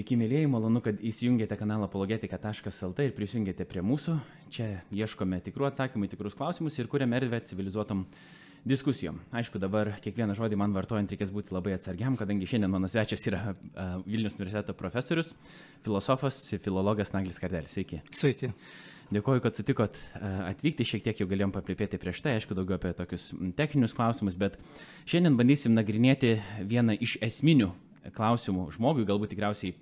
Sveiki, mėlyjei, malonu, kad įsijungėte kanalą apologetika.lt ir prisijungėte prie mūsų. Čia ieškome tikrų atsakymų į tikrus klausimus ir kuriame erdvę civilizuotom diskusijom. Aišku, dabar kiekvieną žodį man vartojant reikės būti labai atsargiam, kadangi šiandien mano svečias yra Vilnius universiteto profesorius, filosofas, filologas Naglis Kardelis. Sveiki. Sveiki. Dėkuoju, kad sutikot atvykti, šiek tiek jau galėjom paplėpėti prieš tai, aišku, daugiau apie tokius techninius klausimus, bet šiandien bandysim nagrinėti vieną iš esminių klausimų žmogui, galbūt tikriausiai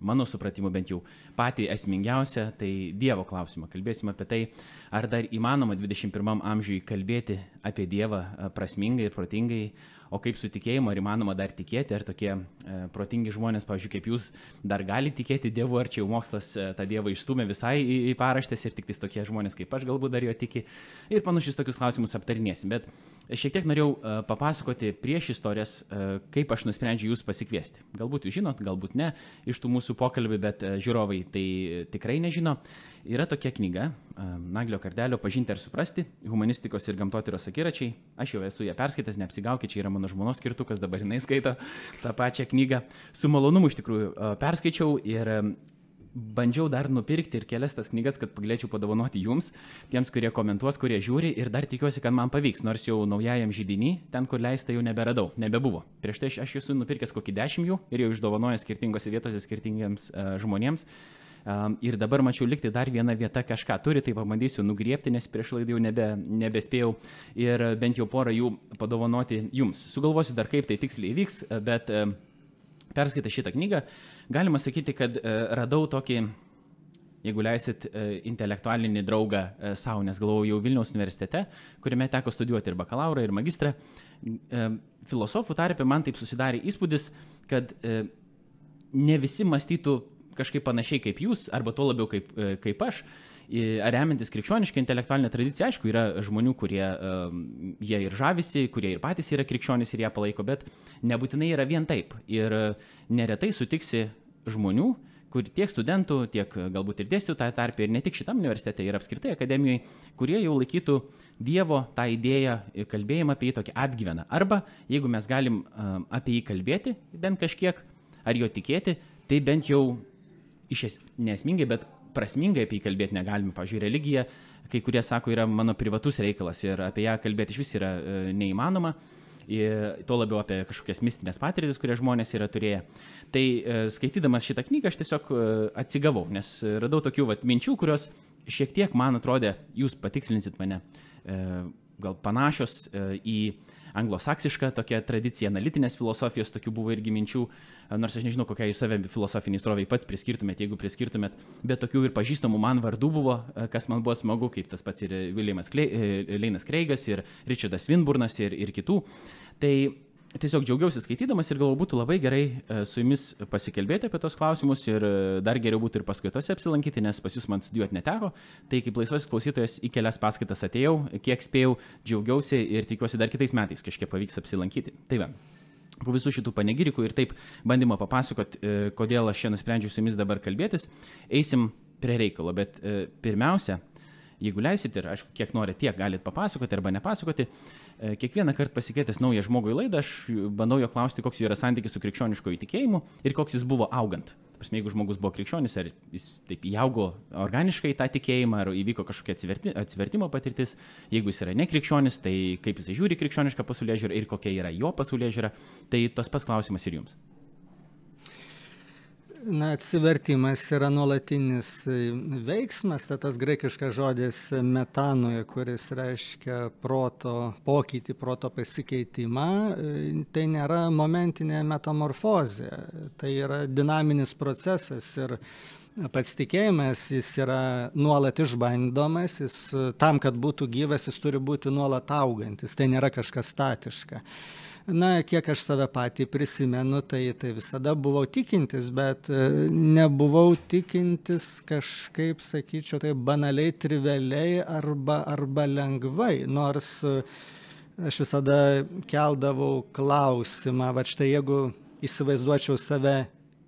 mano supratimu bent jau patį esmingiausią, tai Dievo klausimą. Kalbėsim apie tai, ar dar įmanoma 21 amžiui kalbėti apie Dievą prasmingai ir protingai, o kaip su tikėjimu, ar įmanoma dar tikėti, ar tokie e, protingi žmonės, pavyzdžiui, kaip jūs, dar gali tikėti Dievu, ar čia jau mokslas e, tą Dievą išstumė visai į, į paraštės ir tik tais tokie žmonės kaip aš galbūt dar jo tiki. Ir panašius tokius klausimus aptarinėsim. Bet šiek tiek norėjau e, papasakoti prieš istorijas, e, kaip aš nusprendžiau jūs pasikviesti. Galbūt jūs žinot, galbūt ne iš tų mūsų pokalbių, bet e, žiūrovai tai tikrai nežino. Yra tokia knyga, Naglio kardelio pažinti ar suprasti, humanistikos ir gamtotyros akiračiai. Aš jau esu ją perskaitęs, neapsigaukit, čia yra mano žmonos skirtukas, dabar jinai skaito tą pačią knygą. Su malonumu iš tikrųjų perskaičiau ir bandžiau dar nupirkti ir kelias tas knygas, kad galėčiau padovanoti jums, tiems, kurie komentuos, kurie žiūri ir dar tikiuosi, kad man pavyks, nors jau naujajam žydinį, ten, kur leista, jau neberadau, nebebuvo. Prieš tai aš esu nupirkęs kokį dešimt jų ir jau išdovanojęs skirtingose vietose skirtingiems uh, žmonėms. Um, ir dabar mačiau likti dar viena vieta kažką turi, tai pabandysiu nugriepti, nes prieš laidą jau nebe, nebespėjau ir bent jau porą jų padovanoti jums. Sugalvosiu dar kaip tai tiksliai vyks, bet uh, perskaitę šitą knygą, galima sakyti, kad uh, radau tokį jeigu leisit, intelektualinį draugą savo, nes galvojau jau Vilniaus universitete, kuriame teko studijuoti ir bakalauro, ir magistrą. Filosofų tarpe man taip susidarė įspūdis, kad ne visi mąstytų kažkaip panašiai kaip jūs, arba tuo labiau kaip, e, kaip aš, ar remiantis krikščionišką intelektualinę tradiciją, aišku, yra žmonių, kurie jie ir žavisi, kurie ir patys yra krikščionys ir ją palaiko, bet nebūtinai yra vien taip. Ir neretai sutiksi žmonių, kur tiek studentų, tiek galbūt ir dėstytojų tą tarpę, ir ne tik šitam universitete, ir apskritai akademijoje, kurie jau laikytų Dievo tą idėją ir kalbėjimą apie jį tokį atgyveną. Arba jeigu mes galim um, apie jį kalbėti bent kažkiek, ar jo tikėti, tai bent jau iš es, nesmingai, bet prasmingai apie jį kalbėti negalime. Pavyzdžiui, religija, kai kurie sako, yra mano privatus reikalas ir apie ją kalbėti iš vis yra e, neįmanoma. Tuo labiau apie kažkokias mistinės patirtis, kurias žmonės yra turėję. Tai e, skaitydamas šitą knygą aš tiesiog e, atsigavau, nes radau tokių vat, minčių, kurios šiek tiek man atrodė, jūs patikslinsit mane, e, gal panašios į anglosaksišką tokią tradiciją, analitinės filosofijos, tokių buvo irgi minčių, nors aš nežinau, kokiai jūs save filosofiniai sroviai pats priskirtumėt, jeigu priskirtumėt, bet tokių ir pažįstamų man vardų buvo, kas man buvo smagu, kaip tas pats ir Klei, e, Leinas Kreigas, ir Richardas Winburnas, ir, ir kitų. Tai tiesiog džiaugiausi skaitydamas ir galvoju, būtų labai gerai e, su jumis pasikalbėti apie tos klausimus ir e, dar geriau būtų ir paskaitose apsilankyti, nes pas jūs man studijuoti neteko. Tai kaip laisvasis klausytojas į kelias paskaitas atėjau, kiek spėjau, džiaugiausi ir tikiuosi dar kitais metais kažkiek pavyks apsilankyti. Tai va. Po visų šitų panegirikų ir taip bandymo papasakot, e, kodėl aš čia nusprendžiau su jumis dabar kalbėtis, eisim prie reikalo. Bet pirmiausia, jeigu leisit ir aišku, kiek norite, tiek galite papasakoti arba nepasakoti, E, kiekvieną kartą pasikvietęs naują žmogų į laidą, aš bandau jo klausti, koks yra santykis su krikščioniško įtikėjimu ir koks jis buvo augant. Prasme, jeigu žmogus buvo krikščionis, ar jis taip įaugo organiškai tą tikėjimą, ar įvyko kažkokia atsiverti, atsivertimo patirtis, jeigu jis yra nekrikščionis, tai kaip jis žiūri krikščionišką pasaulyje žiūrą ir kokia yra jo pasaulyje žiūra, tai tas pats klausimas ir jums. Na, atsivertimas yra nuolatinis e, veiksmas, tai tas graikiškas žodis metanoje, kuris reiškia proto pokytį, proto pasikeitimą, e, tai nėra momentinė metamorfozė, tai yra dinaminis procesas ir pats tikėjimas, jis yra nuolat išbandomas, jis tam, kad būtų gyvas, jis turi būti nuolat augantis, tai nėra kažkas statiška na kiek aš save patį prisimenu tai tai visada buvau tikintis bet e, nebuvau tikintis kažkaip sakyčiau taip banaliai trivialiai arba arba lengvai. Nors e, aš visada keldavau klausimą vat štai jeigu įsivaizduočiau save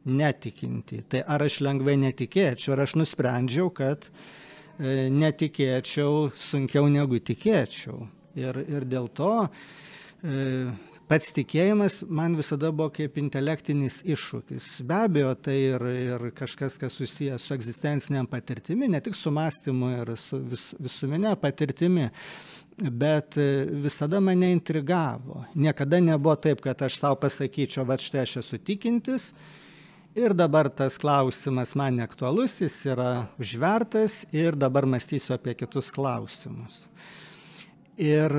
netikinti tai ar aš lengvai netikėčiau? Ir aš nusprendžiau kad e, netikėčiau sunkiau negu tikėčiau. Ir ir dėl to pats tikėjimas man visada buvo kaip intelektinis iššūkis. Be abejo, tai ir, ir kažkas, kas susijęs su egzistenciniam patirtimi, ne tik su mąstymu ir su vis, visuminė patirtimi, bet visada mane intrigavo. Niekada nebuvo taip, kad aš savo pasakyčiau, va štai aš esu tikintis. Ir dabar tas klausimas man neaktualus, jis yra užvertas ir dabar mąstysiu apie kitus klausimus. Ir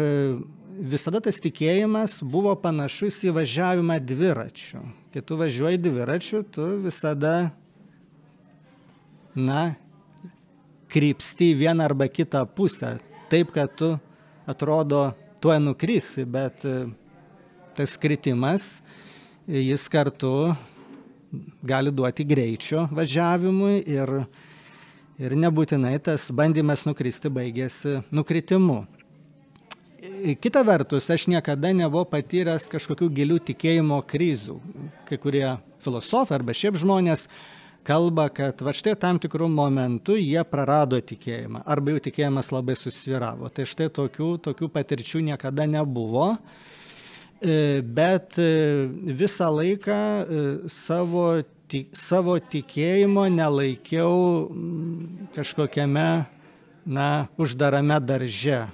visada tas tikėjimas buvo panašus į važiavimą dviračiu. Kai tu važiuoji dviračiu, tu visada, na, krypsti į vieną arba kitą pusę. Taip, kad tu atrodo tuo nukrisi, bet e, tas kritimas, jis kartu gali duoti greičio važiavimui ir, ir nebūtinai tas bandymas nukristi baigėsi nukritimu kita vertus, aš niekada nebuvau patyręs kažkokių gilių tikėjimo krizų. Kai kurie filosofai arba šiaip žmonės kalba, kad va štai tam tikrų momentų jie prarado tikėjimą arba jų tikėjimas labai susviravo. Tai štai tokių, tokių patirčių niekada nebuvo, e, bet e, visą laiką e, savo, savo tikėjimo nelaikiau kažkokiame, na, uždarame darže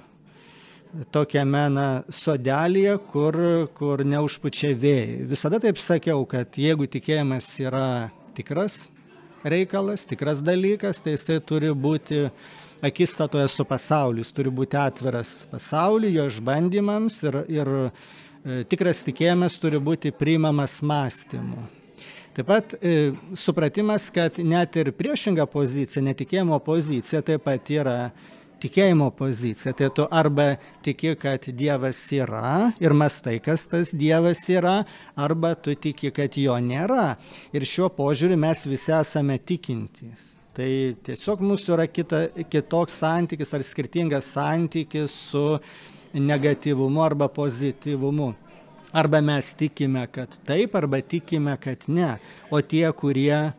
tokiame na, sodelėje, kur, kur neužpučia vėjai. Visada taip sakiau, kad jeigu tikėjimas yra tikras reikalas, tikras dalykas, tai jisai turi būti akistatoje su pasauliu, jis turi būti atviras pasauliu, jo išbandymams ir, ir e, tikras tikėjimas turi būti priimamas mąstymu. Taip pat e, supratimas, kad net ir priešinga pozicija, netikėjimo pozicija taip pat yra tikėjimo pozicija. Tai tu arba tiki, kad Dievas yra ir mastai, kas tas Dievas yra, arba tu tiki, kad jo nėra. Ir šiuo požiūriu mes visi esame tikintys. Tai tiesiog mūsų yra kita, kitoks santykis ar skirtingas santykis su negatyvumu arba pozityvumu. Arba mes tikime, kad taip, arba tikime, kad ne. O tie, kurie,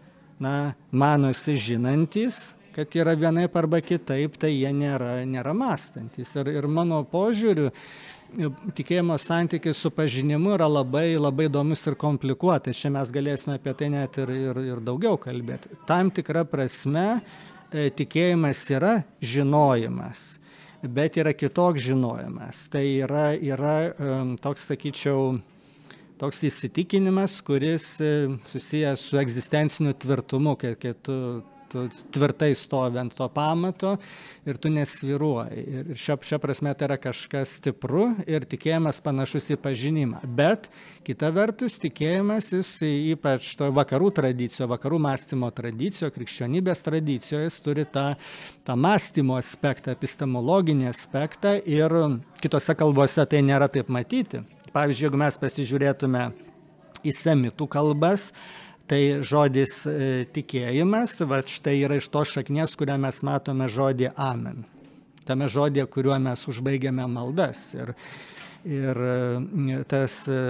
na, manosi žinantis, kad yra vienaip arba kitaip, tai jie nėra, nėra mąstantis. Ir, ir mano požiūriu, tikėjimo santykis su pažinimu yra labai, labai įdomus ir komplikuotas. Čia mes galėsime apie tai net ir, ir, ir daugiau kalbėti. Tam tikra prasme e, tikėjimas yra žinojimas, bet yra kitoks žinojimas. Tai yra, yra toks, sakyčiau, toks įsitikinimas, kuris e, susijęs su egzistenciniu tvirtumu, kai, kai tu tu tvirtai stovi ant to pamato ir tu nesviruoji. Ir šia, šia prasme tai yra kažkas stipru ir tikėjimas panašus į pažinimą. Bet kita vertus, tikėjimas jis ypač to vakarų tradicijoje, vakarų mąstymo tradicijoje, krikščionybės tradicijoje, jis turi tą, tą mąstymo aspektą, epistemologinį aspektą ir kitose kalbose tai nėra taip matyti. Pavyzdžiui, jeigu mes pasižiūrėtume į semitų kalbas, Tai žodis e, tikėjimas, va štai yra iš tos šaknies, kurią mes matome žodį amen. Tame žodė, kuriuo mes užbaigiame maldas. Ir, ir e, tas, e,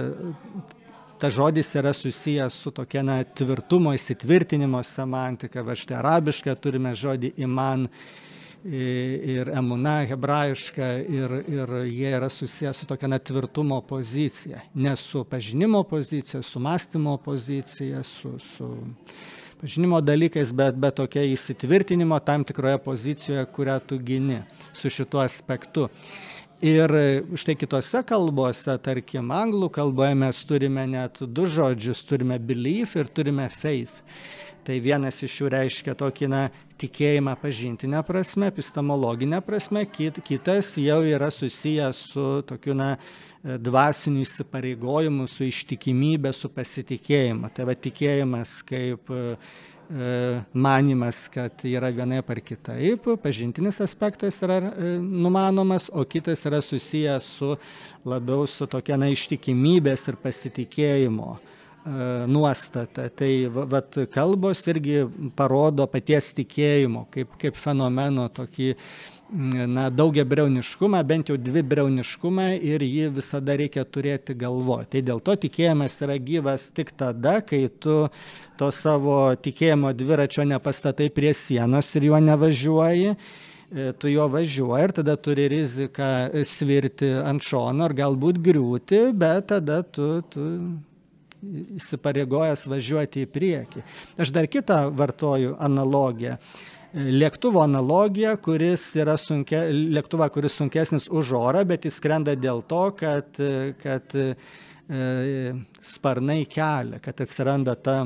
tas žodis yra susijęs su tokia na, tvirtumo įsitvirtinimo semantika. Va štai arabiškai turime žodį iman ir emuna hebrajiška ir, ir jie yra susijęs su tokia net tvirtumo pozicija, ne su pažinimo pozicija, su mąstymo pozicija, su, su pažinimo dalykais, bet, bet tokia įsitvirtinimo tam tikroje pozicijoje, kurią tu gini su šituo aspektu. Ir štai kitose kalbose, tarkim, anglų kalboje mes turime net du žodžius, turime belief ir turime faith. Tai vienas iš jų reiškia tokį na, tikėjimą pažintinę prasme, epistemologinę prasme, kit, kitas jau yra susijęs su tokiu na, dvasiniu įsipareigojimu, su ištikimybė, su pasitikėjimu. Tai va tikėjimas kaip e, manimas, kad yra vienaip ar kitaip, pažintinis aspektas yra e, numanomas, o kitas yra susijęs su labiau su tokia na, ištikimybės ir pasitikėjimo E, nuostata. Tai vat, kalbos irgi parodo paties tikėjimo kaip, kaip fenomeno tokį na, daugia breuniškumą, bent jau dvi breuniškumą ir jį visada reikia turėti galvoje. Tai dėl to tikėjimas yra gyvas tik tada, kai tu to savo tikėjimo dviračio nepastatai prie sienos ir juo nevažiuoji tu juo važiuoji ir tada turi riziką svirti ant šono ar galbūt griūti, bet tada tu, tu įsipareigojęs važiuoti į priekį. Aš dar kitą vartoju analogiją lėktuvo analogiją, kuris yra sunkia, lėktuvą, kuris sunkesnis už orą, bet jis skrenda dėl to, kad, kad e, sparnai kelia, kad atsiranda ta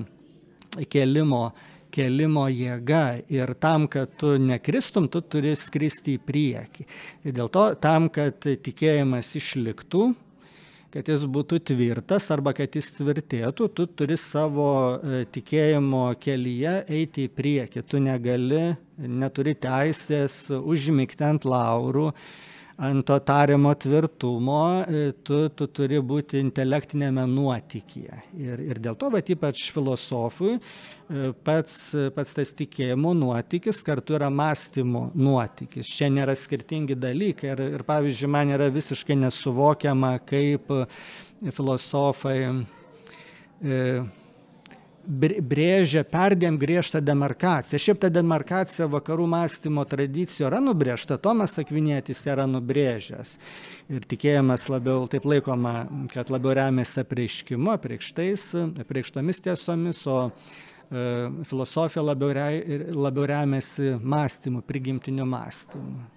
kelimo, kelimo jėga ir tam, kad tu nekristum, tu turi skristi į priekį. Ir dėl to, tam, kad tikėjimas išliktų, kad jis būtų tvirtas arba kad jis tvirtėtų, tu turi savo e, tikėjimo kelyje eiti į priekį. Tu negali, neturi teisės užmygti ant laurų, ant to tariamo tvirtumo, e, tu, tu turi būti intelektinėme nuotykyje. Ir, ir dėl to, bet ypač filosofui, e, pats, pats tas tikėjimo nuotykis kartu yra mąstymo nuotykis. Čia nėra skirtingi dalykai. Ir, ir pavyzdžiui, man yra visiškai nesuvokiama, kaip filosofai e, brėžia perdėm griežtą demarkaciją. Šiaip ta demarkacija vakarų mąstymo tradicijų yra nubrėžta, Tomas Akvinėtis yra nubrėžęs. Ir tikėjimas labiau, taip laikoma, kad labiau remiasi apreiškimu, apreikštais, apreikštomis tiesomis, o e, filosofija labiau, re, labiau remiasi mąstymu, prigimtiniu mąstymu.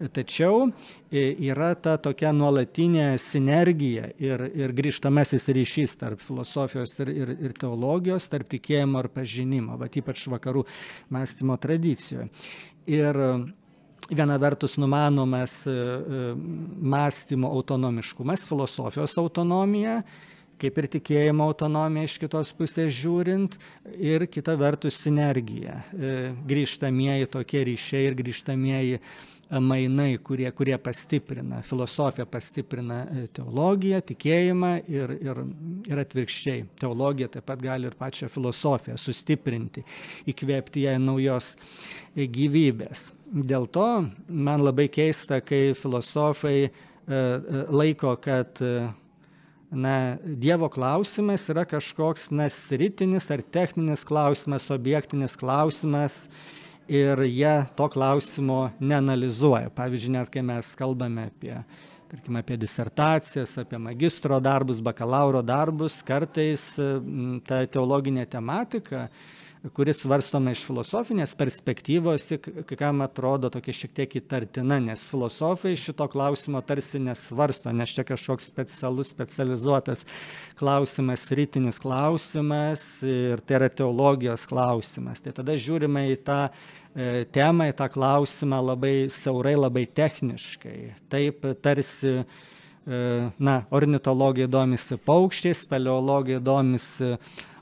Tačiau e, yra ta tokia nuolatinė sinergija ir, ir grįžtamasis ryšys tarp filosofijos ir, ir, ir teologijos, tarp tikėjimo ir pažinimo, bet ypač vakarų mąstymo tradicijoje. Ir viena vertus numanomas e, e, mąstymo autonomiškumas, filosofijos autonomija, kaip ir tikėjimo autonomija iš kitos pusės žiūrint, ir kita vertus sinergija, grįžtamieji tokie ryšiai ir grįžtamieji mainai, kurie, kurie pastiprina, filosofija pastiprina e, teologiją, tikėjimą ir, ir, ir atvirkščiai. Teologija taip pat gali ir pačią filosofiją sustiprinti, įkvėpti ją naujos e, gyvybės. Dėl to man labai keista, kai filosofai e, laiko, kad na, Dievo klausimas yra kažkoks nasritinis ar techninis klausimas, objektinis klausimas ir jie to klausimo neanalizuoja. Pavyzdžiui, net kai mes kalbame apie, tarkim, apie disertacijas, apie magistro darbus, bakalauro darbus, kartais ta teologinė tematika kuris svarstoma iš filosofinės perspektyvos, kai kam atrodo tokia šiek tiek įtartina, nes filosofai šito klausimo tarsi nesvarsto, nes čia kažkoks specialus, specializuotas klausimas, rytinis klausimas ir tai yra teologijos klausimas. Tai tada žiūrime į tą temą, į tą klausimą labai siaurai, labai techniškai. Taip tarsi e, na, ornitologija domisi paukščiais, speleologija domisi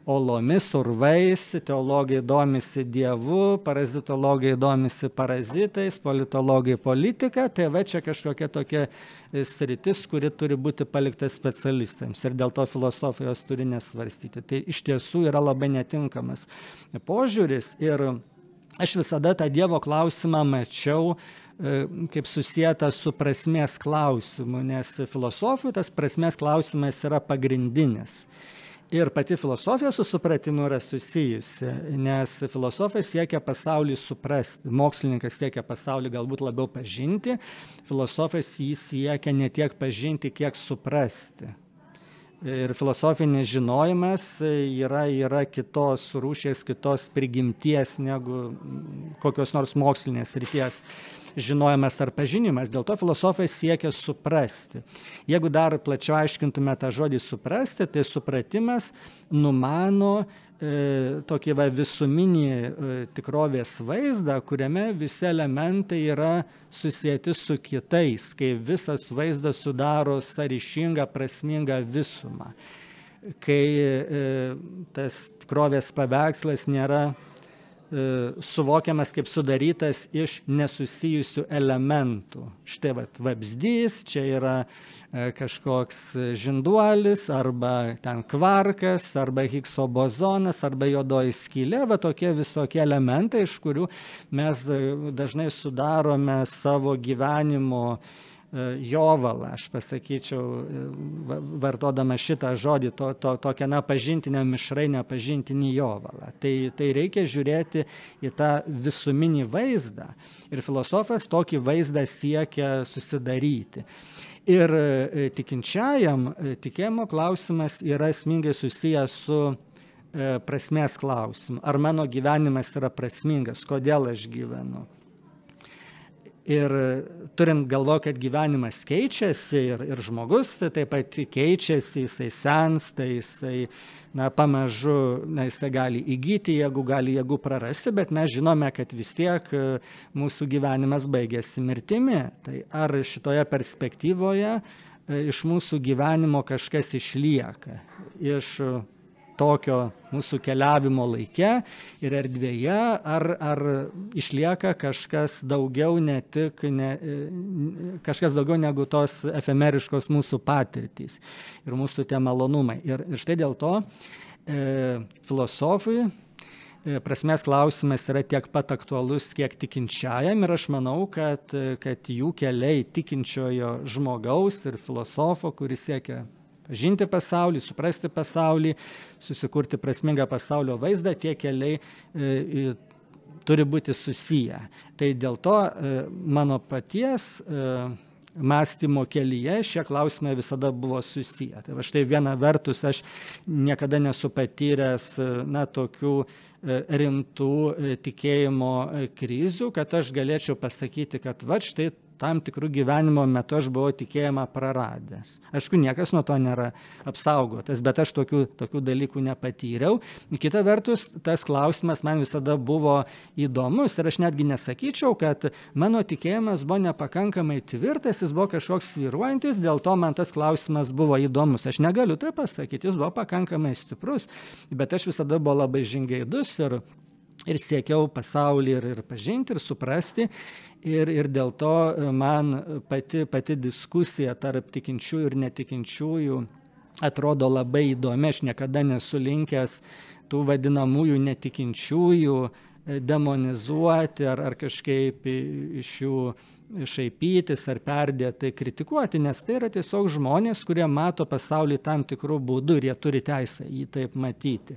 olomis, urvais, teologija domisi dievu, parazitologija domisi parazitais, politologija politika, tai va čia kažkokia tokia e, sritis, kuri turi būti palikta specialistams ir dėl to filosofijos turi nesvarstyti. Tai iš tiesų yra labai netinkamas požiūris ir aš visada tą Dievo klausimą mačiau e, kaip susijęta su prasmės klausimu, nes filosofų tas prasmės klausimas yra pagrindinis ir pati filosofija su supratimu yra susijusi, nes filosofai siekia pasaulį suprasti, mokslininkas siekia pasaulį galbūt labiau pažinti, filosofas jį siekia ne tiek pažinti, kiek suprasti. Ir filosofinis žinojimas yra, yra kitos rūšės, kitos prigimties negu kokios nors mokslinės ryties žinojimas ar pažinimas. Dėl to filosofai siekia suprasti. Jeigu dar plačiau aiškintume tą žodį suprasti, tai supratimas numano tokį va, visuminį e, tikrovės vaizdą, kuriame visi elementai yra susijęti su kitais, kai visas vaizdas sudaro sąryšingą, prasmingą visumą. Kai e, tas tikrovės paveikslas nėra E, suvokiamas kaip sudarytas iš nesusijusių elementų. Štai vat vabzdys, čia yra e, kažkoks žinduolis, arba ten kvarkas, arba Higgso bozonas, arba juodoji skylė, va tokie visokie elementai, iš kurių mes e, dažnai sudarome savo gyvenimo jovalą, aš pasakyčiau, vartodama šitą žodį, to, to, tokią, na, pažintinę mišrainę, pažintinį jovalą. Tai, tai reikia žiūrėti į tą visuminį vaizdą ir filosofas tokį vaizdą siekia susidaryti. Ir tikinčiajam tikėjimo klausimas yra esmingai susijęs su prasmės klausimu. Ar mano gyvenimas yra prasmingas, kodėl aš gyvenu ir turint galvo kad gyvenimas keičiasi ir ir žmogus taip pat keičiasi jisai sensta jisai na pamažu na jisai gali įgyti jėgų gali jėgų prarasti bet mes žinome kad vis tiek mūsų gyvenimas baigiasi mirtimi. Tai ar šitoje perspektyvoje iš mūsų gyvenimo kažkas išlieka iš tokio mūsų keliavimo laike ir erdvėje, ar, ar išlieka kažkas daugiau, ne tik, ne, kažkas daugiau negu tos efemeriškos mūsų patirtys ir mūsų tie malonumai. Ir, ir štai dėl to e, filosofui e, prasmės klausimas yra tiek pat aktualus, kiek tikinčiajam ir aš manau, kad, kad jų keliai tikinčiojo žmogaus ir filosofo, kuris siekia pažinti pasaulį, suprasti pasaulį, susikurti prasmingą pasaulio vaizdą, tie keliai e, turi būti susiję. Tai dėl to e, mano paties e, mąstymo kelyje šie klausimai visada buvo susiję. Tai va štai viena vertus aš niekada nesu patyręs na, tokių e, rimtų e, tikėjimo e, krizių, kad aš galėčiau pasakyti, kad va štai tam tikru gyvenimo metu aš buvau tikėjimą praradęs. Aišku, niekas nuo to nėra apsaugotas, bet aš tokių, tokių dalykų nepatyriau. Kita vertus, tas klausimas man visada buvo įdomus ir aš netgi nesakyčiau, kad mano tikėjimas buvo nepakankamai tvirtas, jis buvo kažkoks sviruojantis, dėl to man tas klausimas buvo įdomus. Aš negaliu tai pasakyti, jis buvo pakankamai stiprus, bet aš visada buvau labai žingeidus ir ir siekiau pasaulį ir, ir pažinti, ir suprasti ir ir dėl to e, man pati pati diskusija tarp tikinčiųjų ir netikinčiųjų atrodo labai įdomi. Aš niekada nesu linkęs tų vadinamųjų netikinčiųjų e, demonizuoti ar, ar kažkaip iš jų šaipytis ar perdėtai kritikuoti, nes tai yra tiesiog žmonės, kurie mato pasaulį tam tikrų būdų ir jie turi teisę jį taip matyti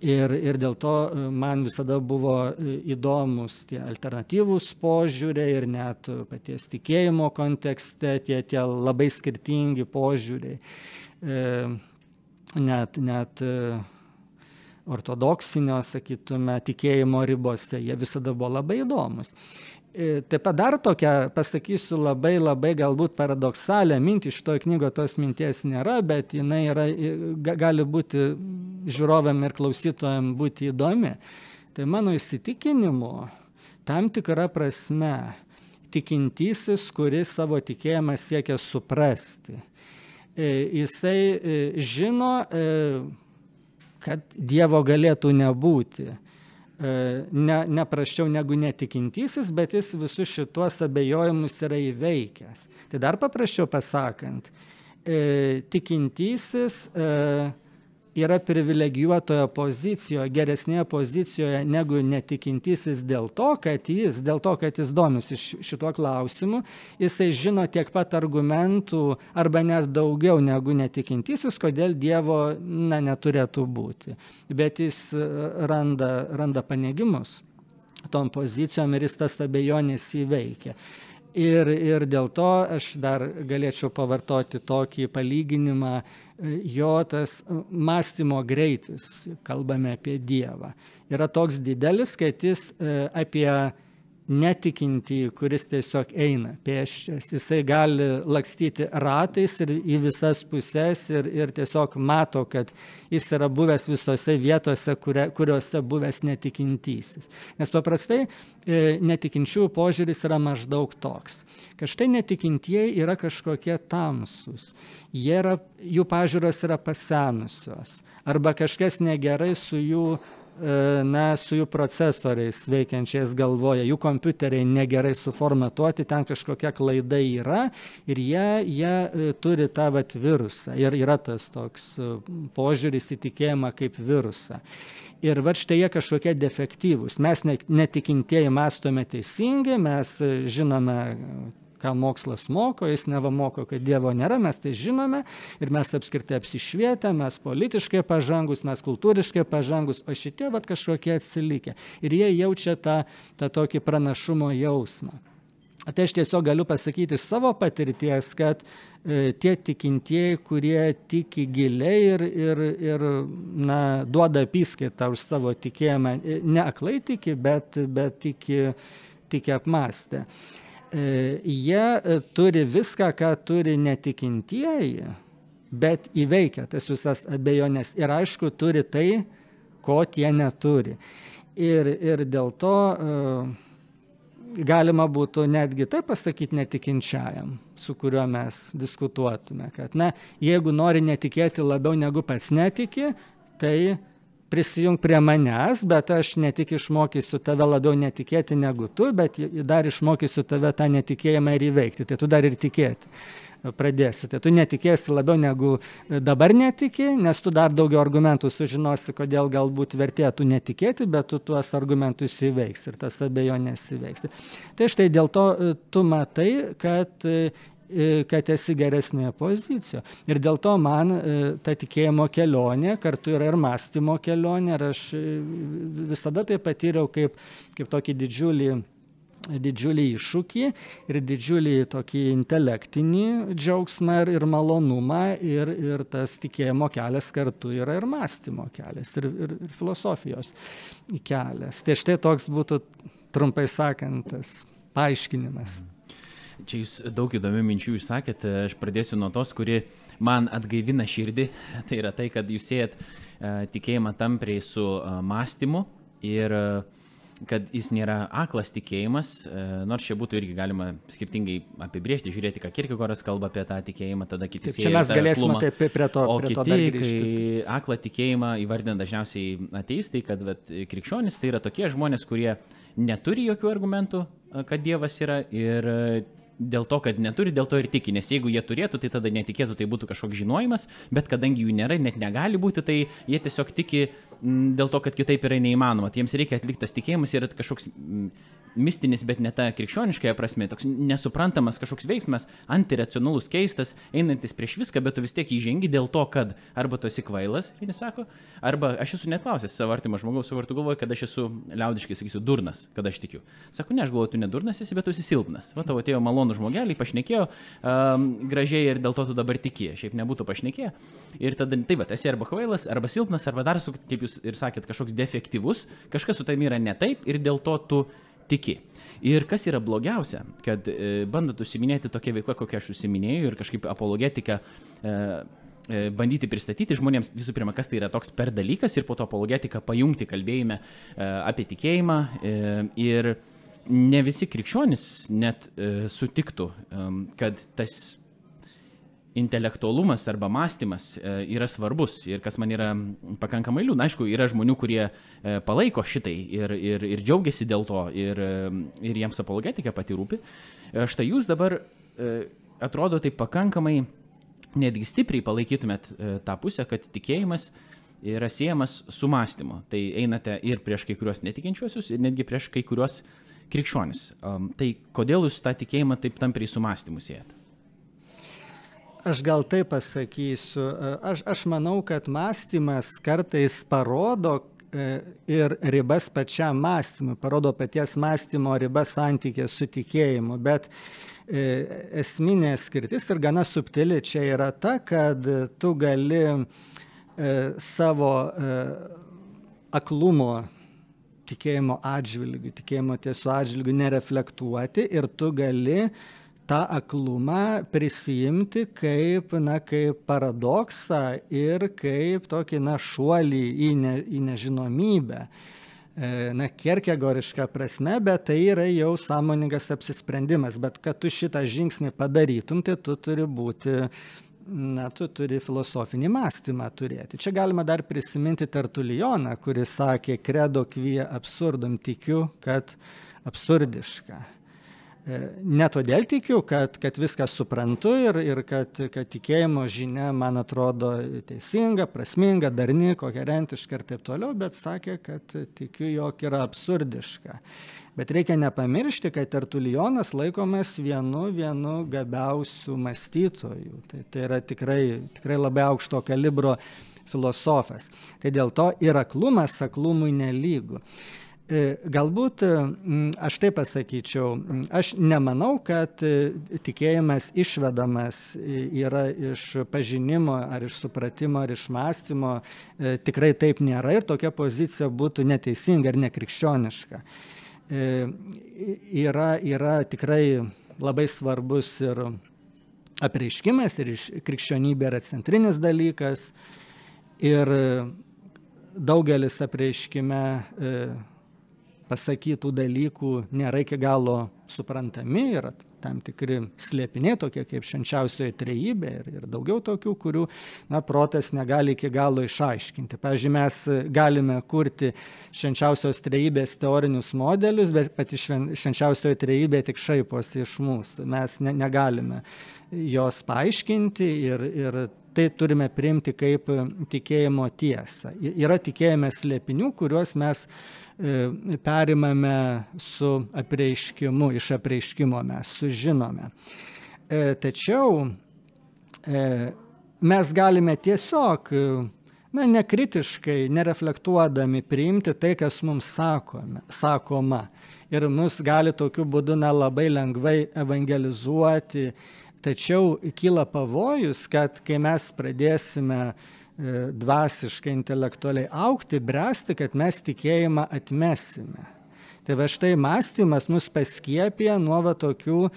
ir ir dėl to e, man visada buvo e, įdomūs tie alternatyvūs požiūriai ir net paties tikėjimo kontekste tie tie labai skirtingi požiūriai. E, net net ortodoksinio sakytume tikėjimo ribose jie visada buvo labai įdomūs E, taip pat dar tokią pasakysiu labai labai galbūt paradoksalią mintį, šitoje knygoje tos minties nėra, bet jinai yra, gali būti žiūrovam ir klausytojam būti įdomi. Tai mano įsitikinimu, tam tikra prasme, tikintysis, kuris savo tikėjimą siekia suprasti, e, jisai e, žino, kad Dievo galėtų nebūti E, ne, ne praščiau negu netikintysis, bet jis visus šituos abejojimus yra įveikęs. Tai dar paprasčiau pasakant, e, tikintysis e, yra privilegijuotoje pozicijoje, geresnėje pozicijoje negu netikintysis dėl to, kad jis, dėl to, kad jis domisi šituo klausimu, jisai žino tiek pat argumentų arba net daugiau negu netikintysis, kodėl Dievo na, neturėtų būti. Bet jis e, randa, randa panegimus tom pozicijom ir jis tas abejonės įveikia. Ir, ir dėl to aš dar galėčiau pavartoti tokį palyginimą, jo tas mąstymo greitis, kalbame apie Dievą, yra toks didelis, kad jis e, apie netikintį, kuris tiesiog eina pėsčias. Jisai gali lakstyti ratais ir į visas puses ir, ir tiesiog mato, kad jis yra buvęs visose vietose, kuria, kuriuose buvęs netikintysis. Nes paprastai e, netikinčių požiūris yra maždaug toks, kad štai netikintieji yra kažkokie tamsus, yra, jų pažiūros yra pasenusios arba kažkas negerai su jų na, su jų procesoriais veikiančiais galvoje, jų kompiuteriai negerai suformatuoti, ten kažkokia klaida yra ir jie, jie e, turi tą vat virusą. Ir yra tas toks e, požiūris į tikėjimą kaip virusą. Ir va štai jie kažkokie defektyvūs. Mes netikintieji mąstome teisingai, mes žinome ką mokslas moko, jis neva moko, kad Dievo nėra, mes tai žinome ir mes apskritai apsišvietę, mes politiškai pažangus, mes kultūriškai pažangus, o šitie vat kažkokie atsilikę. Ir jie jaučia tą, tą tokį pranašumo jausmą. Tai aš tiesiog galiu pasakyti iš savo patirties, kad e, tie tikintieji, kurie tiki giliai ir, ir, ir na, duoda apskaitą už savo tikėjimą, e, ne aklai tiki, bet, bet tiki, tiki apmastę. E, jie e, turi viską, ką turi netikintieji, bet įveikia tas visas abejonės. Ir aišku, turi tai, ko tie neturi. Ir, ir dėl to uh, galima būtų netgi taip pasakyti netikinčiajam, su kuriuo mes diskutuotume, kad, na, jeigu nori netikėti labiau negu pats netiki, tai prisijung prie manęs, bet aš ne tik išmokysiu tave labiau netikėti negu tu, bet dar išmokysiu tave tą netikėjimą ir įveikti, tai tu dar ir tikėti pradėsi. Tai tu netikėsi labiau negu dabar netiki, nes tu dar daugiau argumentų sužinosi, kodėl galbūt vertėtų netikėti, bet tu tuos argumentus įveiks ir tas abejonės įveiks. Tai štai dėl to e, tu matai, kad e, kad esi geresnėje pozicijoje. Ir dėl to man e, ta tikėjimo kelionė kartu yra ir mąstymo kelionė. Ir aš visada tai patyriau kaip, kaip tokį didžiulį didžiulį iššūkį ir didžiulį tokį intelektinį džiaugsmą ir, ir malonumą ir, ir tas tikėjimo kelias kartu yra ir mąstymo kelias ir, ir, ir filosofijos kelias. Tai štai toks būtų trumpai sakant tas paaiškinimas. Čia jūs daug įdomių minčių išsakėte, aš pradėsiu nuo tos, kuri man atgaivina širdį. Tai yra tai, kad jūs siejat uh, tikėjimą tampriai su uh, mąstymu ir uh, kad jis nėra aklas tikėjimas, e, nors čia būtų irgi galima skirtingai apibriežti, žiūrėti, ką Kirkegoras kalba apie tą tikėjimą, tada kiti Taip, čia mes galėsime apie, prie to. O prie kiti, to kai aklą tikėjimą įvardina dažniausiai ateistai, kad vat, krikščionis tai yra tokie žmonės, kurie neturi jokių argumentų, e, kad Dievas yra ir e, dėl to, kad neturi, dėl to ir tiki, nes jeigu jie turėtų, tai tada netikėtų, tai būtų kažkoks žinojimas, bet kadangi jų nėra, net negali būti, tai jie tiesiog tiki dėl to, kad kitaip yra neįmanoma. Tai jiems reikia atlikti tas tikėjimas ir kažkoks mistinis, bet ne ta krikščioniškąją prasme, toks nesuprantamas kažkoks veiksmas, antiracionalus, keistas, einantis prieš viską, bet tu vis tiek įžengi dėl to, kad arba tu esi kvailas, vieni sako, arba aš esu net klausęs savo artimo žmogaus, savo vartų galvoju, kad aš esu liaudiškai, sakysiu, durnas, kad aš tikiu. Sako, ne, aš galvoju, tu ne durnas esi, bet tu esi silpnas. Va, tavo atėjo malonų žmogelį, pašnekėjo um, gražiai ir dėl to tu dabar tiki, šiaip nebūtų pašnekėję. Ir tada, tai va, esi arba kvailas, arba silpnas, arba dar, su, kaip jūs ir sakėt, kažkoks defektyvus, kažkas su tavimi yra ne taip ir dėl to tu tiki. Ir kas yra blogiausia, kad e, bandot užsiminėti tokia veikla, kokia aš užsiminėjau ir kažkaip apologetiką e, e, bandyti pristatyti žmonėms visų pirma, kas tai yra toks per dalykas ir po to apologetiką pajungti kalbėjime e, apie tikėjimą. E, ir ne visi krikščionys net e, sutiktų, e, kad tas intelektualumas arba mąstymas e, yra svarbus ir kas man yra pakankamai liūdna. Aišku, yra žmonių, kurie e, palaiko šitai ir, ir, ir džiaugiasi dėl to ir, e, ir jiems apologetika pati rūpi. Štai jūs dabar atrodo taip pakankamai netgi stipriai palaikytumėt tą pusę, kad tikėjimas yra siejamas su mąstymu. Tai einate ir prieš kai kuriuos netikinčiuosius, ir netgi prieš kai kuriuos krikščionis. Tai kodėl jūs tą tikėjimą taip tampriai su mąstymu siejate? Aš gal taip pasakysiu. Aš, aš manau, kad mąstymas kartais parodo e, ir ribas pačiam mąstymui, parodo paties mąstymo ribas santykė su tikėjimu, bet e, esminė skirtis ir gana subtili čia yra ta, kad tu gali e, savo aklumo tikėjimo atžvilgių, tikėjimo tiesų atžvilgių nereflektuoti ir tu gali tą aklumą prisijimti kaip, na, kaip paradoksą ir kaip tokį, na, šuolį į, ne, į nežinomybę. E, na, kerkegoriška prasme, bet tai yra jau sąmoningas apsisprendimas. Bet kad tu šitą žingsnį padarytum, tai tu turi būti na, tu turi filosofinį mąstymą turėti. Čia galima dar prisiminti Tertulijoną, kuris sakė, credo kvie absurdum, tikiu, kad absurdiška. Ne todėl tikiu, kad, kad viską suprantu ir, ir kad, kad tikėjimo žinia man atrodo teisinga, prasminga, darni, koherentiška ir taip toliau, bet sakė, kad tikiu, jog yra absurdiška. Bet reikia nepamiršti, kad Tertulijonas laikomas vienu, vienu gabiausių mąstytojų. Tai, tai yra tikrai, tikrai labai aukšto kalibro filosofas. Tai dėl to ir aklumas aklumui nelygų. E, galbūt aš taip pasakyčiau, aš nemanau, kad e, tikėjimas išvedamas yra iš pažinimo ar iš supratimo ar iš mąstymo. E, tikrai taip nėra ir tokia pozicija būtų neteisinga ir nekrikščioniška. Yra, yra tikrai labai svarbus ir apreiškimas ir krikščionybė yra centrinis dalykas ir daugelis apreiškime pasakytų dalykų nėra iki galo suprantami, yra tam tikri slėpiniai, tokie kaip švenčiausioji trejybė ir, ir daugiau tokių, kurių na, protas negali iki galo išaiškinti. Pavyzdžiui, mes galime kurti švenčiausios trejybės teorinius modelius, bet pati švenčiausioji trejybė tik šaiposi iš mūsų. Mes ne, negalime jos paaiškinti ir, ir tai turime priimti kaip tikėjimo tiesą. Yra tikėjime slėpinių, kuriuos mes perimame su apreiškimu, iš apreiškimo mes sužinome. E, tačiau e, mes galime tiesiog, na, nekritiškai, nereflektuodami priimti tai, kas mums sakome, sakoma. Ir mus gali tokiu būdu na, labai lengvai evangelizuoti. Tačiau kyla pavojus, kad kai mes pradėsime uh, E, dvasiškai, intelektualiai aukti, bręsti, kad mes tikėjimą atmesime. Tai va štai mąstymas mus paskiepia nuo va tokių, e,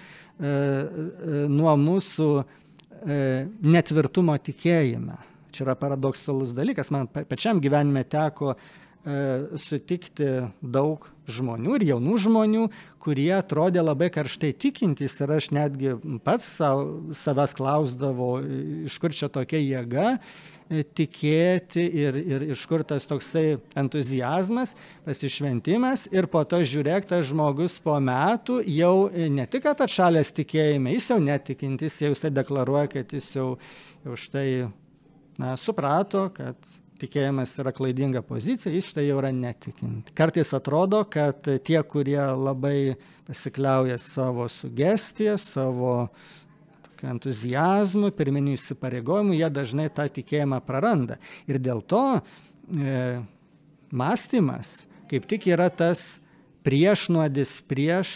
e, nuo mūsų netvirtumo tikėjime. Čia yra paradoksalus dalykas. Man pačiam gyvenime teko sutikti daug žmonių ir jaunų žmonių, kurie atrodė labai karštai tikintys ir aš netgi pats savęs klausdavau, iš kur čia tokia jėga E, tikėti ir, ir iš kur tas toksai entuzijazmas, pasišventimas ir po to žiūrėk, tas žmogus po metų jau e, ne tik atšalęs tikėjime, jis jau netikintis, jau jisai deklaruoja, kad jis jau, jau štai na, suprato, kad tikėjimas yra klaidinga pozicija, jis štai jau yra netikinti. Kartais atrodo, kad tie, kurie labai pasikliauja savo sugestiją, savo entuzijazmu, pirminių įsipareigojimų, jie dažnai tą tikėjimą praranda. Ir dėl to e, mąstymas kaip tik yra tas priešnuodis prieš,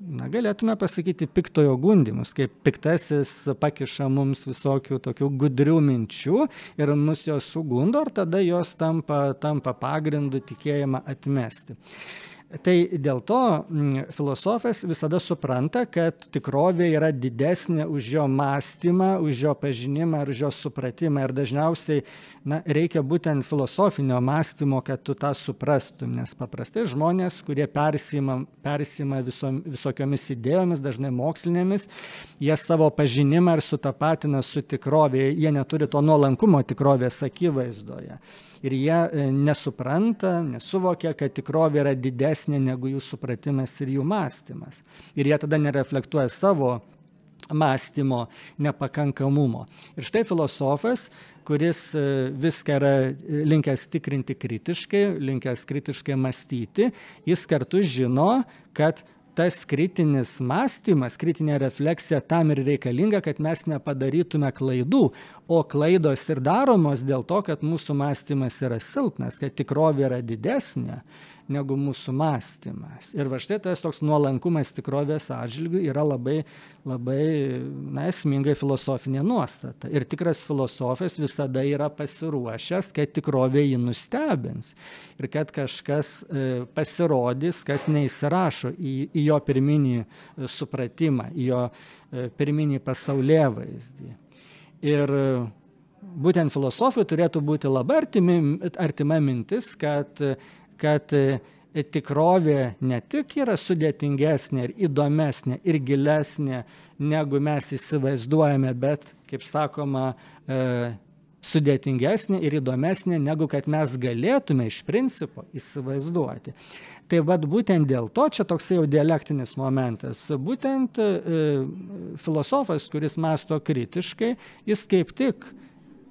na, galėtume pasakyti, piktojo gundimus, kaip piktasis pakiša mums visokių tokių gudrių minčių ir mus jos sugundo, ir tada jos tampa, tampa pagrindu tikėjimą atmesti. Tai dėl to mm, filosofas visada supranta, kad tikrovė yra didesnė už jo mąstymą, už jo pažinimą ir už jo supratimą. Ir dažniausiai na, reikia būtent filosofinio mąstymo, kad tu tą suprastum. Nes paprastai žmonės, kurie persima, persima visom, visokiomis idėjomis, dažnai mokslinėmis, jie savo pažinimą ir sutapatina su tikrovė, jie neturi to nuolankumo tikrovės akivaizdoje ir jie e, nesupranta, nesuvokia, kad tikrovė yra didesnė negu jų supratimas ir jų mąstymas. Ir jie tada nereflektuoja savo mąstymo nepakankamumo. Ir štai filosofas, kuris e, viską yra e, linkęs tikrinti kritiškai, linkęs kritiškai mąstyti, jis kartu žino, kad tas kritinis mąstymas, kritinė refleksija tam ir reikalinga, kad mes nepadarytume klaidų, o klaidos ir daromos dėl to, kad mūsų mąstymas yra silpnas, kad tikrovė yra didesnė negu mūsų mąstymas. Ir va štai tas toks nuolankumas tikrovės atžvilgių yra labai, labai na, esmingai filosofinė nuostata. Ir tikras filosofas visada yra pasiruošęs, kad tikrovė jį nustebins. Ir kad kažkas e, pasirodys, kas neįsirašo į, į jo pirminį e, supratimą, į jo e, pirminį pasaulė vaizdį. Ir būtent filosofui turėtų būti labai artimi, artima mintis, kad kad e, tikrovė ne tik yra sudėtingesnė ir įdomesnė ir gilesnė, negu mes įsivaizduojame, bet, kaip sakoma, e, sudėtingesnė ir įdomesnė, negu kad mes galėtume iš principo įsivaizduoti. Tai vad būtent dėl to čia toks jau dialektinis momentas. Būtent e, filosofas, kuris masto kritiškai, jis kaip tik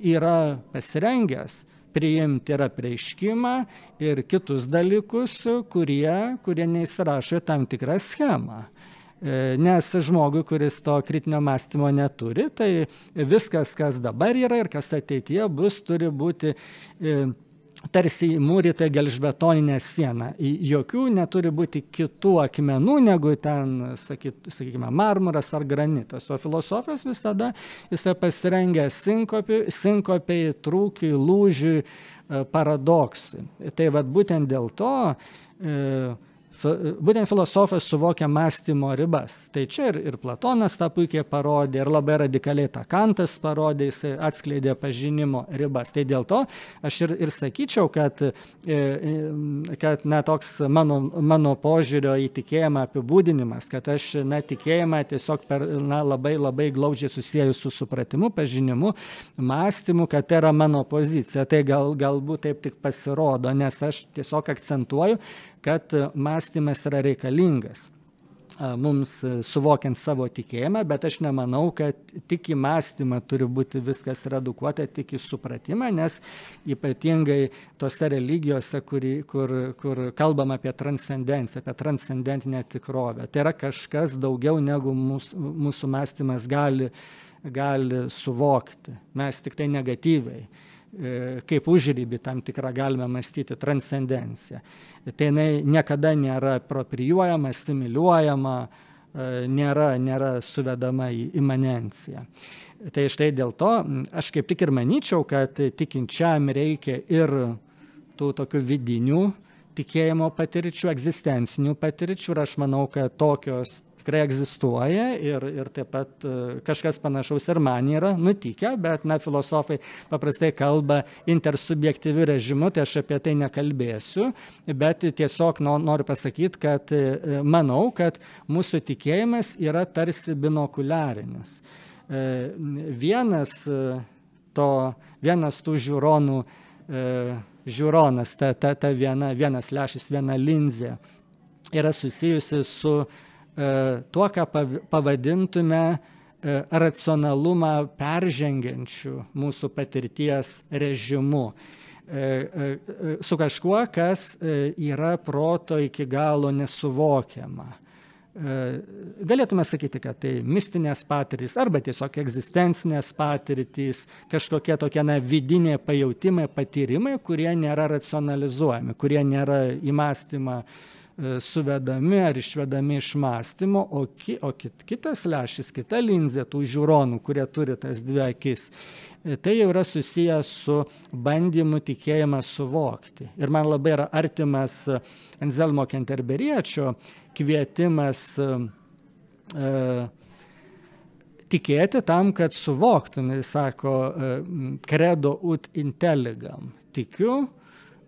yra pasirengęs priimti ir apreiškimą, ir kitus dalykus, kurie, kurie neįsirašo į tam tikrą schemą. E, nes žmogui, kuris to kritinio mąstymo neturi, tai viskas, kas dabar yra ir kas ateityje bus, turi būti e, tarsi įmūryta gelžbetoninė siena. Jokių neturi būti kitų akmenų, negu ten, sakyt, sakykime, marmuras ar granitas. O filosofas visada jisai pasirengęs sinkopiai, sinkopiai trūkiai, lūžiui, e, paradoksui. Tai vad būtent dėl to e, būtent filosofas suvokia mąstymo ribas. Tai čia ir, ir Platonas tą puikiai parodė, ir labai radikaliai tą Kantas parodė, jis atskleidė pažinimo ribas. Tai dėl to aš ir, ir sakyčiau, kad, e, e, kad na, toks mano, mano požiūrio į tikėjimą apibūdinimas, kad aš na, tikėjimą tiesiog per, na, labai labai glaudžiai susijęs su supratimu, pažinimu, mąstymu, kad tai yra mano pozicija. Tai gal, galbūt taip tik pasirodo, nes aš tiesiog akcentuoju, kad mąstymas yra reikalingas mums suvokiant savo tikėjimą, bet aš nemanau, kad tik į mąstymą turi būti viskas redukuota, tik į supratimą, nes ypatingai tose religijose, kur, kur, kur kalbam apie transcendenciją, apie transcendentinę tikrovę, tai yra kažkas daugiau negu mūsų, mūsų mąstymas gali, gali suvokti. Mes tik tai negatyviai E, kaip užrybį tam tikrą galime mąstyti transcendenciją. Tai jinai niekada nėra aproprijuojama, similiuojama, e, nėra, nėra suvedama į imanenciją. Tai štai dėl to aš kaip tik ir manyčiau, kad tikinčiam reikia ir tų tokių vidinių tikėjimo patirčių, egzistencinių patirčių ir aš manau, kad tokios tikrai egzistuoja ir, ir taip pat e, kažkas panašaus ir man yra nutikę, bet na, filosofai paprastai kalba intersubjektyviu režimu, tai aš apie tai nekalbėsiu, bet tiesiog noriu pasakyti, kad e, manau, kad mūsų tikėjimas yra tarsi binokuliarinis. E, vienas, to, vienas tų žiūronų, žiūronas, ta, ta, ta viena, vienas lešis, viena linzė yra susijusi su tuo, ką pavadintume e, racionalumą peržengiančių mūsų patirties režimu. E, su kažkuo, kas yra proto iki galo nesuvokiama. Galėtume sakyti, kad tai mistinės patirtys arba tiesiog egzistencinės patirtys, kažkokie tokie na, vidiniai pajūtimai, patyrimai, kurie nėra racionalizuojami, kurie nėra įmastymą uh, E, suvedami ar išvedami iš mąstymo, o, ki, o kit, kitas lęšis, kita linzė tų žiūronų, kurie turi tas dvi akis, e, tai jau yra susijęs su bandymu tikėjimą suvokti. Ir man labai yra artimas Enzelmo Kenterberiečio kvietimas e, tikėti tam, kad suvoktum, jis sako, credo ut intelligam. Tikiu,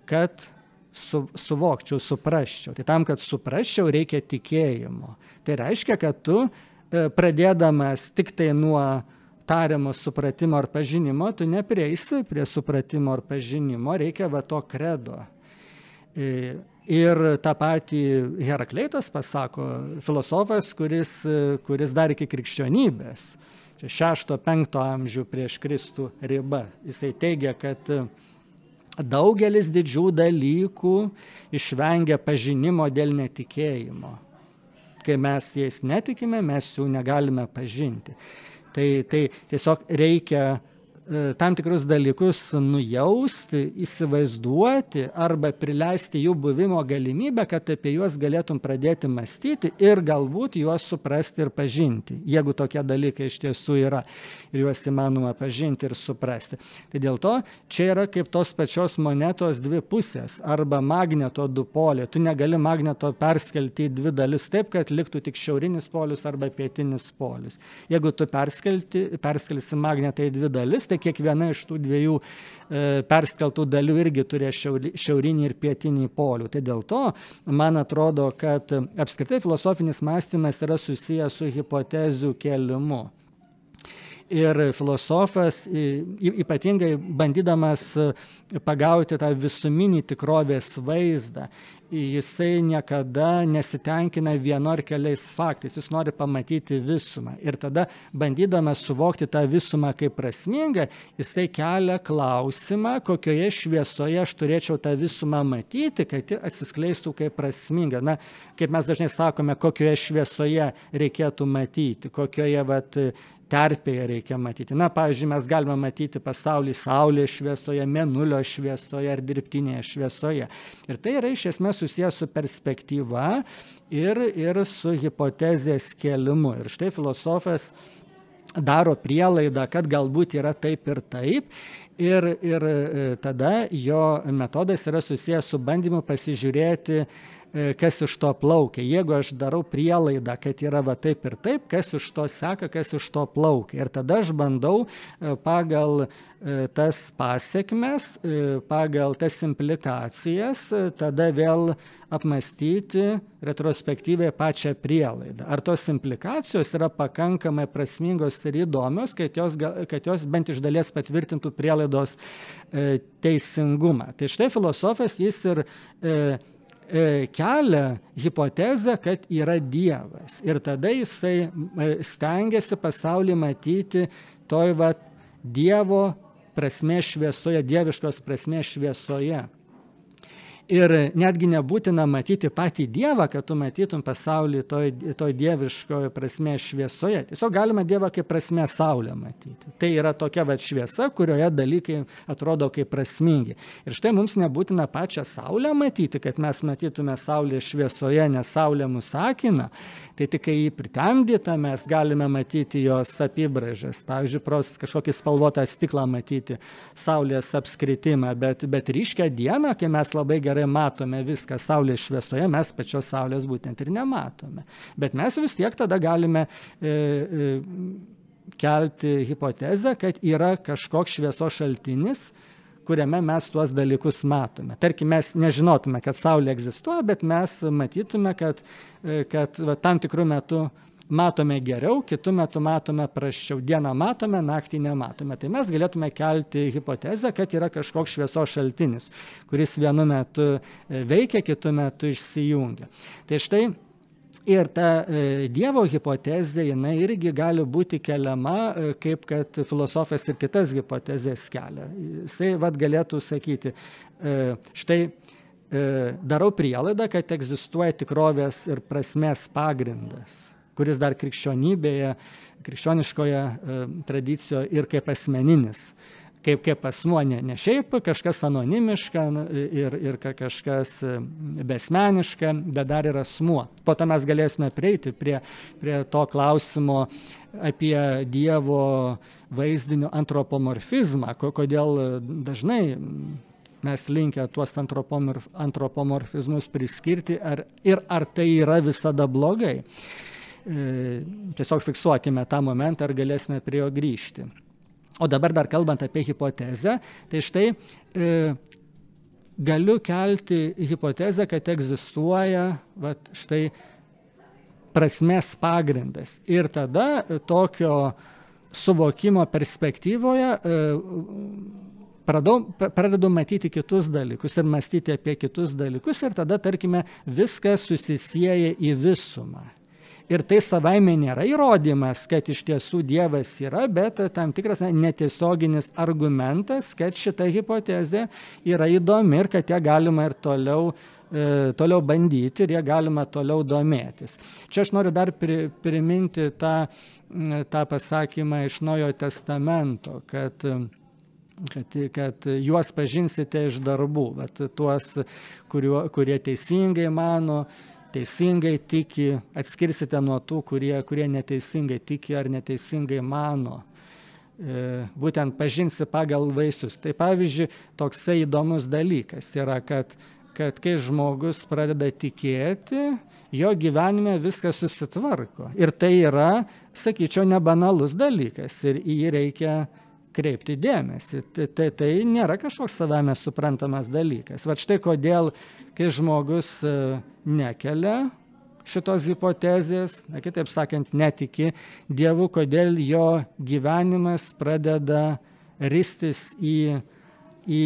kad su, suvokčiau, suprasčiau. Tai tam, kad suprasčiau, reikia tikėjimo. Tai reiškia, kad tu e, pradėdamas tik tai nuo tariamo supratimo ar pažinimo, tu neprieisi prie supratimo ar pažinimo, reikia va to kredo. E, ir tą patį Herakleitas pasako, filosofas, kuris, kuris dar iki krikščionybės, čia šešto, penkto amžių prieš Kristų riba, jisai teigia, kad daugelis didžių dalykų išvengia pažinimo dėl netikėjimo. Kai mes jais netikime, mes jų negalime pažinti. Tai, tai tiesiog reikia E, tam tikrus dalykus nujausti, įsivaizduoti arba prileisti jų buvimo galimybę, kad apie juos galėtum pradėti mąstyti ir galbūt juos suprasti ir pažinti, jeigu tokie dalykai iš tiesų yra ir juos įmanoma pažinti ir suprasti. Tai dėl to čia yra kaip tos pačios monetos dvi pusės arba magneto du poliai. Tu negali magneto perskelti į dvi dalis taip, kad liktų tik šiaurinis polius arba pietinis polius. Jeigu tu perskelsi magnetą į dvi dalis, tai kiekviena iš tų dviejų e, perskeltų dalių irgi turės šiaurinį ir pietinį polių. Tai dėl to man atrodo, kad apskritai filosofinis mąstymas yra susijęs su hipotezių kelimu. Ir filosofas, ypatingai bandydamas pagauti tą visuminį tikrovės vaizdą jisai niekada nesitenkina vienu ar keliais faktais, jis nori pamatyti visumą. Ir tada, bandydamas suvokti tą visumą kaip prasmingą, jisai kelia klausimą, kokioje šviesoje aš turėčiau tą visumą matyti, kad ji atsiskleistų kaip prasminga. Na, kaip mes dažnai sakome, kokioje šviesoje reikėtų matyti, kokioje vat, terpėje reikia matyti. Na, pavyzdžiui, mes galime matyti pasaulį Saulės šviesoje, Mėnulio šviesoje ar dirbtinėje šviesoje. Ir tai yra iš esmės susijęs su perspektyva ir, ir su hipotezės kelimu. Ir štai filosofas daro prielaidą, kad galbūt yra taip ir taip. Ir, ir e, tada jo metodas yra susijęs su bandymu pasižiūrėti, kas iš to plaukia. Jeigu aš darau prielaidą, kad yra va taip ir taip, kas iš to seka, kas iš to plaukia. Ir tada aš bandau e, pagal e, tas pasiekmes, pagal tas implikacijas, tada vėl apmastyti retrospektyviai pačią prielaidą. Ar tos implikacijos yra pakankamai prasmingos ir įdomios, kad jos, kad jos bent iš dalies patvirtintų prielaidos teisingumą. Tai štai filosofas jis ir E, kelia hipotezę, kad yra Dievas. Ir tada jisai e, stengiasi pasaulį matyti toj va Dievo prasme šviesoje, dieviškos prasme šviesoje. Ir netgi nebūtina matyti patį Dievą, kad tu matytum pasaulį toj, toj dieviškoje prasme šviesoje. Tiesiog galima Dievą kaip prasme Saulę matyti. Tai yra tokia va šviesa, kurioje dalykai atrodo kaip prasmingi. Ir štai mums nebūtina pačią Saulę matyti, kad mes matytume Saulę šviesoje, nes Saulė mus sakina tai tik kai jį pritemdytą mes galime matyti jos apibraižas. Pavyzdžiui, pros kažkokį spalvotą stiklą matyti, saulės apskritimą, bet, bet ryškę dieną, kai mes labai gerai matome viską saulės šviesoje, mes pačios saulės būtent ir nematome. Bet mes vis tiek tada galime e, e, kelti hipotezę, kad yra kažkoks šviesos šaltinis, kuriame mes tuos dalykus matome. Tarkim, mes nežinotume, kad Saulė egzistuoja, bet mes matytume, kad, e, kad va, tam tikrų metų matome geriau, kitų metų matome praščiau. Dieną matome, naktį nematome. Tai mes galėtume kelti hipotezę, kad yra kažkoks šviesos šaltinis, kuris vienu metu e, veikia, kitu metu išsijungia. Tai štai Ir ta e, Dievo hipotezė, jinai irgi gali būti keliama, e, kaip kad filosofas ir kitas hipotezės kelia. Jisai vad galėtų sakyti, štai darau prielaidą, kad egzistuoja tikrovės ir prasmės pagrindas, kuris dar krikščionybėje, krikščioniškoje tradicijoje ir kaip asmeninis kaip, kaip asmuo, ne, ne šiaip kažkas anonimiška ir, ir kažkas e, besmeniška, bet dar ir asmuo. Po to mes galėsime prieiti prie, prie to klausimo apie Dievo vaizdinio antropomorfizmą, kodėl dažnai mes linkę tuos antropomorfizmus priskirti ar, ir ar tai yra visada blogai. E, tiesiog fiksuokime tą momentą ir galėsime prie jo grįžti. O dabar dar kalbant apie hipotezę, tai štai e, galiu kelti hipotezę, kad egzistuoja vat, štai prasmės pagrindas. Ir tada tokio suvokimo perspektyvoje e, pradau, pradedu matyti kitus dalykus ir mąstyti apie kitus dalykus ir tada, tarkime, viskas susisieja į visumą. Ir tai savaime nėra įrodymas, kad iš tiesų Dievas yra, bet tam tikras netiesioginis argumentas, kad šita hipotezė yra įdomi ir kad ją galima ir toliau e, toliau bandyti ir jie galima toliau domėtis. Čia aš noriu dar pri, priminti tą, tą pasakymą iš Naujojo testamento, kad kad, kad juos pažinsite iš darbų, bet tuos, kuriuo, kurie teisingai mano, teisingai tiki, atskirsite nuo tų, kurie, kurie neteisingai tiki ar neteisingai mano. E, būtent pažinsi pagal vaisius. Tai pavyzdžiui, toksai įdomus dalykas yra, kad, kad kai žmogus pradeda tikėti, jo gyvenime viskas susitvarko. Ir tai yra, sakyčiau, nebanalus dalykas ir jį reikia kreipti dėmesį. Tai, tai, tai nėra kažkoks savame suprantamas dalykas. Va štai kodėl, kai žmogus e, nekelia šitos hipotezės, na, kitaip sakant, netiki Dievu, kodėl jo gyvenimas pradeda ristis į, į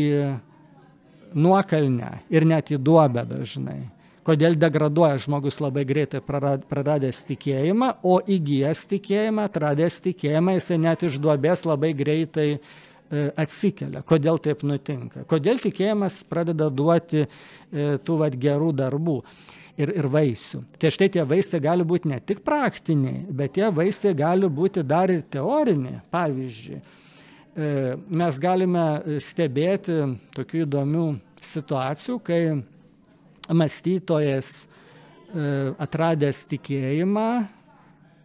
nuokalnę ir net į duobę dažnai. Kodėl degraduoja žmogus labai greitai praradęs tikėjimą, o įgyjęs tikėjimą, atradęs tikėjimą, jisai net iš duobės labai greitai e, atsikelia. Kodėl taip nutinka? Kodėl tikėjimas pradeda duoti e, tų vat, gerų darbų ir, ir vaisių. Tai štai tie vaistai gali būti ne tik praktiniai, bet tie vaistai gali būti dar ir teoriniai. Pavyzdžiui, e, mes galime stebėti tokių įdomių situacijų, kai mąstytojas e, atradęs tikėjimą,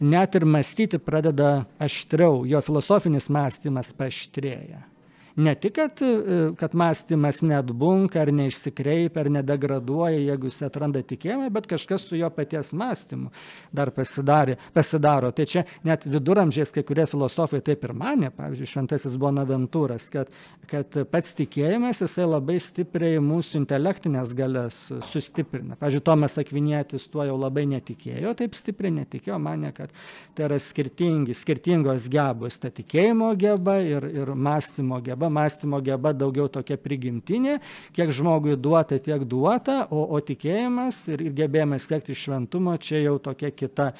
net ir mąstyti pradeda aštriau, jo filosofinis mąstymas paaštrėja ne tik, kad, e, kad mąstymas netbunka ar neišsikreipia ar nedegraduoja, jeigu jis atranda tikėjimą, bet kažkas su jo paties mąstymu dar pasidarė, pasidaro. Tai čia net viduramžiais kai kurie filosofai taip ir mane, pavyzdžiui, Šventasis Bonaventūras, kad, kad pats tikėjimas jisai labai stipriai mūsų intelektinės galės sustiprina. Pavyzdžiui, Tomas Akvinėtis tuo jau labai netikėjo, taip stipriai netikėjo, mane, kad tai yra skirtingi, skirtingos gebos, ta tikėjimo geba ir, ir mąstymo geba geba, mąstymo geba daugiau tokia prigimtinė, kiek žmogui duota, tiek duota, o, o tikėjimas ir, ir gebėjimas siekti šventumo čia jau tokia kita,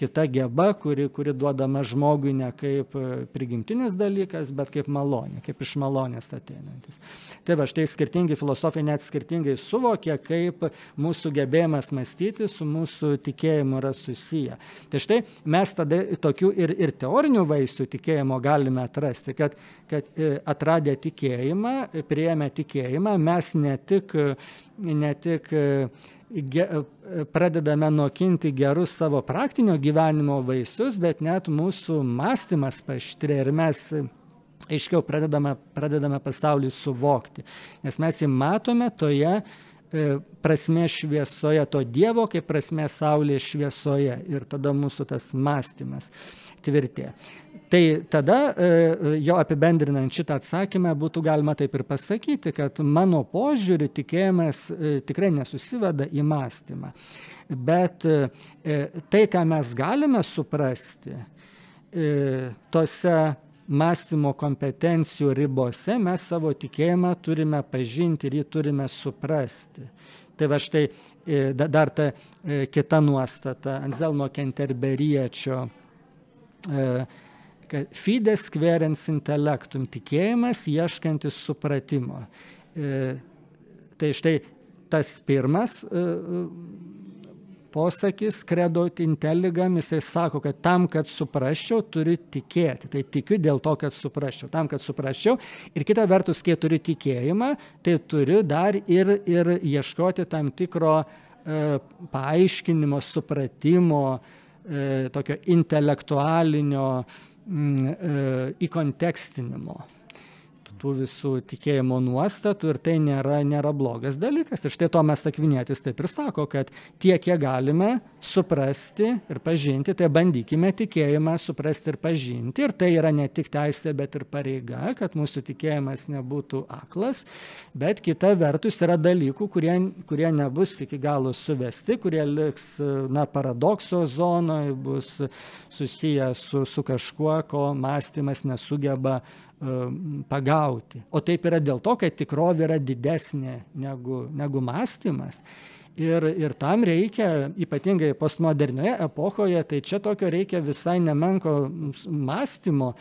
kita geba, kuri, kuri duodama žmogui ne kaip e, prigimtinis dalykas, bet kaip malonė, kaip iš malonės ateinantis. Tai va, štai skirtingi filosofai net skirtingai suvokia, kaip mūsų gebėjimas mąstyti su mūsų tikėjimu yra susiję. Tai štai mes tada tokių ir, ir teorinių vaisių tikėjimo galime atrasti, kad, kad e, atrasti atradę tikėjimą, prieėmę tikėjimą, mes ne tik, ne tik ge, pradedame nokinti gerus savo praktinio gyvenimo vaisius, bet net mūsų mąstymas paštrė ir mes aiškiau pradedame, pradedame pasaulį suvokti, nes mes jį matome toje e, prasme šviesoje, to Dievo kaip prasme Saulės šviesoje ir tada mūsų tas mąstymas tvirtė. Tai tada e, jo apibendrinant šitą atsakymą būtų galima taip ir pasakyti, kad mano požiūrį tikėjimas e, tikrai nesusiveda į mąstymą. Bet e, tai, ką mes galime suprasti, tose mąstymo kompetencijų ribose mes savo tikėjimą turime pažinti ir jį turime suprasti. Tai va štai dar ta kita nuostata Anzelmo Kenterberiečio kad fides querens intellectum, tikėjimas ieškantis supratimo. E, tai štai tas pirmas e, posakis, kredot intelligam, jisai sako, kad tam, kad suprasčiau, turiu tikėti. Tai tikiu dėl to, kad suprasčiau. Tam, kad suprasčiau. Ir kita vertus, kai turiu tikėjimą, tai turiu dar ir, ir ieškoti tam tikro e, paaiškinimo, supratimo, e, tokio intelektualinio e, įkontekstinimo tų visų tikėjimo nuostatų ir tai nėra, nėra blogas dalykas. Ir štai Tomas Akvinėtis taip ir sako, kad tiek, kiek galime suprasti ir pažinti, tai bandykime tikėjimą suprasti ir pažinti. Ir tai yra ne tik teisė, bet ir pareiga, kad mūsų tikėjimas nebūtų aklas, bet kita vertus yra dalykų, kurie, kurie nebus iki galo suvesti, kurie liks na, paradokso zonoje, bus susiję su, su kažkuo, ko mąstymas nesugeba pagauti. O taip yra dėl to, kad tikrovė yra didesnė negu, negu mąstymas. Ir, ir tam reikia, ypatingai postmodernioje epochoje, tai čia tokio reikia visai nemenko mąstymo,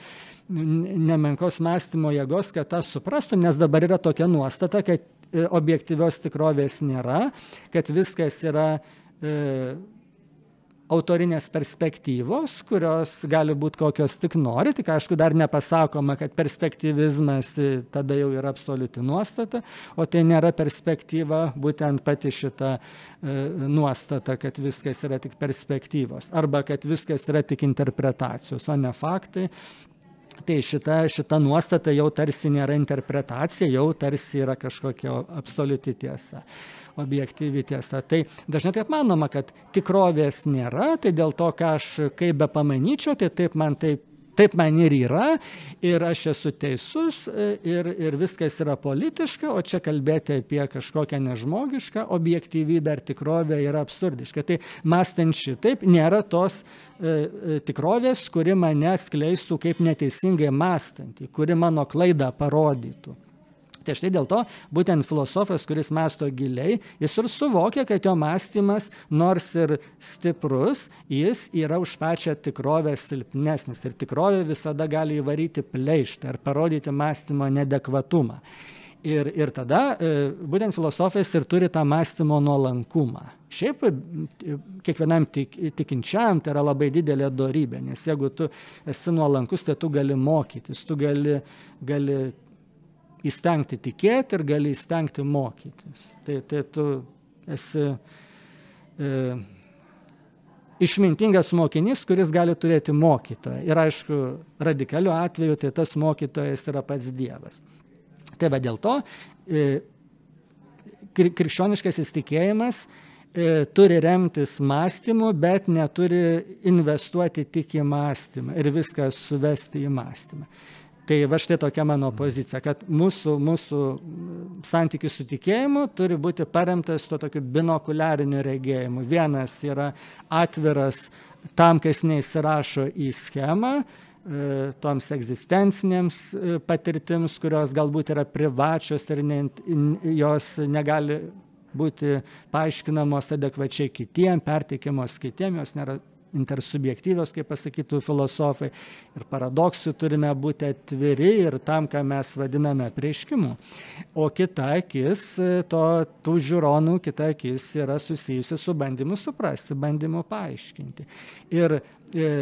nemenkos mąstymo jėgos, kad tą suprastum, nes dabar yra tokia nuostata, kad e, objektyvios tikrovės nėra, kad viskas yra e, autorinės perspektyvos, kurios gali būti kokios tik nori, tik aišku, dar nepasakoma, kad perspektyvizmas tada jau yra absoliuti nuostata, o tai nėra perspektyva būtent pati šita e, nuostata, kad viskas yra tik perspektyvos, arba kad viskas yra tik interpretacijos, o ne faktai. Tai šita, šita nuostata jau tarsi nėra interpretacija, jau tarsi yra kažkokia absoliuti tiesa objektyvi tiesa. Tai dažnai taip manoma, kad tikrovės nėra, tai dėl to, ką aš kaip be pamanyčiau, tai taip man taip taip man ir yra, ir aš esu teisus, ir, ir viskas yra politiška, o čia kalbėti apie kažkokią nežmogišką objektyvybę ar tikrovę yra absurdiška. Tai mąstant šitaip, nėra tos e, e tikrovės, kuri mane skleistų kaip neteisingai mąstantį, kuri mano klaidą parodytų. Tai štai dėl to būtent filosofas, kuris masto giliai, jis ir suvokia, kad jo mąstymas, nors ir stiprus, jis yra už pačią tikrovę silpnesnis. Ir tikrovė visada gali įvaryti pleištą ir parodyti mąstymo nedekvatumą. Ir, ir tada e, būtent filosofijas ir turi tą mąstymo nuolankumą. Šiaip e, kiekvienam tik, tikinčiam tai yra labai didelė darybė, nes jeigu tu esi nuolankus, tai tu gali mokytis, tu gali, gali įstengti tikėti ir gali įstengti mokytis. Tai, tai tu esi e, išmintingas mokinys, kuris gali turėti mokytoją. Ir aišku, radikaliu atveju tai tas mokytojas yra pats Dievas. Tai va dėl to e, krikščioniškas įstikėjimas e, turi remtis mąstymu, bet neturi investuoti tik į mąstymą ir viską suvesti į mąstymą. Tai va štai tokia mano pozicija, kad mūsų, mūsų santykis su tikėjimu turi būti paremtas tuo tokiu binokuliariniu regėjimu. Vienas yra atviras tam, kas neįsirašo į schemą, E, toms egzistencinėms e, patirtims, kurios galbūt yra privačios ir ne, jos negali būti paaiškinamos adekvačiai kitiem, perteikiamos kitiem, jos nėra intersubjektyvios, kaip pasakytų filosofai. Ir paradoksų turime būti atviri ir tam, ką mes vadiname prieškimu. O kita akis, e, to, tų žiūronų, kita akis yra susijusi su bandymu suprasti, bandymu paaiškinti. Ir e,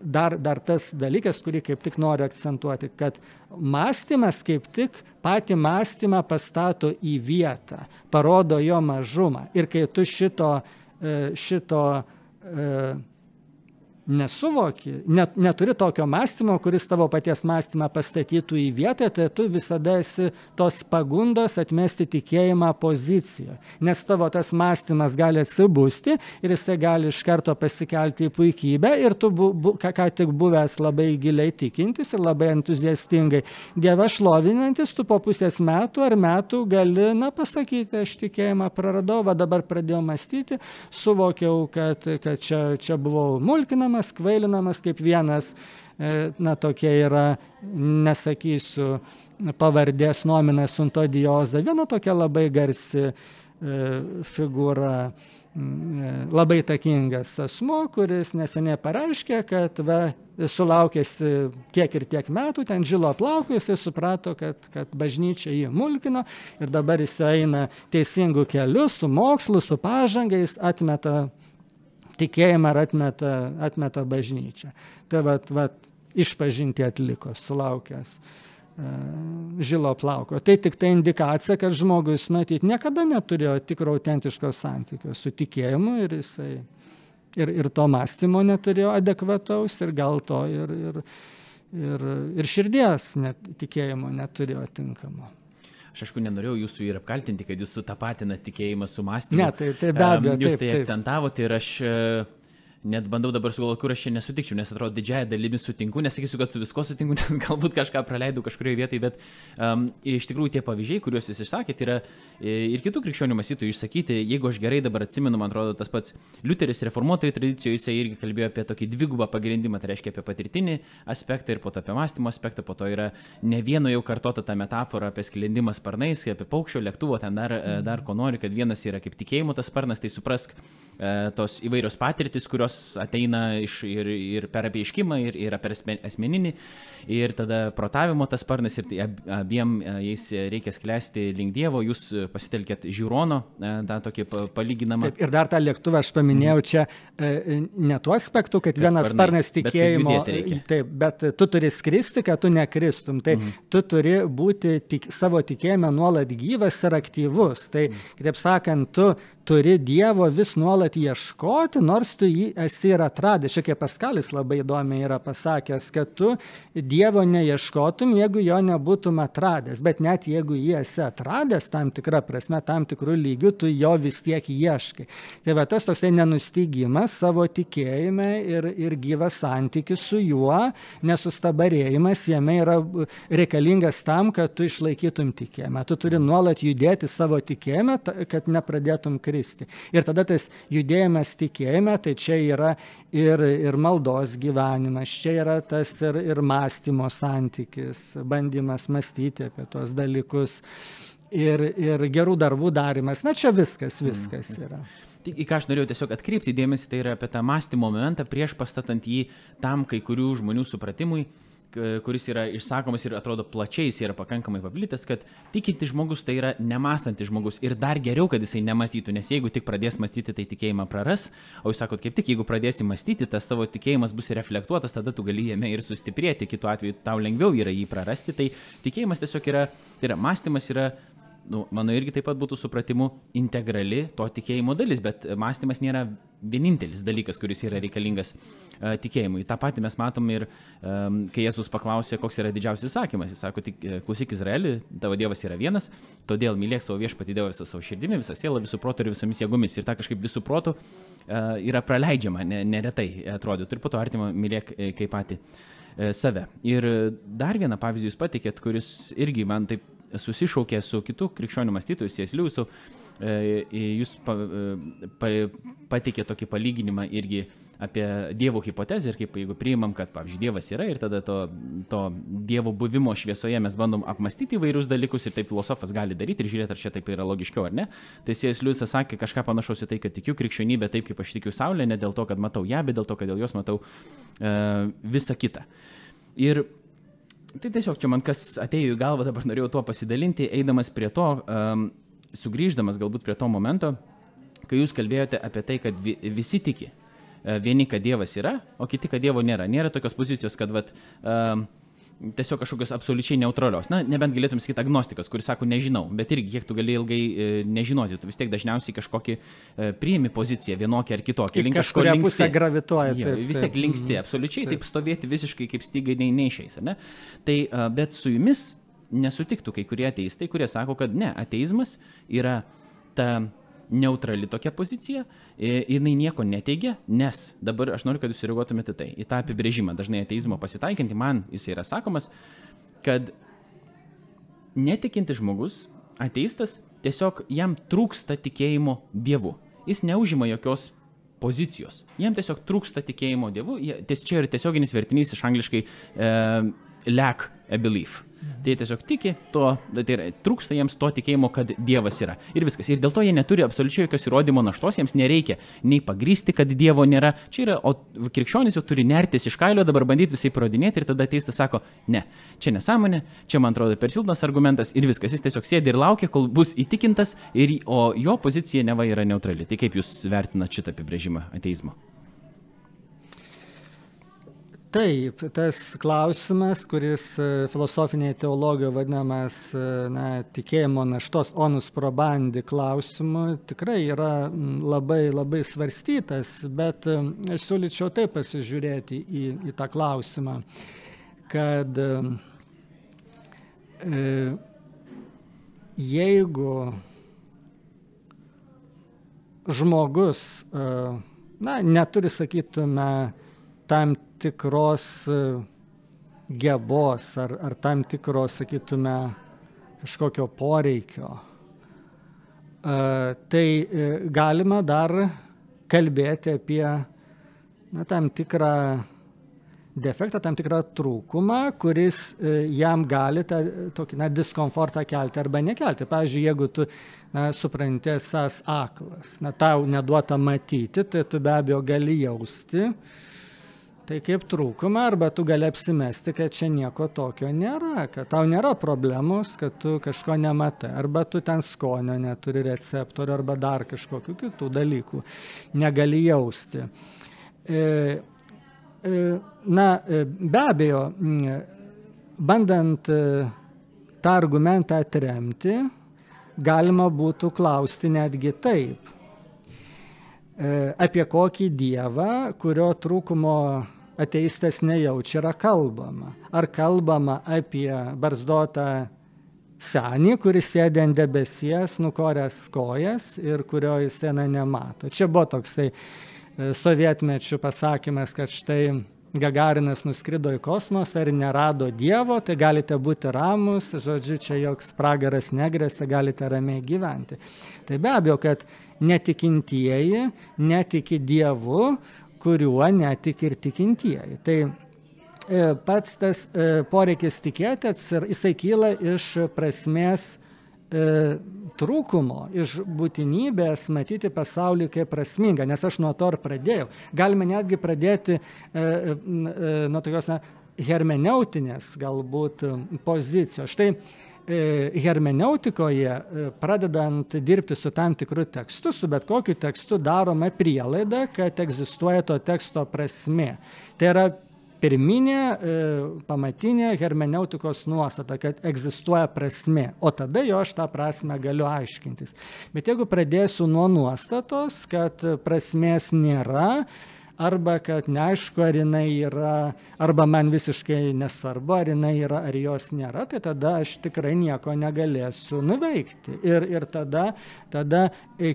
dar, dar tas dalykas, kurį kaip tik noriu akcentuoti, kad mąstymas kaip tik patį mąstymą pastato į vietą, parodo jo mažumą. Ir kai tu šito, e, šito e, nesuvoki, net, neturi tokio mąstymo, kuris tavo paties mąstymą pastatytų į vietą, tai tu visada esi tos pagundos atmesti tikėjimą poziciją. Nes tavo tas mąstymas gali atsibusti ir jisai gali iš karto pasikelti į puikybę ir tu, bu, bu, ką, ką tik buvęs labai giliai tikintis ir labai entuziastingai Dievą šlovinantis, tu po pusės metų ar metų gali, na, pasakyti, aš tikėjimą praradau, va dabar pradėjau mąstyti, suvokiau, kad, kad čia, čia buvau mulkinama, žeminamas, kvailinamas kaip vienas, e, na tokia yra, nesakysiu, pavardės nominas Suntodioza, viena tokia labai garsi e, figūra, e, labai takingas asmo, kuris neseniai pareiškė, kad va, sulaukęs tiek ir tiek metų, ten žilo plaukų, jisai suprato, kad, kad bažnyčia jį mulkino ir dabar jis eina teisingų kelių, su mokslu, su pažangais, atmeta tikėjimą ar atmeta, atmeta bažnyčią. Tai vat, vat, išpažinti atliko, sulaukęs e, žilo plauko. Tai tik tai indikacija, kad žmogus, matyt, niekada neturėjo tikro autentiško santykio su tikėjimu ir jisai ir, ir to mąstymo neturėjo adekvataus ir gal to ir, ir, ir, ir širdies net, tikėjimo neturėjo tinkamo. Aš aišku, nenorėjau jūsų ir apkaltinti, kad jūs sutapatinate tikėjimą su mąstymu. Ne, tai, tai be abejo. Jūs tai taip. akcentavote ir aš uh, net bandau dabar sugalvoti, kur aš čia nesutikčiau, nes atrodo didžiąją dalimi sutinku, nesakysiu, kad su visko sutinku, nes galbūt kažką praleidau kažkurioje vietoje, bet um, iš tikrųjų tie pavyzdžiai, kuriuos jūs išsakėte, yra e, ir kitų krikščionių mąstytojų išsakyti. Jeigu aš gerai dabar atsimenu, man atrodo, tas pats Liuteris reformuotojų tradicijoje, jisai irgi kalbėjo apie tokį dvigubą pagrindimą, tai reiškia apie patirtinį aspektą ir po to apie mąstymo aspektą, po to yra ne vieno jau kartota ta metafora apie sklendimą sparnais, apie paukščio lėktuvo, ten dar, e, dar ko nori, kad vienas yra kaip tikėjimo tas sparnas, tai suprask e, tos įvairios patirtis, kurios ateina iš, ir, ir per apieiškimą, ir, ir per asmeninį, ir tada protavimo tas sparnas, ir tai abiem e, jais reikia sklęsti link Dievo, jūs pasitelkėt žiūrono, e, tą tokį palyginamą. Taip, ir dar tą lėktuvą aš paminėjau mhm. čia e, ne tuo aspektu, kad, kad vienas sparnas tikėjimo, bet taip, bet tu turi skristi, kad tu nekristum. Tai mhm. tu turi būti tik, savo tikėjime nuolat gyvas ir aktyvus. Tai, mhm. kitaip sakant, tu turi Dievo vis nuolat ieškoti, nors tu jį esi ir atradęs. Čia kaip Paskalis labai įdomiai yra pasakęs, kad tu Dievo neieškotum, jeigu jo nebūtum atradęs. Bet net jeigu jį esi atradęs tam tikrą prasme, tam tikrų lygių, tu jo vis tiek ieškai. Tai va tas toksai nenustygimas savo tikėjime ir, ir gyvas santykis su juo, nesustabarėjimas jame yra reikalingas tam, kad tu išlaikytum tikėjimą. Tu turi nuolat judėti savo tikėjimą, kad nepradėtum kristi kristi. Ir tada tas judėjimas tikėjime, tai čia yra ir, ir maldos gyvenimas, čia yra tas ir, ir mąstymo santykis, bandymas mąstyti apie tuos dalykus ir, ir gerų darbų darimas. Na, čia viskas, viskas mm, yra. Į ką aš norėjau tiesiog atkreipti dėmesį, tai yra apie tą mąstymo momentą prieš pastatant jį tam kai kurių žmonių supratimui, kuris yra išsakomas ir atrodo plačiai, jis yra pakankamai paplitęs, kad tikinti žmogus tai yra nemastantis žmogus ir dar geriau, kad jisai nemastytų, nes jeigu tik pradės mąstyti, tai tikėjimą praras, o jūs sakot, kaip tik, jeigu pradėsi mąstyti, tas tavo tikėjimas bus reflektuotas, tada tu gali jame ir sustiprėti, kitu atveju tau lengviau yra jį prarasti, tai tikėjimas tiesiog yra, tai yra mąstymas yra nu, mano irgi taip pat būtų supratimu integrali to tikėjimo dalis, bet mąstymas nėra vienintelis dalykas, kuris yra reikalingas uh, tikėjimui. Ta pati mes matom ir um, kai Jėzus paklausė, koks yra didžiausias įsakymas. Jis sako, tik e, klausyk Izraelį, tavo Dievas yra vienas, todėl mylėk savo viešpatį Dievą visą savo širdimi, visą sielą, visų protų ir visomis jėgomis. Ir ta kažkaip visų protų uh, yra praleidžiama, ne, neretai atrodytų. Ir po to artimą mylėk kaip patį save. Ir dar vieną pavyzdį jūs patikėt, kuris irgi man taip susišaukė su kitu krikščionių mąstytoju, Siesliusu, e, jūs pa, e, pa, pateikė tokį palyginimą irgi apie Dievo hipotezę ir kaip jeigu priimam, kad, pavyzdžiui, Dievas yra ir tada to, to Dievo buvimo šviesoje mes bandom apmastyti įvairius dalykus ir taip filosofas gali daryti ir žiūrėti, ar čia taip yra logiškiau ar ne. Tai Sėjas Liujisas sakė kažką panašaus į tai, kad tikiu krikščionybę taip, kaip aš tikiu Saulę, ne dėl to, kad matau ją, bet dėl to, kad dėl jos matau uh, visą kitą. Ir Tai tiesiog čia man kas atėjo į galvą, dabar norėjau tuo pasidalinti, eidamas prie to, um, sugrįždamas galbūt prie to momento, kai jūs kalbėjote apie tai, kad vi, visi tiki. E, vieni, kad Dievas yra, o kiti, kad Dievo nėra. Nėra tokios pozicijos, kad vat, um, tiesiog kažkokios absoliučiai neutralios. Na, nebent galėtum sakyti agnostikas, kuris sako nežinau, bet irgi kiek tu gali ilgai e, nežinoti, tu vis tiek dažniausiai kažkokį e, priimi poziciją vienokią ar kitokią. Link kažkuria pusė gravituoja. Taip, taip, vis tiek linksti, mhm. absoliučiai taip. taip stovėti visiškai kaip stygai nei neišeis. Ne? Tai, e, bet su jumis nesutiktų kai kurie ateistai, kurie sako, kad ne, ateizmas yra ta neutrali tokia pozicija, jinai nieko neteigia, nes dabar aš noriu, kad jūs reaguotumėte tai, į tą apibrėžimą, dažnai ateizmo pasitaikinti, man jis yra sakomas, kad netikinti žmogus, ateistas, tiesiog jam trūksta tikėjimo Dievu. Jis neužima jokios pozicijos. Jam tiesiog trūksta tikėjimo Dievu. Ties čia yra tiesioginis vertinys iš angliškai e, lack a belief. Tai jie tiesiog tiki, to, tai yra, trūksta jiems to tikėjimo, kad Dievas yra. Ir viskas. Ir dėl to jie neturi absoliučiai jokios įrodymo naštos, jiems nereikia nei pagrysti, kad Dievo nėra. Čia yra, o krikščionis jau turi nertis iš kailio, dabar bandyti visai parodinėti ir tada teistas sako, ne, čia nesąmonė, čia man atrodo per silpnas argumentas ir viskas. Jis tiesiog sėdi ir laukia, kol bus įtikintas, ir, o jo pozicija neva yra neutrali. Tai kaip jūs vertinat šitą apibrėžimą ateizmo? Taip, tas klausimas, kuris e, filosofinėje teologijoje vadinamas e, na, tikėjimo naštos onus probandi klausimu, tikrai yra labai labai svarstytas, bet e, aš siūlyčiau taip pasižiūrėti į, į tą klausimą, kad e, jeigu žmogus, na, neturi, sakytume, tam tikros e, gebos ar, ar tam tikro, sakytume, kažkokio poreikio, e, tai e, galima dar kalbėti apie na, tam tikrą defektą, tam tikrą trūkumą, kuris jam gali tą tokį na, diskomfortą kelti arba nekelti. Pavyzdžiui, jeigu tu na, supranti esas aklas, na, tau neduota matyti, tai tu be abejo gali jausti, uh, tai kaip trūkumą arba tu gali apsimesti, kad čia nieko tokio nėra, kad tau nėra problemos, kad tu kažko nematai, arba tu ten skonio neturi receptorių arba dar kažkokių kitų dalykų negali jausti. E, e, na, e, be abejo, bandant tą argumentą atremti, galima būtų klausti netgi taip apie kokį dievą, kurio trūkumo ateistas nejaučia, yra kalbama. Ar kalbama apie barzdotą senį, kuris sėdė ant debesies, nukoręs kojas ir kurio jis ten nemato. Čia buvo toksai e, sovietmečių pasakymas, kad štai Gagarinas nuskrido į kosmosą ir nerado Dievo, tai galite būti ramus, žodžiu, čia joks pragaras negrėsia, galite ramiai gyventi. Tai be abejo, kad netikintieji netiki Dievu, kuriuo netiki ir tikintieji. Tai e, pats tas e, poreikis tikėti, jisai kyla iš prasmės e, trūkumo, iš būtinybės matyti pasaulį kaip prasmingą, nes aš nuo to ir pradėjau. Galime netgi pradėti nuo tokios na, hermeneutinės galbūt pozicijos. Štai hermeneutikoje, e, pradedant dirbti su tam tikru tekstu, su bet kokiu tekstu darome prielaidą, kad egzistuoja to teksto prasme. Tai yra pirminė e, pamatinė hermeneutikos nuostata, kad egzistuoja prasme, o tada jo aš tą prasme galiu aiškintis. Bet jeigu pradėsiu nuo nuostatos, kad prasmės nėra, arba kad neaišku, ar jinai yra, arba man visiškai nesvarbu, ar jinai yra, ar jos nėra, tai tada aš tikrai nieko negalėsiu nuveikti. Ir, ir tada, tada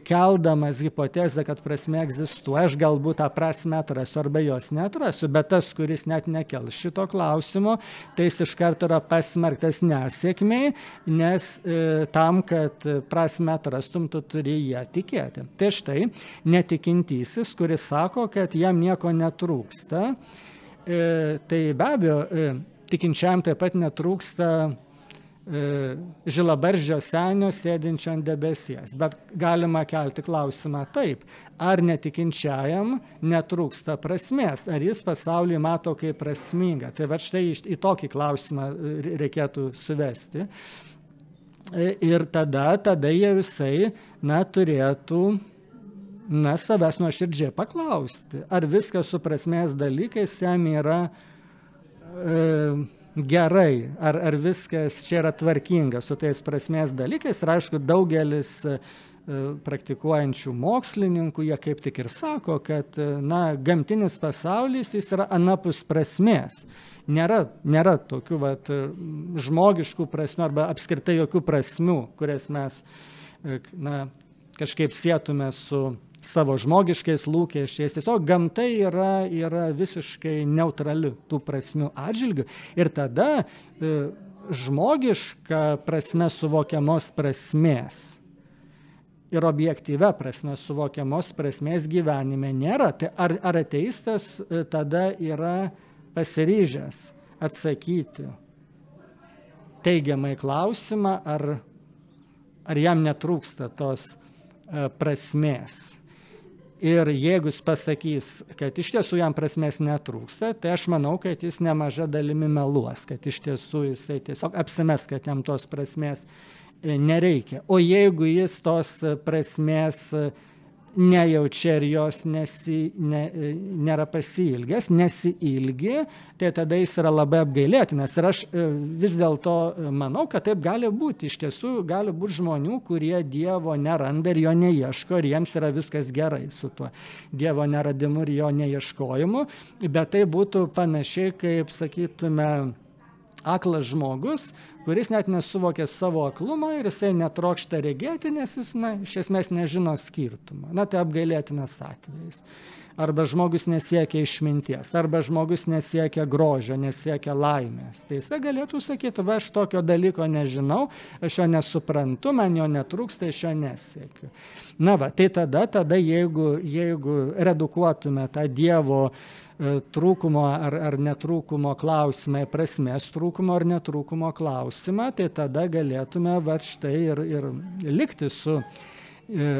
keldamas hipotezę, kad prasme egzistuoja, aš galbūt tą prasme atrasiu arba jos neatrasiu, bet tas, kuris net nekels šito klausimo, tai jis iš karto yra pasmerktas nesėkmiai, nes e, tam, kad prasme atrastum, tu turi ją tikėti. Tai štai netikintysis, kuris sako, kad jam nieko netrūksta, e, tai be abejo, e, tikinčiam taip pat netrūksta E, žilabaržio senio sėdinčio ant debesies. Bet galima kelti klausimą taip, ar netikinčiajam netrūksta prasmės, ar jis pasaulį mato kaip prasmingą. Tai va štai į tokį klausimą reikėtų suvesti. Ir tada, tada jie visai, na, turėtų, na, savęs nuoširdžiai paklausti, ar viskas su prasmės dalykais jam yra e, gerai, ar, ar viskas čia yra tvarkinga su tais prasmės dalykais. Ir aišku, daugelis e, praktikuojančių mokslininkų, jie kaip tik ir sako, kad e, na, gamtinis pasaulis jis yra anapus prasmės. Nėra, nėra tokių vat, žmogiškų prasmių arba apskritai jokių prasmių, kurias mes e, na, kažkaip sėtume su savo žmogiškais lūkesčiais. Tiesiog gamta yra, yra visiškai neutrali tų prasmių atžvilgių. Ir tada e, žmogiška prasme suvokiamos prasmės ir objektyvę prasme suvokiamos prasmės gyvenime nėra. Tai ar, ar ateistas e, tada yra pasiryžęs atsakyti teigiamai klausimą, ar, ar jam netrūksta tos e, prasmės. Ir jeigu jis pasakys, kad iš tiesų jam prasmės netrūksta, tai aš manau, kad jis nemaža dalimi meluos, kad iš tiesų jisai tiesiog apsimes, kad jam tos prasmės e, nereikia. O jeigu jis tos prasmės nejaučia ir jos nesi, ne, nėra pasilgęs, nesiilgi, tai tada jis yra labai apgailėtinas. Ir aš e, vis dėlto manau, kad taip gali būti. Iš tiesų gali būti žmonių, kurie Dievo neranda ir jo neieško ir jiems yra viskas gerai su tuo Dievo neradimu ir jo neieškojimu. Bet tai būtų panašiai, kaip sakytume, aklas žmogus, kuris net nesuvokia savo aklumo ir jisai netrokšta regėti, nes jis, na, iš esmės nežino skirtumo. Na, tai apgailėtinas atvejis. Arba žmogus nesiekia išminties, arba žmogus nesiekia grožio, nesiekia laimės. Tai jisai galėtų sakyti, va, aš tokio dalyko nežinau, aš jo nesuprantu, man jo netrūksta, aš jo nesiekiu. Na, va, tai tada, tada jeigu, jeigu redukuotume tą Dievo uh, trūkumo ar, ar netrūkumo klausimą, prasmės trūkumo ar netrūkumo klausimą, tai tada galėtume va štai ir, ir likti su e,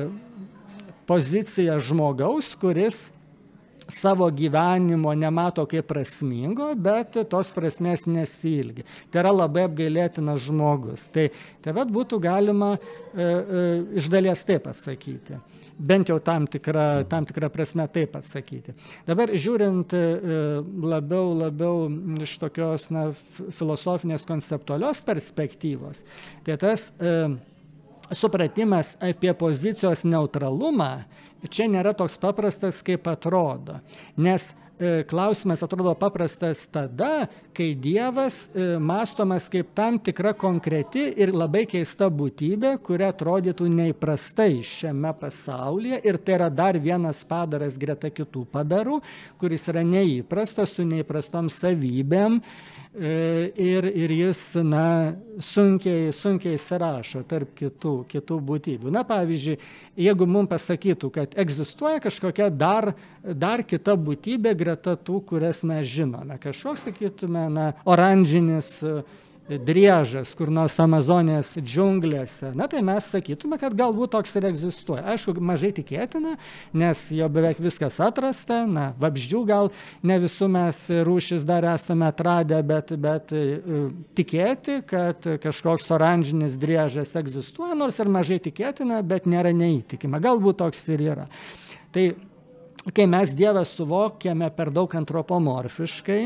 pozicija žmogaus, kuris savo gyvenimo nemato kaip prasmingo, bet tos prasmės nesilgi. Tai yra labai apgailėtinas žmogus. Tai, tai vad būtų galima e, e, iš dalies taip atsakyti bent jau tam tikra, tam tikra prasme taip atsakyti. Dabar žiūrint e, labiau, labiau iš tokios na, filosofinės konceptualios perspektyvos, tai tas e, supratimas apie pozicijos neutralumą čia nėra toks paprastas, kaip atrodo. Nes klausimas atrodo paprastas tada, kai Dievas e, mastomas kaip tam tikra konkreti ir labai keista būtybė, kuri atrodytų neįprastai šiame pasaulyje. Ir tai yra dar vienas padaras greta kitų padarų, kuris yra neįprastas su neįprastom savybėm. E, ir, ir jis, na, sunkiai, sunkiai įsirašo tarp kitų, kitų būtybių. Na, pavyzdžiui, jeigu mums pasakytų, kad egzistuoja kažkokia dar, dar kita būtybė greta tų, kurias mes žinome, kažkoks, sakytume, na, oranžinis driežas kur nors Amazonės džiunglėse, na tai mes sakytume, kad galbūt toks ir egzistuoja. Aišku, mažai tikėtina, nes jau beveik viskas atrasta, na, vabzdžių gal ne visų mes rūšis dar esame atradę, bet, bet e, tikėti, kad kažkoks oranžinis driežas egzistuoja, nors ir mažai tikėtina, bet nėra neįtikima. Galbūt toks ir yra. Tai kai mes Dievą suvokiame per daug antropomorfiškai,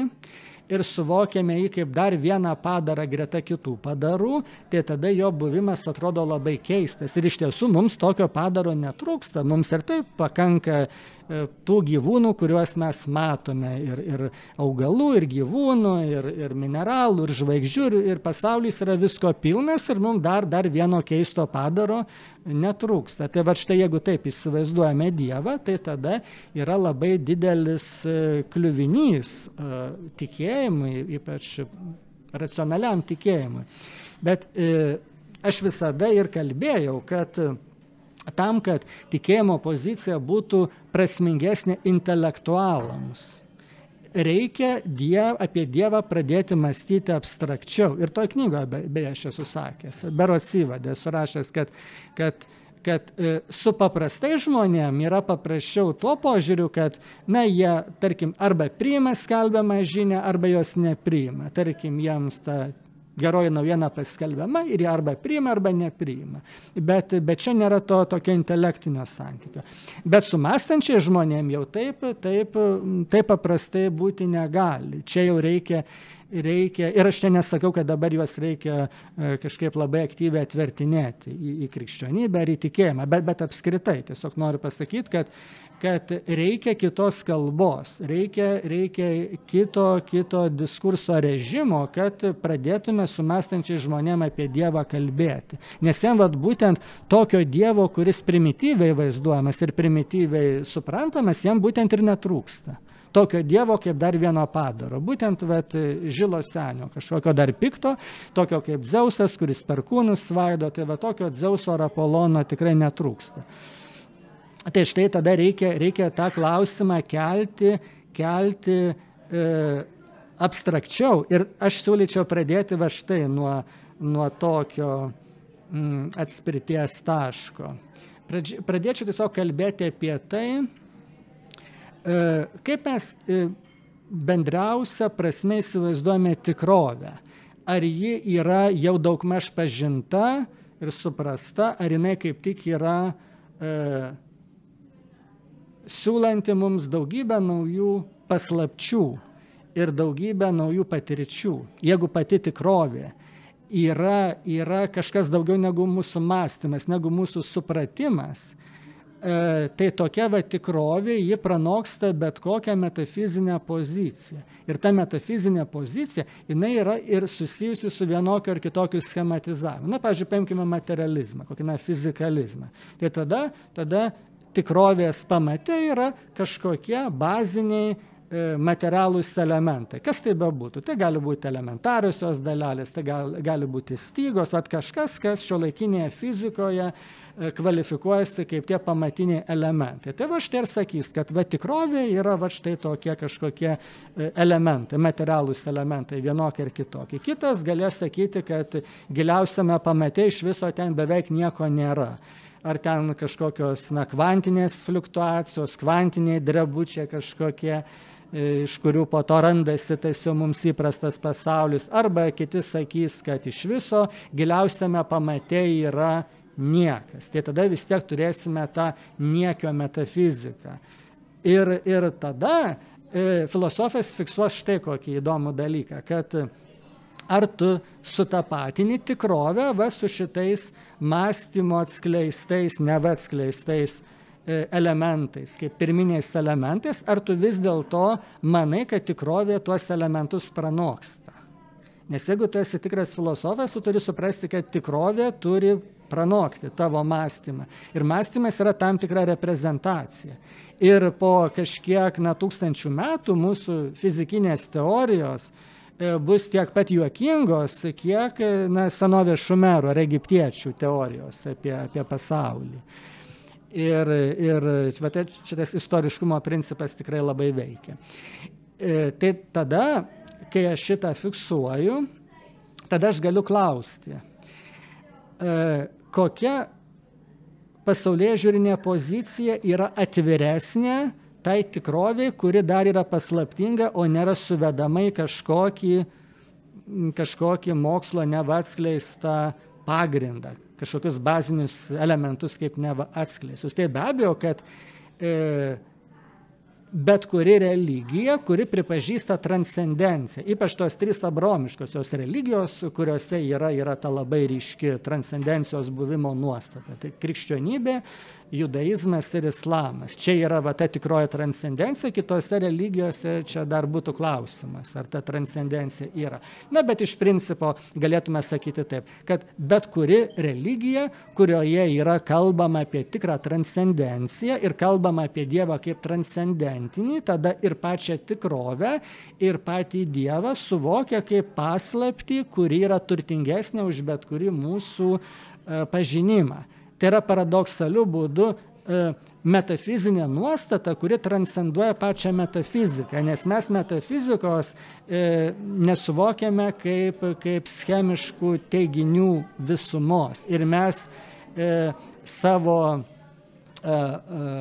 ir suvokiame jį kaip dar vieną padarą greta kitų padarų, tai tada jo buvimas atrodo labai keistas. Ir iš tiesų mums tokio padaro netrūksta, mums ir taip pakanka tų gyvūnų, kuriuos mes matome. Ir, ir augalų, ir gyvūnų, ir, ir mineralų, ir žvaigždžių, ir, ir pasaulis yra visko pilnas ir mums dar, dar vieno keisto padaro netrūksta. Tai va štai jeigu taip įsivaizduojame Dievą, tai tada yra labai didelis e, kliuvinys e, tikėjimui, ypač racionaliam tikėjimui. Bet aš visada ir kalbėjau, kad tam, kad tikėjimo pozicija būtų prasmingesnė intelektualams. Reikia diev, apie Dievą pradėti mąstyti abstrakčiau. Ir toj knygoje, be, beje, aš esu sakęs, Berots įvadė, surašęs, kad, kad kad e, su paprastai žmonėm yra paprasčiau tuo požiūriu, kad, na, jie, tarkim, arba priima skelbiamą žinią, arba jos nepriima. Tarkim, jiems ta geroji naujiena paskelbiama ir ją arba priima, arba nepriima. Bet, bet čia nėra to tokio intelektinio santykio. Bet su mąstančiai žmonėm jau taip, taip, taip paprastai būti negali. Čia jau reikia reikia, ir aš čia nesakau, kad dabar juos reikia e, kažkaip labai aktyviai atvertinėti į, į krikščionybę ar į tikėjimą, bet, bet apskritai tiesiog noriu pasakyti, kad kad reikia kitos kalbos, reikia, reikia kito, kito diskurso režimo, kad pradėtume su mąstančiai žmonėm apie Dievą kalbėti. Nes jam vat, būtent tokio Dievo, kuris primityviai vaizduojamas ir primityviai suprantamas, jam būtent ir netrūksta tokio Dievo kaip dar vieno padaro. Būtent vat, žilo senio, kažkokio dar pikto, tokio kaip Zeusas, kuris per kūnus svaido, tai va tokio Zeuso ar Apolono tikrai netrūksta. Tai štai tada reikia, reikia tą klausimą kelti, kelti e, abstrakčiau. Ir aš siūlyčiau pradėti va štai nuo, nuo tokio mm, atspirties taško. Pradėčiau tiesiog kalbėti apie tai, e, kaip mes e, bendriausia prasme įsivaizduojame tikrovę. Ar ji yra jau daugmaž pažinta ir suprasta, ar jinai kaip tik yra e, siūlanti mums daugybę naujų paslapčių ir daugybę naujų patirčių. Jeigu pati tikrovė yra, yra kažkas daugiau negu mūsų mąstymas, negu mūsų supratimas, e, tai tokia va tikrovė, ji pranoksta bet kokią metafizinę poziciją. Ir ta metafizinė pozicija, jinai yra ir susijusi su vienokiu ar kitokiu schematizavimu. Na, pavyzdžiui, paimkime materializmą, kokį na, fizikalizmą. Tai tada, tada tikrovės pamate yra kažkokie baziniai e, materialūs elementai. Kas tai bebūtų? Tai gali būti elementariosios dalelės, tai gali, gali būti stygos, at kažkas, kas šio laikinėje fizikoje e, kvalifikuojasi kaip tie pamatiniai elementai. Tai va štai ir sakys, kad va tikrovė yra va štai tokie kažkokie e, elementai, materialūs elementai, vienokie ir kitokie. Kitas galės sakyti, kad giliausiame pamate iš viso ten beveik nieko nėra ar ten kažkokios na, kvantinės fluktuacijos, kvantiniai drebučiai kažkokie, e, iš kurių po to randasi tas jau mums įprastas pasaulis, arba kiti sakys, kad iš viso giliausiame pamate yra niekas. Tai tada vis tiek turėsime tą niekio metafiziką. Ir, ir tada e, filosofas fiksuos štai kokį įdomų dalyką, kad ar tu sutapatini tikrovę va su šitais mąstymo atskleistais, neva atskleistais e, elementais, kaip pirminiais elementais, ar tu vis dėlto manai, kad tikrovė tuos elementus pranoksta. Nes jeigu tu esi tikras filosofas, tu turi suprasti, kad tikrovė turi pranokti tavo mąstymą. Ir mąstymas yra tam tikra reprezentacija. Ir po kažkiek na, tūkstančių metų mūsų fizikinės teorijos bus tiek pat juokingos, kiek na, senovės šumerų ar egiptiečių teorijos apie, apie pasaulį. Ir, ir šitas istoriškumo principas tikrai labai veikia. E, tai tada, kai aš šitą fiksuoju, tada aš galiu klausti, e, kokia pasaulyje žiūrinė pozicija yra atviresnė tai tikroviai, kuri dar yra paslaptinga, o nėra suvedama į kažkokį, kažkokį mokslo neva atskleistą pagrindą, kažkokius bazinius elementus kaip neva atskleistus. Tai be abejo, kad e, bet kuri religija, kuri pripažįsta transcendenciją, ypač tos trys abromiškosios religijos, kuriuose yra, yra ta labai ryški transcendencijos buvimo nuostata. Tai krikščionybė, judaizmas ir islamas. Čia yra va ta tikroji transcendencija, kitose religijose čia dar būtų klausimas, ar ta transcendencija yra. Na, bet iš principo galėtume sakyti taip, kad bet kuri religija, kurioje yra kalbama apie tikrą transcendenciją ir kalbama apie Dievą kaip transcendentinį, tada ir pačią tikrovę, ir patį Dievą suvokia kaip paslapti, kuri yra turtingesnė už bet kurį mūsų e, pažinimą. Tai yra paradoksaliu būdu e, metafizinė nuostata, kuri transcenduoja pačią metafiziką, nes mes metafizikos e, nesuvokiame kaip, kaip schemiškų teiginių visumos. Ir mes e, savo e, e,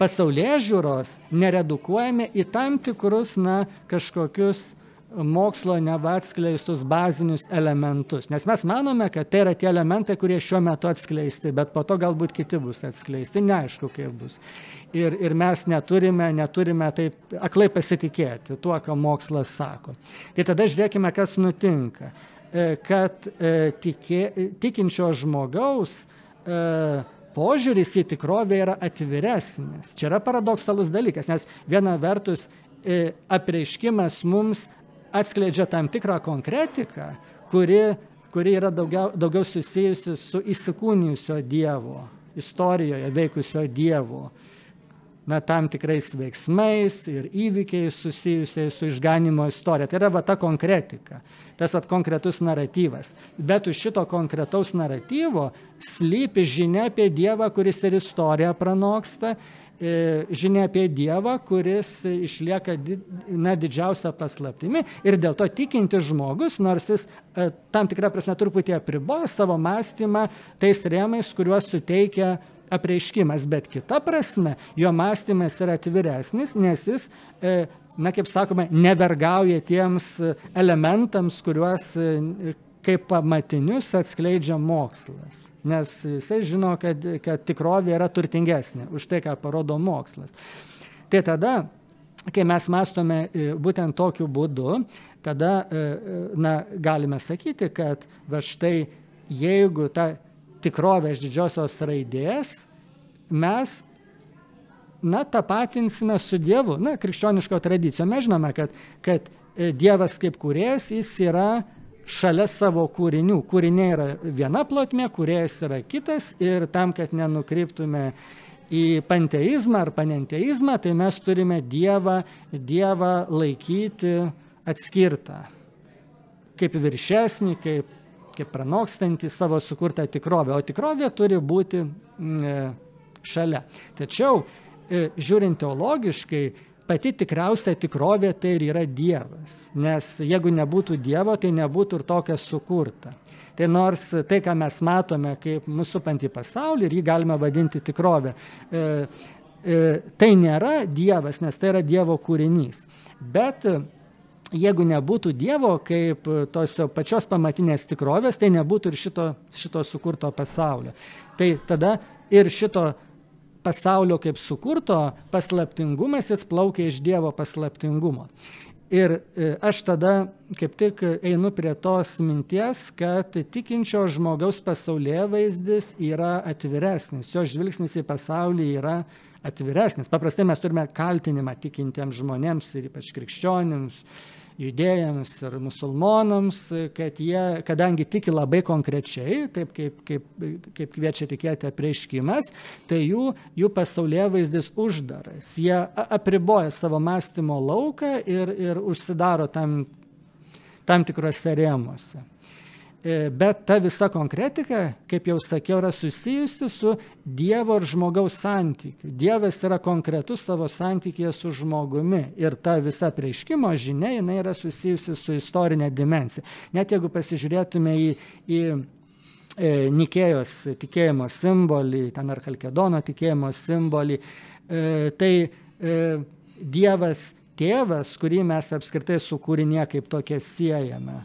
pasaulyje žiūros neredukuojame į tam tikrus, na, kažkokius mokslo neva atskleistus bazinius elementus. Nes mes manome, kad tai yra tie elementai, kurie šiuo metu atskleisti, bet po to galbūt kiti bus atskleisti, neaišku, kaip bus. Ir, ir mes neturime, neturime taip aklai pasitikėti tuo, ką mokslas sako. Tai tada žiūrėkime, kas nutinka. E, kad e, tikė, tikinčio žmogaus e, požiūris į tikrovę yra atviresnis. Čia yra paradoksalus dalykas, nes viena vertus apreiškimas mums atskleidžia tam tikrą konkretiką, kuri, kuri yra daugiau, daugiau susijusi su įsikūnijusio Dievo, istorijoje veikusio Dievo, na, tam tikrais veiksmais ir įvykiais susijusiais su išganimo istorija. Tai yra va ta konkretika, tas va konkretus naratyvas. Bet už šito konkretaus naratyvo slypi žinia apie Dievą, kuris ir istoriją pranoksta žinia apie Dievą, kuris išlieka na, didžiausia paslaptimi ir dėl to tikintis žmogus, nors jis e, tam tikrą prasme truputį apriboja savo mąstymą tais rėmais, kuriuos suteikia apreiškimas, bet kita prasme jo mąstymas yra atviresnis, nes jis e, na, kaip sakome, nevergauja tiems elementams, kuriuos kaip pamatinius atskleidžia mokslas. Nes jisai žino, kad, kad tikrovė yra turtingesnė už tai, ką parodo mokslas. Tai tada, kai mes mastome e, būtent tokiu būdu, tada e, e, na, galime sakyti, kad va štai jeigu ta tikrovė iš didžiosios raidės, mes na, tapatinsime su Dievu, na, krikščioniško tradicijo. Mes žinome, kad, kad Dievas kaip kūrėjas, jis yra šalia savo kūrinių. Kūriniai yra viena plotmė, kuriejas yra kitas ir tam, kad nenukryptume į panteizmą ar panenteizmą, tai mes turime Dievą, Dievą laikyti atskirtą, kaip viršesnį, kaip, kaip pranokstantį savo sukurtą tikrovę, o tikrovė turi būti mm, šalia. Tačiau, e, žiūrint teologiškai, pati tikriausia tikrovė tai ir yra Dievas. Nes jeigu nebūtų Dievo, tai nebūtų ir tokia sukurta. Tai nors tai, ką mes matome kaip mūsų supantį pasaulį ir jį galime vadinti tikrovę, e, e, tai nėra Dievas, nes tai yra Dievo kūrinys. Bet jeigu nebūtų Dievo kaip tos pačios pamatinės tikrovės, tai nebūtų ir šito, šito sukurto pasaulio. Tai tada ir šito pasaulio kaip sukurto paslaptingumas, jis plaukia iš Dievo paslaptingumo. Ir e, aš tada kaip tik einu prie tos minties, kad tikinčio žmogaus pasaulyje vaizdis yra atviresnis, jo žvilgsnis į pasaulį yra atviresnis. Paprastai mes turime kaltinimą tikintiems žmonėms ir ypač krikščionims, judėjams ir musulmonams, kad jie, kadangi tiki labai konkrečiai, taip kaip, kaip, kaip kviečia tikėti apreiškimas, tai jų, jų pasaulyje vaizdis uždaras. Jie apriboja savo mąstymo lauką ir, ir užsidaro tam tam tikrose rėmuose. E, bet ta visa konkretika, kaip jau sakiau, yra susijusi su Dievo ir žmogaus santykiu. Dievas yra konkretus savo santykėje su žmogumi ir ta visa prieiškimo žinia, jinai yra susijusi su istorinė dimensija. Net jeigu pasižiūrėtume į, į e, Nikėjos tikėjimo simbolį, ten ar Kalkedono tikėjimo simbolį, e, tai Dievas tėvas, kurį mes apskritai su kūrinė kaip tokia siejame.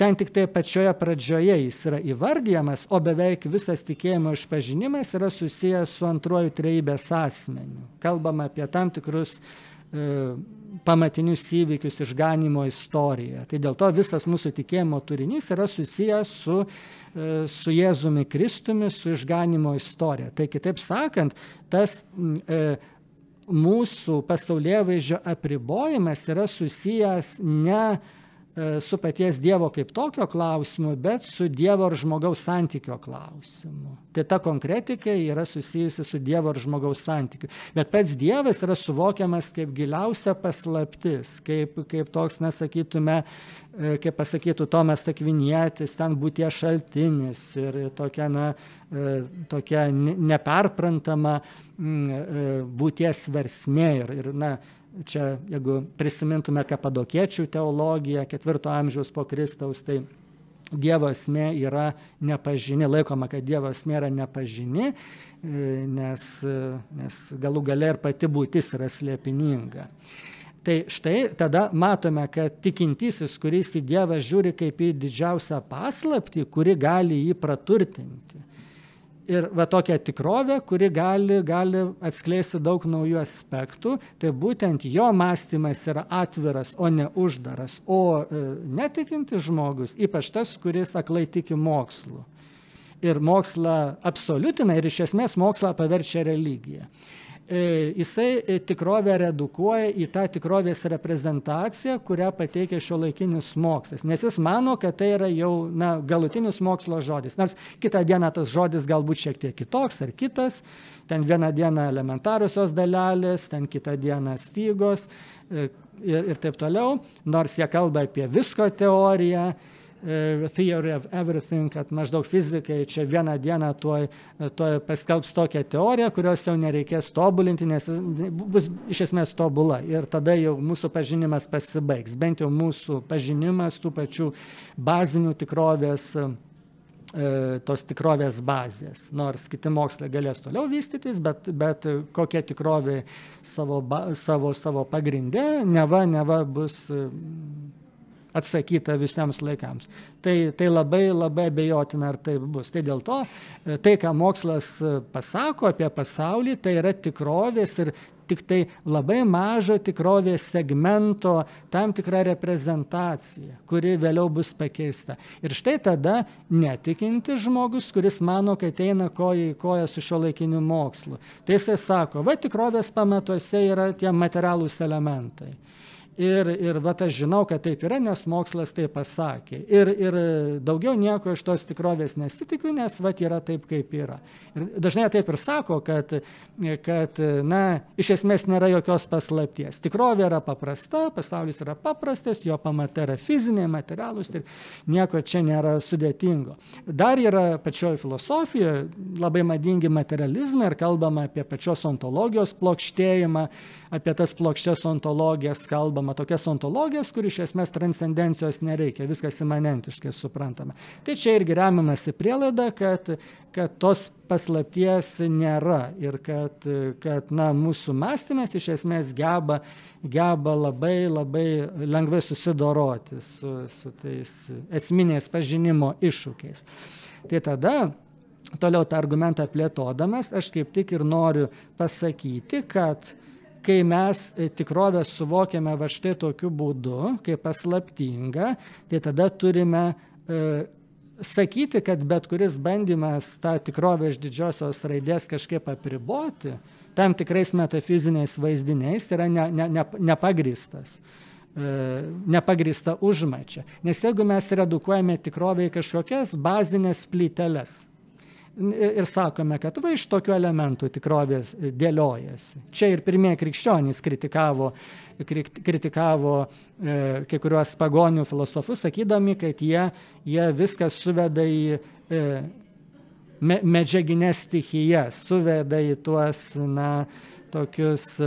Ten tik tai pačioje pradžioje jis yra įvardyjamas, o beveik visas tikėjimo išpažinimas yra susijęs su antruoju trejybės asmeniu. Kalbama apie tam tikrus e, pamatinius įvykius išganimo istoriją. Tai dėl to visas mūsų tikėjimo turinys yra susijęs su, e, su Jėzumi Kristumi, su išganimo istorija. Tai kitaip sakant, tas e, mūsų pasaulyje vaizdžio apribojimas yra susijęs ne su paties Dievo kaip tokio klausimu, bet su Dievo ir žmogaus santykio klausimu. Tai ta konkretika yra susijusi su Dievo ir žmogaus santykiu. Bet pats Dievas yra suvokiamas kaip giliausia paslaptis, kaip, kaip toks, nesakytume, e, kaip pasakytų Tomas Akvinietis, ten būtie šaltinis ir tokia, na, e, tokia neperprantama būties versmė. Ir, ir, na, čia jeigu prisimintume kapadokiečių teologiją ketvirto amžiaus po Kristaus, tai Dievo esmė yra nepažini, laikoma, kad Dievo esmė yra nepažini, nes, nes galų gale ir pati būtis yra slėpininga. Tai štai tada matome, kad tikintysis, kuris į Dievą žiūri kaip į didžiausią paslaptį, kuri gali jį praturtinti ir va tokia tikrovė, kuri gali, gali atskleisti daug naujų aspektų, tai būtent jo mąstymas yra atviras, o ne uždaras. O e, netikintis žmogus, ypač tas, kuris aklai tiki mokslu. Ir mokslą absoliutina ir iš esmės mokslą paverčia religiją. E, jisai e, tikrovę redukuoja į tą tikrovės reprezentaciją, kurią pateikia šio laikinis mokslas. Nes jis mano, kad tai yra jau na, galutinis mokslo žodis. Nors kitą dieną tas žodis galbūt šiek tiek kitoks ar kitas. Ten vieną dieną elementarusios dalelės, ten kitą dieną stygos e, ir, ir taip toliau. Nors jie kalba apie visko teoriją theory of everything, kad maždaug fizikai čia vieną dieną tuoj, tuoj paskelbs tokią teoriją, kurios jau nereikės tobulinti, nes bus iš esmės tobula. Ir tada jau mūsų pažinimas pasibaigs. Bent jau mūsų pažinimas tų pačių bazinių tikrovės e, tos tikrovės bazės. Nors kiti mokslai galės toliau vystytis, bet, bet kokia tikrovė savo, savo, savo pagrindė, neva, neva bus atsakyta visiems laikams. Tai, tai labai labai abejotina, ar taip bus. Tai dėl to e, tai, ką mokslas e, pasako apie pasaulį, tai yra tikrovės ir tik tai labai mažo tikrovės segmento tam tikra reprezentacija, kuri vėliau bus pakeista. Ir štai tada netikintis žmogus, kuris mano, kad eina koja į koją su šio laikiniu mokslu. Tai jisai sako, va tikrovės pamatuose yra tie materialūs elementai. Ir, ir va, aš žinau, kad taip yra, nes mokslas tai pasakė. Ir, ir daugiau nieko iš tos tikrovės nesitikiu, nes va, yra taip, kaip yra. Ir dažnai taip ir sako, kad, kad na, iš esmės nėra jokios paslapties. Tikrovė yra paprasta, pasaulis yra paprastas, jo pamatai yra fiziniai, materialūs ir nieko čia nėra sudėtingo. Dar yra pačioje filosofijoje labai madingi materializmai ir kalbama apie pačios ontologijos plokštėjimą, apie tas plokščias ontologijas kalbama taikoma tokias ontologijas, kur iš esmės transcendencijos nereikia, viskas imanentiškai suprantama. Tai čia irgi remiamasi prielaida, kad, kad tos paslapties nėra ir kad, kad na, mūsų mąstymas iš esmės geba, geba labai labai lengvai susidoroti su, su tais esminiais pažinimo iššūkiais. Tai tada toliau tą argumentą plėtodamas, aš kaip tik ir noriu pasakyti, kad kai mes e, tikrovę suvokiame va štai tokiu būdu, kaip paslaptinga, tai tada turime e, sakyti, kad bet kuris bandymas tą tikrovę iš didžiosios raidės kažkaip apriboti, tam tikrais metafiziniais vaizdiniais yra ne, ne, ne, nepagristas e, nepagrįsta užmačia. Nes jeigu mes redukuojame tikrovę į kažkokias bazinės plyteles, ir sakome, kad va iš tokių elementų tikrovė dėliojasi. Čia ir pirmieji krikščionys kritikavo, kritikavo e, kai kuriuos pagonių filosofus, sakydami, kad jie, jie viską suveda į e, me, medžiaginės stichijas, suveda į tuos, na, tokius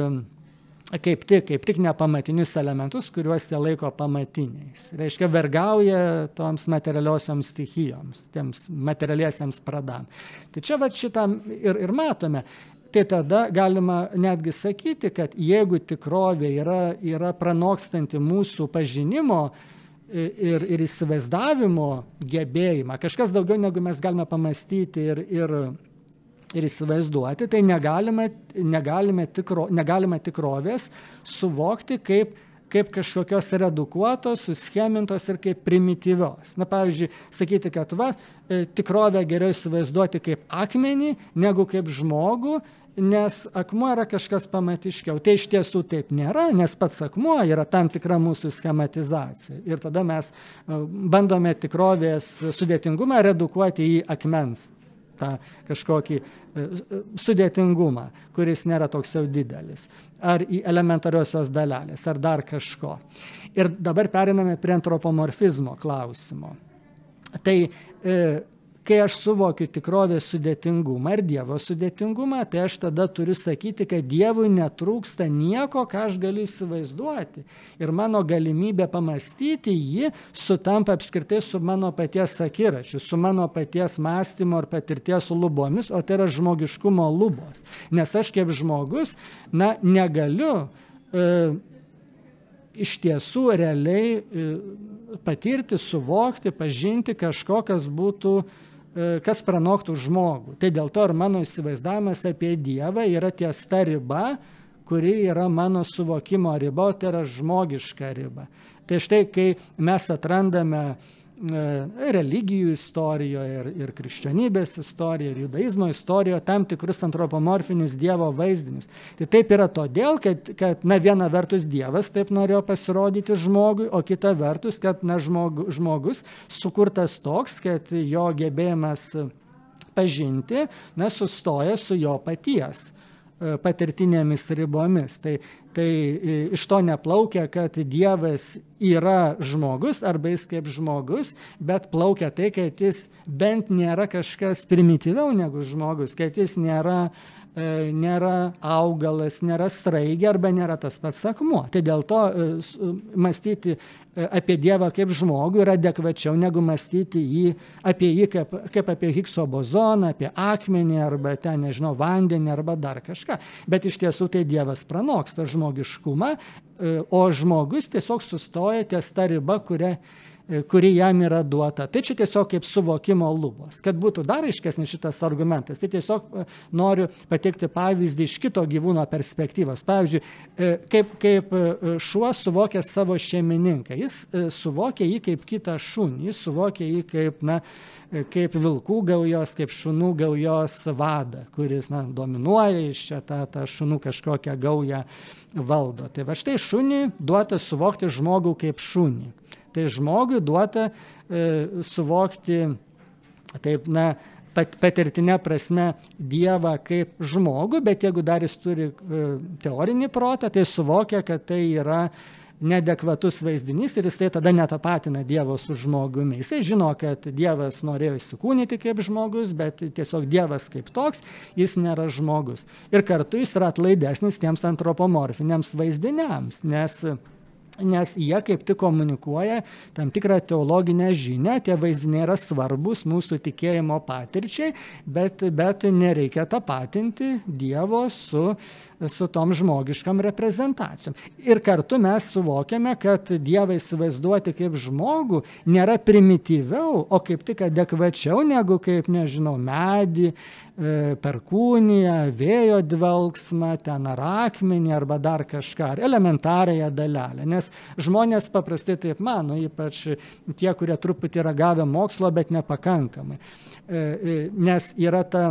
kaip tik, kaip tik nepamatinius elementus, kuriuos jie laiko pamatiniais. Reiškia, vergauja toms materialiosioms stichijoms, tiems materialiesiams pradam. Tai čia va šitam ir, ir matome. Tai tada galima netgi sakyti, kad jeigu tikrovė yra, yra pranokstanti mūsų pažinimo ir, ir įsivaizdavimo gebėjimą, kažkas daugiau negu mes galime pamastyti ir, ir ir įsivaizduoti, tai negalime, negalime, tikro, negalime tikrovės suvokti kaip, kaip kažkokios redukuotos, suschemintos ir kaip primityvios. Na, pavyzdžiui, sakyti, kad va, e, tikrovę geriau įsivaizduoti kaip akmenį negu kaip žmogų, nes akmuo yra kažkas pamatiškiau. Tai iš tiesų taip nėra, nes pats akmuo yra tam tikra mūsų schematizacija. Ir tada mes e, bandome tikrovės sudėtingumą redukuoti į akmens tą kažkokį e, e, sudėtingumą, kuris nėra toks jau didelis, ar į elementariosios dalelės, ar dar kažko. Ir dabar periname prie antropomorfizmo klausimo. Tai e, kai aš suvokiu tikrovės sudėtingumą ir Dievo sudėtingumą, tai aš tada turiu sakyti, kad Dievui netrūksta nieko, ką aš galiu įsivaizduoti. Ir mano galimybė pamastyti jį sutampa apskritai su mano paties akiračiu, su mano paties mąstymo ir patirties lubomis, o tai yra žmogiškumo lubos. Nes aš kaip žmogus, na, negaliu. E, iš tiesų realiai e, patirti, suvokti, pažinti kažko, kas būtų kas pranoktų žmogų. Tai dėl to ir mano įsivaizdavimas apie Dievą yra ties ta riba, kuri yra mano suvokimo riba, tai yra žmogiška riba. Tai štai, kai mes atrandame E, religijų istorijoje ir, ir krikščionybės istorijoje, ir judaizmo istorijoje tam tikrus antropomorfinius Dievo vaizdinius. Tai taip yra todėl, kad, kad na, viena vertus Dievas taip norėjo pasirodyti žmogui, o kita vertus, kad na, žmog, žmogus sukurtas toks, kad jo gebėjimas pažinti na, sustoja su jo paties E, patirtinėmis ribomis. Tai, tai e, iš to neplaukia, kad Dievas yra žmogus arba jis kaip žmogus, bet plaukia tai, kad jis bent nėra kažkas primityviau negu žmogus, kad jis nėra E, nėra augalas, nėra straigė arba nėra tas pats akmuo. Tai dėl to e, mąstyti e, apie Dievą kaip žmogų yra adekvačiau negu mąstyti jį, apie jį kaip, kaip apie Higgso bozoną, apie akmenį arba ten, nežinau, vandenį arba dar kažką. Bet iš tiesų tai Dievas pranoksta žmogiškumą, o žmogus tiesiog sustoja ties ta riba, kuria E, kuri jam yra duota. Tai čia tiesiog kaip suvokimo lubos. Kad būtų dar aiškesnis šitas argumentas, tai tiesiog e, noriu pateikti pavyzdį iš kito gyvūno perspektyvos. Pavyzdžiui, e, kaip, kaip šuo suvokia savo šeimininką. Jis suvokia jį kaip kitą šunį, jis suvokia jį kaip, na, kaip vilkų gaujos, kaip šunų gaujos vadą, kuris na, dominuoja iš čia tą, tą šunų kažkokią gaują valdo. Tai va štai šunį duota suvokti žmogų kaip šunį. Tai žmogui duota e, suvokti taip, na, pat, patirtinė prasme Dievą kaip žmogų, bet jeigu dar jis turi e, teorinį protą, tai suvokia, kad tai yra nedekvatus vaizdinys ir jis tai tada netapatina Dievo su žmogumi. Jisai žino, kad Dievas norėjo įsikūnyti kaip žmogus, bet tiesiog Dievas kaip toks, jis nėra žmogus. Ir kartu jis yra atlaidesnis tiems antropomorfiniams vaizdiniams, nes nes jie kaip tik komunikuoja tam tikrą teologinę žinią, tie vaizdiniai yra svarbus mūsų tikėjimo patirčiai, bet, bet nereikia tapatinti Dievo su su tom žmogiškam reprezentacijom. Ir kartu mes suvokiame, kad Dievą įsivaizduoti kaip žmogų nėra primityviau, o kaip tik adekvačiau negu kaip, nežinau, medį, perkūniją, vėjo dvelgsmą, ten ar akmenį arba dar kažką, ar elementariąją dalelę. Nes žmonės paprastai taip mano, ypač tie, kurie truputį yra gavę mokslo, bet nepakankamai. E, e, nes yra ta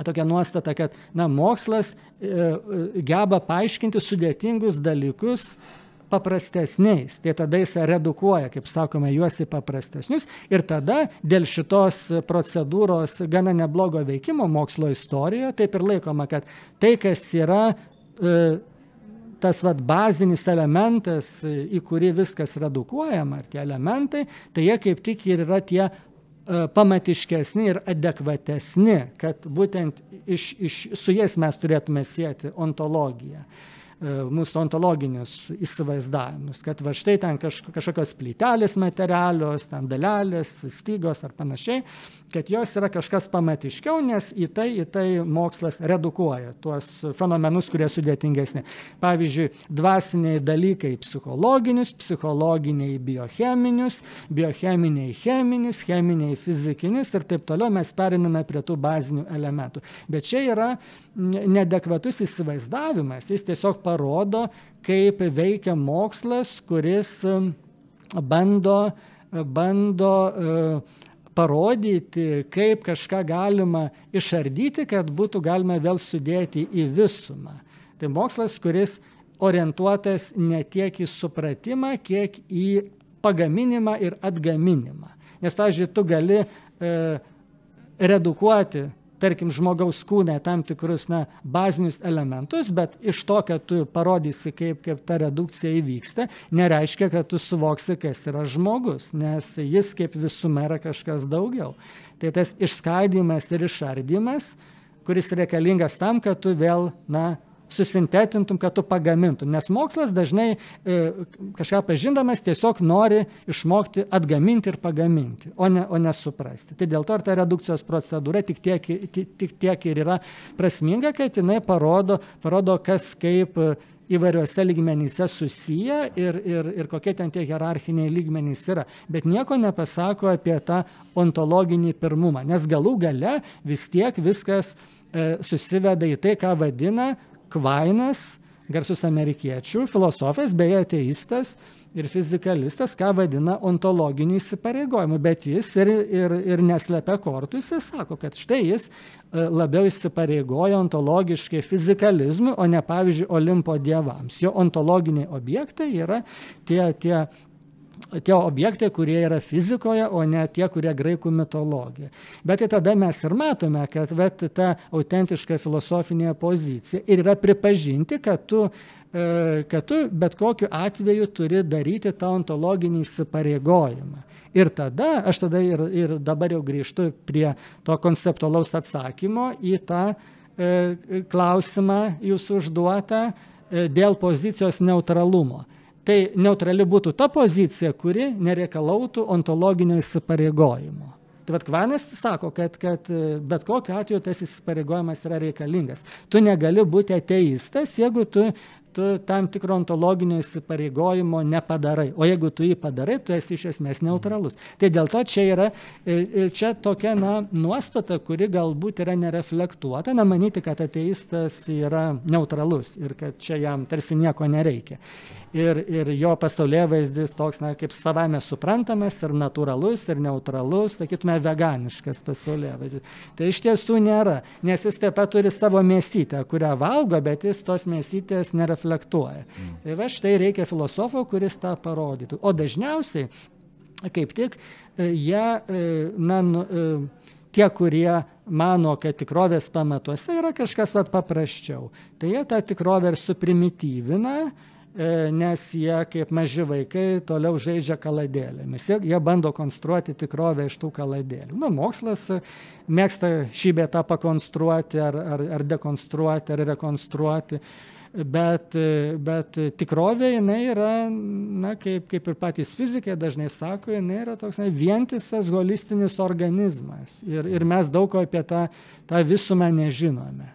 tokia nuostata, kad na, mokslas e, e, geba paaiškinti sudėtingus dalykus paprastesniais. Tai tada jis redukuoja, kaip sakome, juos į paprastesnius ir tada dėl šitos procedūros gana neblogo veikimo mokslo istorijoje taip ir laikoma, kad tai, kas yra e, tas vat, bazinis elementas, į kurį viskas redukuojama, ar tie elementai, tai jie kaip tik ir yra tie e, pamatiškesni ir adekvatesni, kad būtent iš, iš, su jais mes turėtume sėti ontologiją. E, mūsų ontologinius įsivaizdavimus, kad va štai ten kaž, kažkokios plytelės materialios, ten dalelės, stygos ar panašiai, kad jos yra kažkas pamatiškiau, nes į tai, į tai mokslas redukuoja tuos fenomenus, kurie sudėtingesni. Pavyzdžiui, dvasiniai dalykai psichologinius, psichologiniai biocheminius, biocheminiai cheminius, cheminiai fizikinius ir taip toliau mes periname prie tų bazinių elementų. Bet čia yra nedekvatus įsivaizdavimas, jis tiesiog parodo, kaip veikia mokslas, kuris um, bando, bando uh, parodyti, kaip kažką galima išardyti, kad būtų galima vėl sudėti į visumą. Tai mokslas, kuris orientuotas ne tiek į supratimą, kiek į pagaminimą ir atgaminimą. Nes, pavyzdžiui, tu gali e, redukuoti tarkim, žmogaus kūne tam tikrus na, bazinius elementus, bet iš to, kad tu parodysi, kaip, kaip ta redukcija įvyksta, nereiškia, kad tu suvoksi, kas yra žmogus, nes jis kaip visuma yra kažkas daugiau. Tai tas išskaidimas ir išardymas, kuris reikalingas tam, kad tu vėl, na, susintetintum, kad tu pagamintum. Nes mokslas dažnai e, kažką pažindamas tiesiog nori išmokti atgaminti ir pagaminti, o ne, o ne suprasti. Tai dėl to ir ta redukcijos procedūra tik tiek, tik, tiek ir yra prasminga, kad jinai parodo, parodo kas kaip įvairiuose lygmenyse susiję ir, ir, ir kokie ten tie hierarchiniai lygmenys yra. Bet nieko nepasako apie tą ontologinį pirmumą, nes galų gale vis tiek viskas e, susiveda į tai, ką vadina Kvainas, garsus amerikiečių filosofas, beje ateistas ir fizikalistas, ką vadina ontologiniu įsipareigojimu, bet jis ir, ir, ir neslepia kortų, jis sako, kad štai jis e, labiau įsipareigoja ontologiškai fizikalizmui, o ne pavyzdžiui Olimpo dievams. Jo ontologiniai objektai yra tie, tie tie objektai, kurie yra fizikoje, o ne tie, kurie graikų mitologija. Bet tai tada mes ir matome, kad vet, ta autentiška filosofinė pozicija ir yra pripažinti, kad tu, e, kad tu bet kokiu atveju turi daryti tą ontologinį įsipareigojimą. Ir tada, aš tada ir, ir dabar jau grįžtu prie to konceptualaus atsakymo į tą e, klausimą jūsų užduotą e, dėl pozicijos neutralumo tai neutrali būtų ta pozicija, kuri nereikalautų ontologinio įsipareigojimo. Tai vad Kvanas sako, kad, kad bet kokiu atveju tas įsipareigojimas yra reikalingas. Tu negali būti ateistas, jeigu tu tu tam tikro ontologinio įsipareigojimo nepadarai. O jeigu tu jį padarai, tu esi iš esmės neutralus. Tai dėl to čia yra e, e, čia tokia na, nuostata, kuri galbūt yra nereflektuota, na manyti, kad ateistas yra neutralus ir kad čia jam tarsi nieko nereikia ir, ir jo pasaulyje vaizdis toks, na, kaip savame suprantamas ir natūralus ir neutralus, sakytume, veganiškas pasaulyje vaizdis. Tai iš tiesų nėra, nes jis taip pat turi savo mėsytę, kurią valgo, bet jis tos mėsytės nereflektuoja. Mm. Tai va štai reikia filosofo, kuris tą parodytų. O dažniausiai, kaip tik, e, jie, e, na, nu, e, tie, kurie mano, kad tikrovės pamatuose yra kažkas vat, paprasčiau, tai jie tą tikrovę ir suprimityvina, nes jie kaip maži vaikai toliau žaidžia kaladėlėmis. Jie, jie bando konstruoti tikrovę iš tų kaladėlių. Na, mokslas mėgsta šį betą pakonstruoti ar, ar, ar dekonstruoti ar rekonstruoti. Bet, bet tikrovė jinai yra, na, kaip, kaip ir patys fizikai dažnai sako, jinai yra toks na, vientisas holistinis organizmas. Ir, ir mes daug ko apie tą, tą visumą nežinome.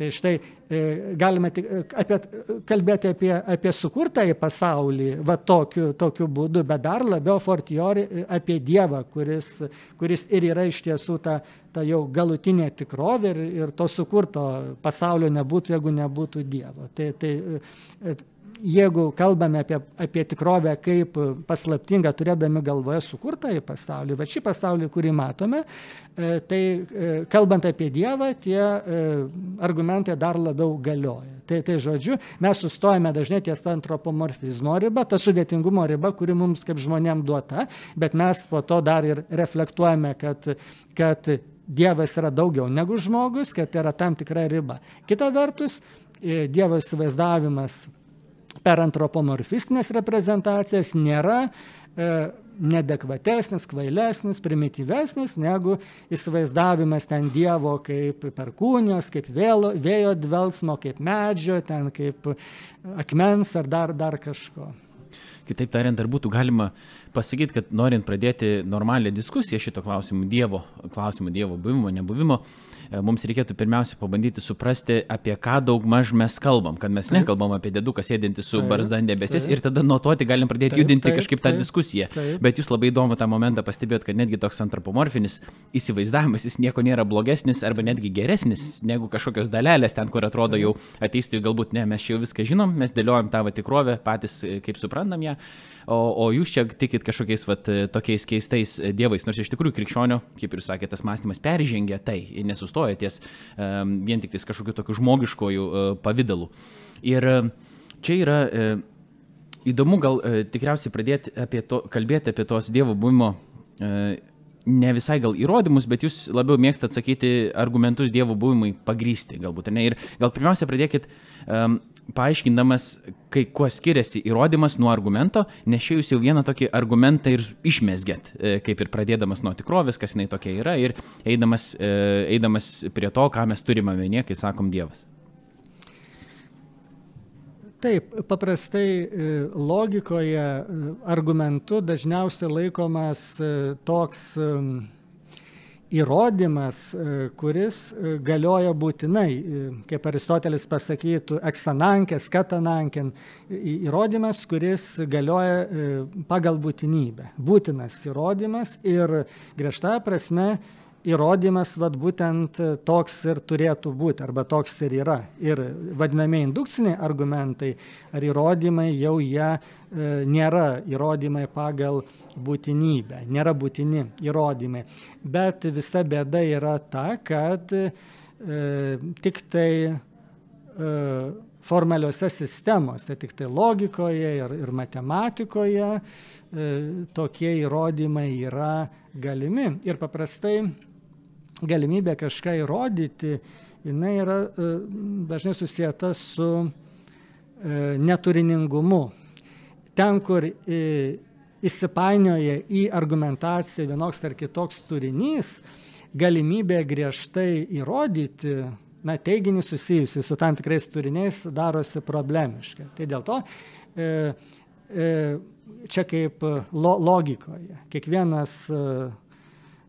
Tai štai e, galime tik e, apie, kalbėti apie, apie sukurtąjį pasaulį va tokiu, tokiu būdu, bet dar labiau fortiori e, apie Dievą, kuris, kuris ir yra iš tiesų ta, ta jau galutinė tikrovė ir, ir to sukurto pasaulio nebūtų, jeigu nebūtų Dievo. Tai, tai jeigu kalbame apie, apie tikrovę kaip paslaptingą, turėdami galvoje sukurtą į pasaulį, va šį pasaulį, kurį matome, e, tai e, kalbant apie Dievą, tie argumentai dar labiau galioja. Tai, tai žodžiu, mes sustojame dažnai ties tą antropomorfizmo ribą, tą sudėtingumo ribą, kuri mums kaip žmonėm duota, bet mes po to dar ir reflektuojame, kad, kad Dievas yra daugiau negu žmogus, kad yra tam tikra riba. Kita vertus, e, Dievo įsivaizdavimas per antropomorfistinės reprezentacijas nėra e, nedekvatesnis, kvailesnis, primityvesnis negu įsivaizdavimas ten Dievo kaip perkūnijos, kaip vėlo, vėjo dvelsmo, kaip medžio, ten kaip akmens ar dar, dar kažko. Kitaip tariant, ar būtų galima pasakyti, kad norint pradėti normalią diskusiją šito klausimu, Dievo klausimu, Dievo buvimo, nebuvimo, e, mums reikėtų pirmiausia pabandyti suprasti, apie ką daug maž mes kalbam, kad mes nekalbam apie deduką sėdinti su barzda debesis ir tada nuo to galim pradėti taip, judinti taip, kažkaip tą taip, diskusiją. Taip. Bet jūs labai įdomu tą momentą pastebėjot, kad netgi toks antropomorfinis įsivaizdavimas, jis nieko nėra blogesnis arba netgi geresnis negu kažkokios dalelės ten, kur atrodo jau ateistų galbūt ne, mes čia jau viską žinom, mes dėliojam tą tikrovę patys, e, kaip suprantam ją o, o jūs čia tikit kažkokiais vat, tokiais keistais dievais, nors iš tikrųjų krikščionio, kaip ir sakė, tas mąstymas peržengia tai, nesustoja ties um, vien tik kažkokiu tokiu žmogiškojų uh, pavydalu. Ir uh, čia yra uh, įdomu gal uh, tikriausiai pradėti apie to, kalbėti apie tos dievo buvimo uh, ne visai gal įrodymus, bet jūs labiau mėgstate atsakyti argumentus Dievo buvimui pagrysti, galbūt. Ne? Ir gal pirmiausia pradėkit um, paaiškindamas, kai kuo skiriasi įrodymas nuo argumento, nes čia jūs jau vieną tokį argumentą ir išmesgėt, e, kaip ir pradėdamas nuo tikrovės, kas jinai tokia yra, ir eidamas, e, eidamas prie to, ką mes turime vienie, kai sakom Dievas. Taip, paprastai e, logikoje argumentu dažniausiai laikomas toks įrodymas, e, kuris e, galioja būtinai, e, kaip Aristotelis pasakytų, eksanankė, skatanankin, įrodymas, kuris galioja pagal būtinybę. Būtinas įrodymas ir griežta prasme įrodymas vat būtent toks ir turėtų būti, arba toks ir yra. Ir vadinami indukciniai argumentai ar įrodymai jau jie nėra įrodymai pagal būtinybę, nėra būtini įrodymai. Bet visa bėda yra ta, kad e, tik tai e, formaliuose sistemose, tik tai logikoje ir, ir matematikoje e, tokie įrodymai yra galimi. Ir paprastai galimybė kažką įrodyti, jinai yra e, dažnai susijęta su e, neturiningumu. Ten, kur e, įsipainioja į argumentaciją vienoks ar kitoks turinys, galimybė griežtai įrodyti na, teiginį susijusi su tam tikrais turiniais darosi problemiška. Tai dėl to e, e, čia kaip lo, logikoje. Kiekvienas e,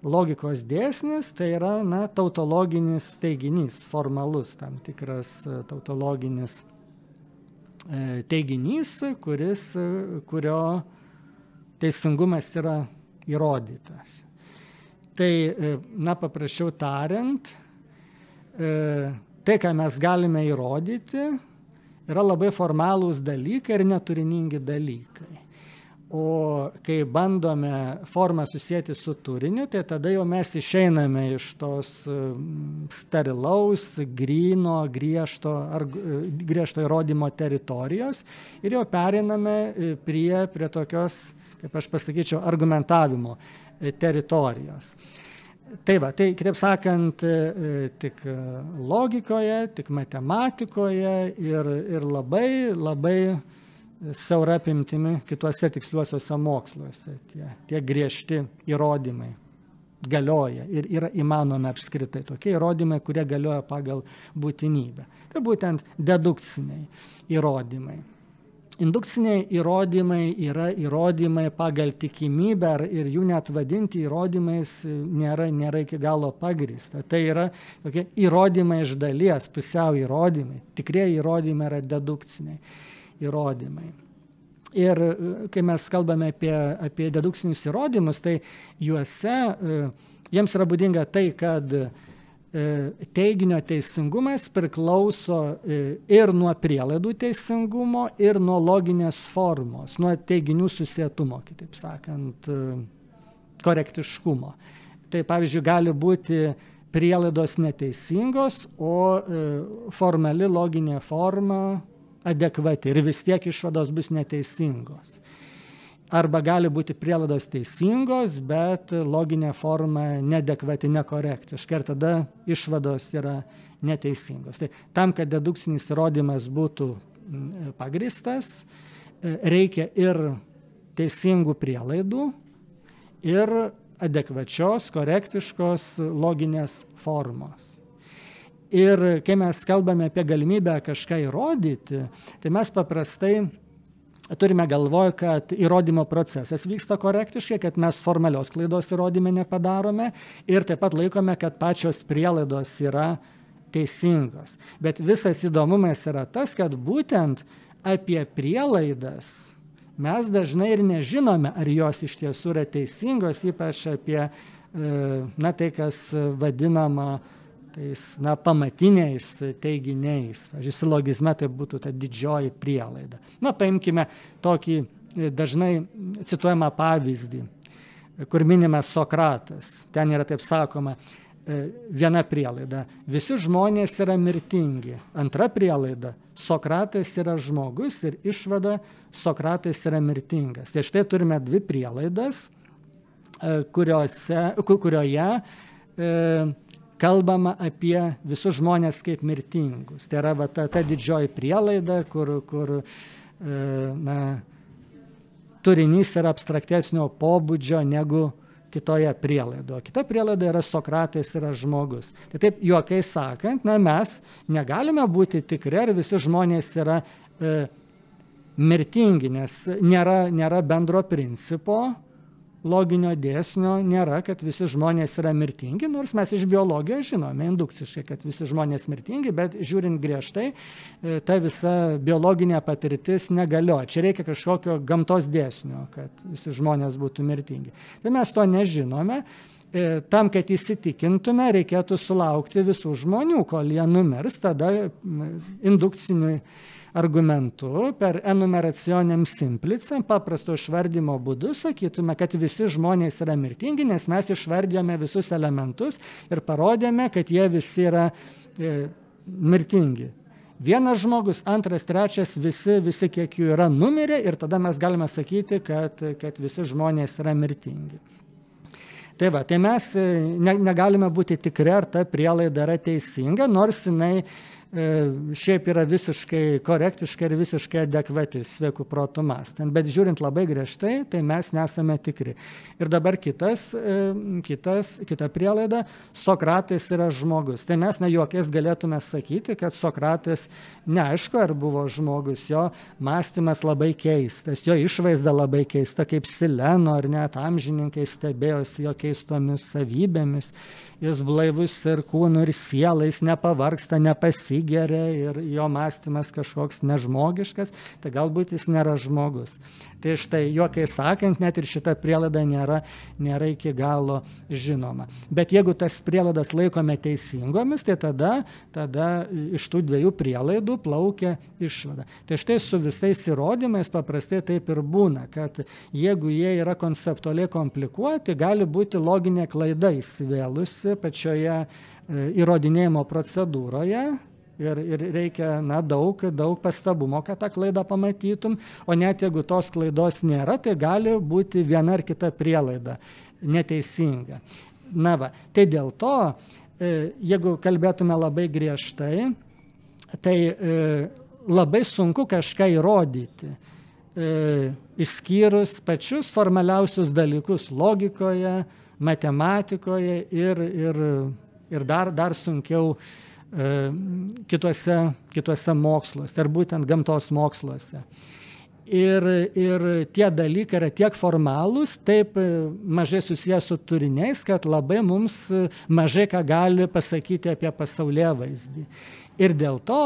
logikos dėsnis tai yra na, tautologinis teiginys, formalus tam tikras e, tautologinis teiginys, kuris, e, kurio teisingumas yra įrodytas. Tai, na, paprasčiau tariant, tai, ką mes galime įrodyti, yra labai formalūs dalykai ir neturiningi dalykai. O kai bandome formą susijęti su turiniu, tai tada jau mes išeiname iš tos mm, sterilaus, grino, griežto, ar, griežto įrodymo teritorijos ir jau periname e, prie, prie tokios, kaip aš pasakyčiau, argumentavimo e, teritorijos. Tai va, tai kitaip sakant, e, tik logikoje, tik matematikoje ir, ir labai, labai siaura apimtimi kituose tiksliuosiuose moksluose. Tie, tie griežti įrodymai galioja ir yra įmanomi apskritai tokie įrodymai, kurie galioja pagal būtinybę. Tai būtent dedukciniai įrodymai. Indukciniai įrodymai yra įrodymai pagal tikimybę ir jų net vadinti įrodymais nėra, nėra iki galo pagrįsta. Tai yra tokie įrodymai iš dalies, pusiau įrodymai. Tikrieji įrodymai yra dedukciniai įrodymai. Ir e, kai mes kalbame apie, apie dedukcinius įrodymus, tai juose e, jiems yra būdinga tai, kad teiginio teisingumas priklauso ir nuo prielaidų teisingumo, ir nuo loginės formos, nuo teiginių susietumo, kitaip sakant, korektiškumo. Tai pavyzdžiui, gali būti prielaidos neteisingos, o formali loginė forma adekvati ir vis tiek išvados bus neteisingos. Arba gali būti prielaidos teisingos, bet loginė forma nedekvati, nekorektiška ir tada išvados yra neteisingos. Tai tam, kad dedukcinis įrodymas būtų pagristas, reikia ir teisingų prielaidų, ir adekvačios, korektiškos loginės formos. Ir kai mes kalbame apie galimybę kažką įrodyti, tai mes paprastai turime galvoj, kad įrodymo procesas vyksta korektiškai, kad mes formalios klaidos įrodyme nepadarome ir taip pat laikome, kad pačios prielaidos yra teisingos. Bet visas įdomumas yra tas, kad būtent apie prielaidas mes dažnai ir nežinome, ar jos iš tiesų yra teisingos, ypač apie na, tai, kas vadinama tais na pamatiniais teiginiais. Pavyzdžiui silogizme tai būtų ta didžioji prielaida. Na paimkime tokį e, dažnai cituojamą pavyzdį kur minimas sokratas. Ten yra taip sakoma e, viena prielaida. Visi žmonės yra mirtingi. Antra prielaida. Sokratas yra žmogus ir išvada sokratas yra mirtingas. Tai štai turime dvi prielaidas e, kuriose kurioje kalbama apie visus žmones kaip mirtingus. Tai yra va, ta, ta didžioji prielaida, kur, kur e, na, turinys yra abstraktesnio pobūdžio negu kitoje prielaidoje. Kita prielaida yra Sokratas yra žmogus. Tai taip juokai sakant, na, mes negalime būti tikri, ar visi žmonės yra e, mirtingi, nes nėra, nėra bendro principo, loginio dėsnio nėra, kad visi žmonės yra mirtingi, nors mes iš biologijos žinome indukciškai, kad visi žmonės mirtingi, bet žiūrint griežtai, e, ta visa biologinė patirtis negalioja. Čia reikia kažkokio gamtos dėsnio, kad visi žmonės būtų mirtingi. Tai mes to nežinome. E, tam, kad įsitikintume, reikėtų sulaukti visų žmonių, kol jie numirs, tada indukciniui argumentu per enumeracionem simplicem paprasto išvardymo būdu sakytume, kad visi žmonės yra mirtingi, nes mes išvardėjome visus elementus ir parodėme, kad jie visi yra e, mirtingi. Vienas žmogus, antras, trečias, visi, visi kiek jų yra numirę ir tada mes galime sakyti, kad, kad visi žmonės yra mirtingi. Tai va, tai mes e, ne, negalime būti tikri, ar ta prielaida yra teisinga, nors jinai šiaip yra visiškai korektiška ir visiškai adekvati sveikų protų mąstant. Bet žiūrint labai griežtai, tai mes nesame tikri. Ir dabar kitas, e, kitas, kita prielaida - Sokratas yra žmogus. Tai mes ne juokės galėtume sakyti, kad Sokratas neaišku, ar buvo žmogus, jo mąstymas labai keistas, jo išvaizda labai keista, kaip Sileno ar net amžininkai stebėjosi jo keistomis savybėmis jis blaivus ir kūnu, ir siela, jis nepavarksta, nepasigeria ir jo mąstymas kažkoks nežmogiškas, tai galbūt jis nėra žmogus. Tai štai, juokai sakant, net ir šita prielaida nėra, nėra iki galo žinoma. Bet jeigu tas prielaidas laikome teisingomis, tai tada, tada iš tų dviejų prielaidų plaukia išvada. Tai štai su visais įrodymais paprastai taip ir būna, kad jeigu jie yra konceptualiai komplikuoti, gali būti loginė klaida įsivėlusi pačioje e, įrodinėjimo procedūroje ir, ir reikia na, daug, daug pastabumo, kad tą klaidą pamatytum, o net jeigu tos klaidos nėra, tai gali būti viena ar kita prielaida neteisinga. Na va, tai dėl to, e, jeigu kalbėtume labai griežtai, tai e, labai sunku kažką įrodyti, e, išskyrus pačius formaliausius dalykus logikoje, matematikoje ir, ir, ir dar, dar sunkiau kituose, kituose moksluose, ar būtent gamtos moksluose. Ir, ir tie dalykai yra tiek formalūs, taip e, mažai susijęs su turiniais, kad labai mums e, mažai ką gali pasakyti apie pasaulyje vaizdį. Ir dėl to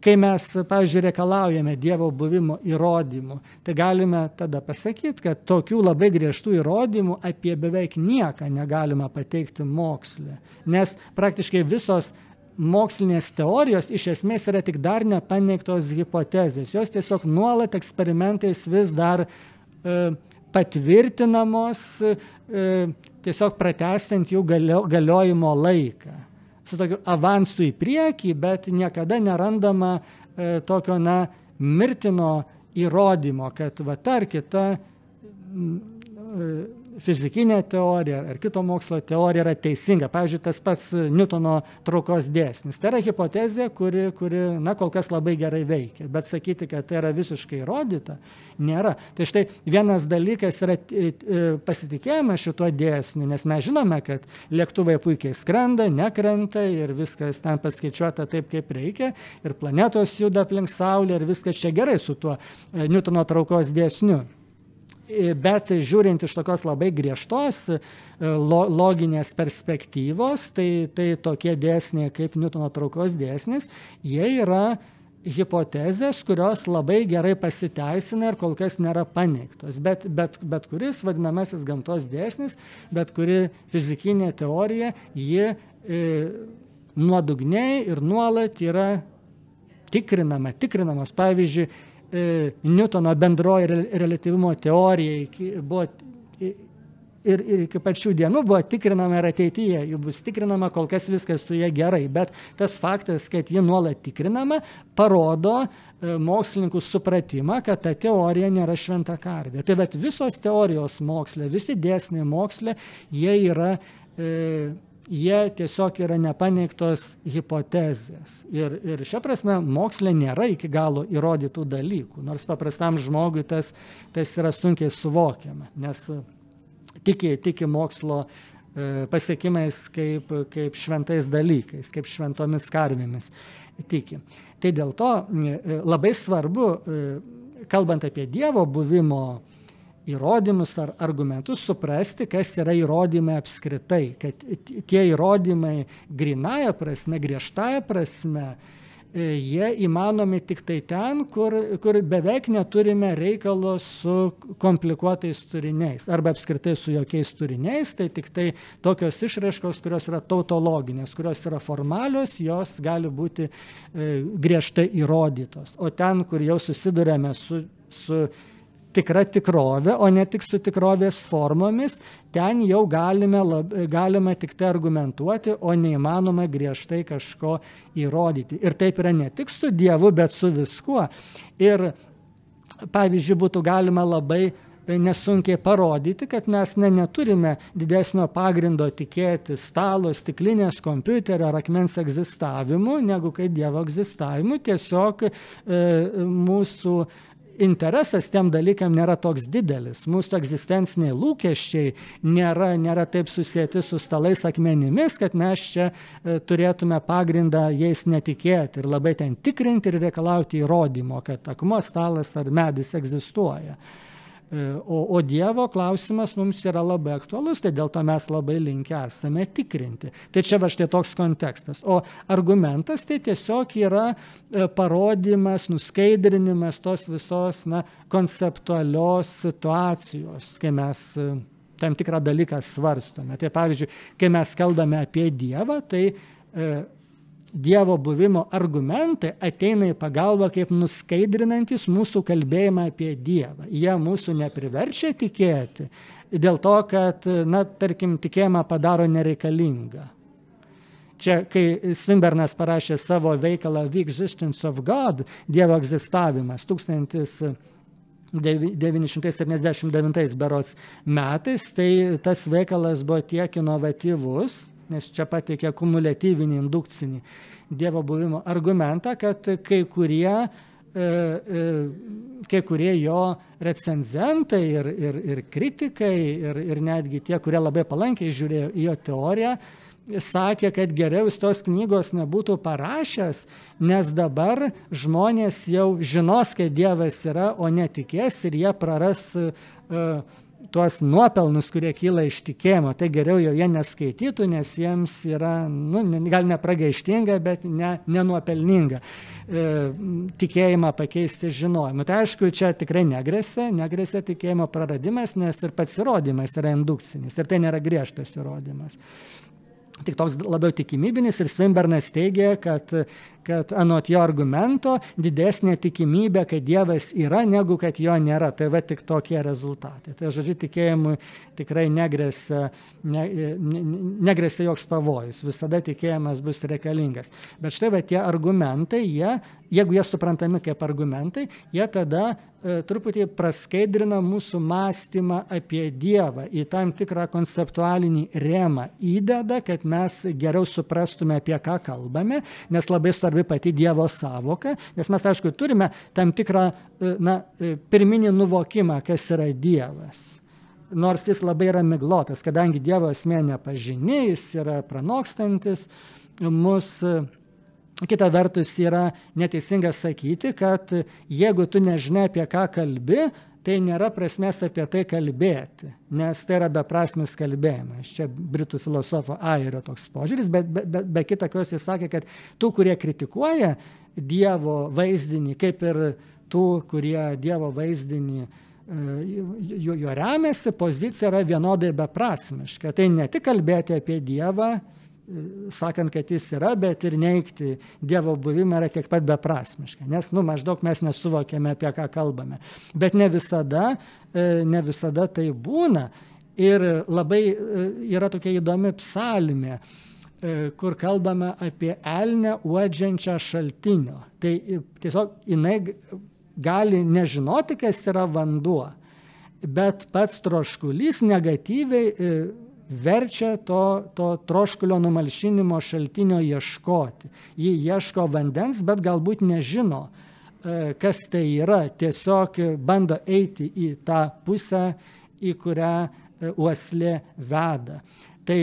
kai mes, pavyzdžiui, reikalaujame Dievo buvimo įrodymų, tai galime tada pasakyti, kad tokių labai griežtų įrodymų apie beveik nieką negalima pateikti mokslė. Nes praktiškai visos mokslinės teorijos iš esmės yra tik dar nepaneigtos hipotezės. Jos tiesiog nuolat eksperimentais vis dar e, patvirtinamos, e, tiesiog pratestant jų galio, galiojimo laiką su tokiu avansu į priekį, bet niekada nerandama e, tokio, na, mirtino įrodymo, kad va ta ar kita e, fizikinė teorija ar kito mokslo teorija yra teisinga. Pavyzdžiui, tas pats Newtono traukos dėsnis. Tai yra hipotezė, kuri, kuri na, kol kas labai gerai veikia, bet sakyti, kad tai yra visiškai įrodyta, nėra. Tai štai vienas dalykas yra pasitikėjimas šituo dėsniu, nes mes žinome, kad lėktuvai puikiai skrenda, nekrenta ir viskas ten paskaičiuota taip, kaip reikia, ir planetos juda aplink Saulę ir viskas čia gerai su tuo e, Newtono traukos dėsniu bet žiūrint iš tokios labai griežtos e, lo, loginės perspektyvos, tai, tai tokie dėsniai kaip Newtono traukos dėsnis, jie yra hipotezės, kurios labai gerai pasiteisina ir kol kas nėra paneigtos. Bet, bet, bet kuris vadinamasis gamtos dėsnis, bet kuri fizikinė teorija, ji e, nuodugniai ir nuolat yra tikrinama, tikrinamos. Pavyzdžiui, Newtono bendroji relativumo teorija buvo ir, ir iki pačių dienų buvo tikrinama ir ateityje, jų bus tikrinama, kol kas viskas su jie gerai, bet tas faktas, kad ji nuolat tikrinama, parodo e, mokslininkų supratimą, kad ta teorija nėra šventa karvė. Tai bet visos teorijos moksle, visi dėsniai moksle, jie yra e, jie tiesiog yra nepaneigtos hipotezės. Ir, ir šia prasme mokslė nėra iki galo įrodytų dalykų, nors paprastam žmogui tas, tas yra sunkiai suvokiama, nes tiki, tiki mokslo e, pasiekimais kaip, kaip šventais dalykais, kaip šventomis karvėmis tiki. Tai dėl to e, labai svarbu, e, kalbant apie Dievo buvimo įrodymus ar argumentus suprasti, kas yra įrodymai apskritai, kad tie įrodymai grinaja prasme, griežtąją prasme, e, jie įmanomi tik tai ten, kur, kur beveik neturime reikalo su komplikuotais turiniais arba apskritai su jokiais turiniais, tai tik tai tokios išraiškos, kurios yra tautologinės, kurios yra formalios, jos gali būti e, griežtai įrodytos. O ten, kur jau susidurėme su, su tikra tikrovė, o ne tik su tikrovės formomis, ten jau galime, lab, galima tik tai argumentuoti, o neįmanoma griežtai kažko įrodyti. Ir taip yra ne tik su Dievu, bet su viskuo. Ir pavyzdžiui, būtų galima labai nesunkiai parodyti, kad mes ne, neturime didesnio pagrindo tikėti stalo, stiklinės, kompiuterio ar akmens egzistavimu, negu kad Dievo egzistavimu. Tiesiog e, mūsų interesas tiem dalykam nėra toks didelis. Mūsų egzistenciniai lūkesčiai nėra, nėra taip susijęti su stalais akmenimis, kad mes čia e, turėtume pagrindą jais netikėti ir labai ten tikrinti ir reikalauti įrodymo, kad akmuo, stalas ar medis egzistuoja. E, o, o Dievo klausimas mums yra labai aktualus, tai dėl to mes labai linkę esame tikrinti. Tai čia va štai toks kontekstas. O argumentas tai tiesiog yra e, parodimas, nuskaidrinimas tos visos na, konceptualios situacijos, kai mes e, tam tikrą dalyką svarstome. Tai pavyzdžiui, kai mes kalbame apie Dievą, tai Dievo buvimo argumentai ateina į pagalbą kaip nuskaidrinantis mūsų kalbėjimą apie Dievą. Jie mūsų nepriverčia tikėti dėl to, kad, na, tarkim, tikėjimą padaro nereikalingą. Čia, kai Swinburnas parašė savo veikalą The Existence of God, Dievo egzistavimas, 1979 berots metais, tai tas veikalas buvo tiek inovatyvus, nes čia pateikė kumuliatyvinį indukcinį Dievo buvimo argumentą, kad kai kurie, e, e, kai kurie jo recenzentai ir, ir, ir kritikai ir, ir netgi tie, kurie labai palankiai žiūrėjo į jo teoriją, sakė, kad geriau jis tos knygos nebūtų parašęs, nes dabar žmonės jau žinos, kad Dievas yra, o netikės ir jie praras uh, tuos nuopelnus, kurie kyla iš tikėjimo, tai geriau jo jie neskaitytų, nes jiems yra, nu, gal nepragaištinga, bet ne, nenuopelninga e, tikėjimą pakeisti žinojimu. Tai aišku, čia tikrai negresia, negresia tikėjimo praradimas, nes ir pats įrodymas yra indukcinis ir tai nėra griežtas įrodymas tik toks labiau tikimybinis ir Svimbernas teigia, kad, kad anot jo argumento didesnė tikimybė, kad Dievas yra, negu kad jo nėra. Tai va tik tokie rezultatai. Tai žodžiu, tikėjimui tikrai negresia, ne, ne, negresia joks pavojus, visada tikėjimas bus reikalingas. Bet štai va tie argumentai, jie, jeigu jie suprantami kaip argumentai, jie tada E, truputį praskaidrina mūsų mąstymą apie Dievą, į tam tikrą konceptualinį remą įdeda, kad mes geriau suprastume, apie ką kalbame, nes labai svarbi pati Dievo savoka, nes mes, aišku, turime tam tikrą e, na, e, pirminį nuvokimą, kas yra Dievas. Nors jis labai yra miglotas, kadangi Dievo esmė nepažinė, jis yra pranokstantis mūsų Kita vertus yra neteisinga sakyti, kad jeigu tu nežinai apie ką kalbi, tai nėra prasmės apie tai kalbėti, nes tai yra beprasmis kalbėjimas. Čia britų filosofo Airio toks požiūris, bet be, be, be kita ko jis sakė, kad tų, kurie kritikuoja Dievo vaizdinį, kaip ir tų, kurie Dievo vaizdinį jo, jo remiasi, pozicija yra vienodai beprasmiška. Tai ne tik kalbėti apie Dievą, sakant, kad jis yra, bet ir neikti Dievo buvimą yra tiek pat beprasmiška, nes, nu, maždaug mes nesuvokėme, apie ką kalbame. Bet ne visada, e, ne visada tai būna. Ir labai e, yra tokia įdomi psalmė, e, kur kalbame apie elnę uodžiančią šaltinio. Tai tiesiog jinai gali nežinoti, kas yra vanduo, bet pats troškulys negatyviai verčia to, to troškulio numalšinimo šaltinio ieškoti. Ji ieško vandens, bet galbūt nežino, e, kas tai yra. Tiesiog bando eiti į tą pusę, į kurią e, uoslė veda. Tai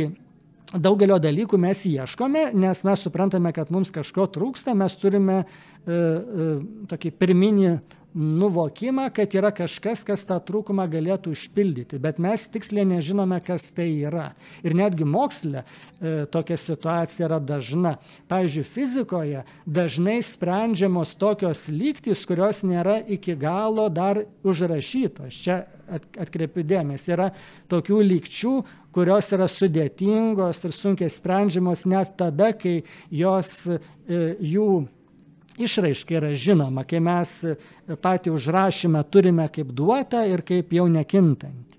daugelio dalykų mes ieškome, nes mes suprantame, kad mums kažko trūksta, mes turime e, e, tokį pirminį nuvokimą, kad yra kažkas, kas tą trūkumą galėtų užpildyti, bet mes tiksliai nežinome, kas tai yra. Ir netgi moksle e, tokia situacija yra dažna. Pavyzdžiui, fizikoje dažnai sprendžiamos tokios lygtys, kurios nėra iki galo dar užrašytos. Čia atkreipiu dėmesį, yra tokių lygčių, kurios yra sudėtingos ir sunkiai sprendžiamos net tada, kai jos e, jų išraiška yra žinoma, kai mes patį užrašymą turime kaip duotą ir kaip jau nekintantį.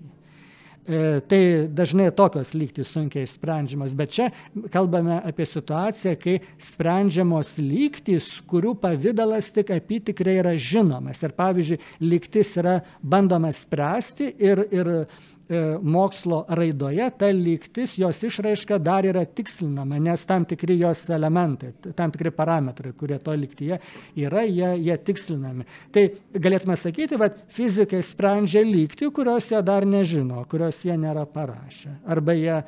E, tai dažnai tokios lygtys sunkiai sprendžiamos, bet čia kalbame apie situaciją, kai sprendžiamos lygtys, kurių pavydalas tik apytikrai yra žinomas. Ir pavyzdžiui, lygtis yra bandoma spręsti ir, ir mokslo raidoje ta lygtis, jos išraiška dar yra tikslinama, nes tam tikri jos elementai, tam tikri parametrai, kurie to lygtyje yra, jie, jie tikslinami. Tai galėtume sakyti, kad fizikai sprendžia lygtį, kurios jie dar nežino, kurios jie nėra parašę. Arba jie e,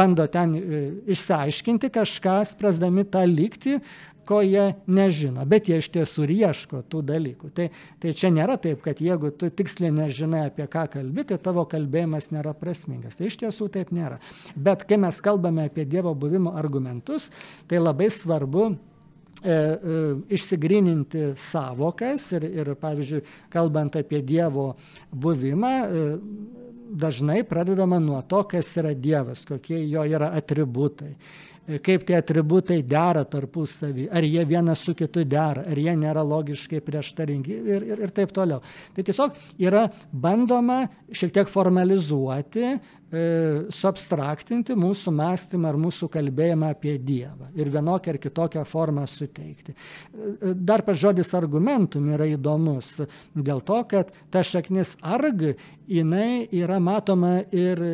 bando ten e, išsiaiškinti kažką, spręsdami tą lygtį, ko jie nežino, bet jie iš tiesų ir ieško tų dalykų. Tai, tai čia nėra taip, kad jeigu tu tiksliai nežinai, apie ką kalbi, tai tavo kalbėjimas nėra prasmingas. Tai iš tiesų taip nėra. Bet kai mes kalbame apie Dievo buvimo argumentus, tai labai svarbu e, e, išsigryninti savokas ir, ir, pavyzdžiui, kalbant apie Dievo buvimą, e, dažnai pradedama nuo to, kas yra Dievas, kokie jo yra atributai kaip tie atributai dera tarpusavį, ar jie vienas su kitu dera, ar jie nėra logiškai prieštaringi ir, ir, ir taip toliau. Tai tiesiog yra bandoma šiek tiek formalizuoti suabstraktinti mūsų mąstymą ar mūsų kalbėjimą apie Dievą ir vienokią ar kitokią formą suteikti. E, dar pats žodis argumentum yra įdomus dėl to, kad ta šaknis arg, jinai yra matoma ir e,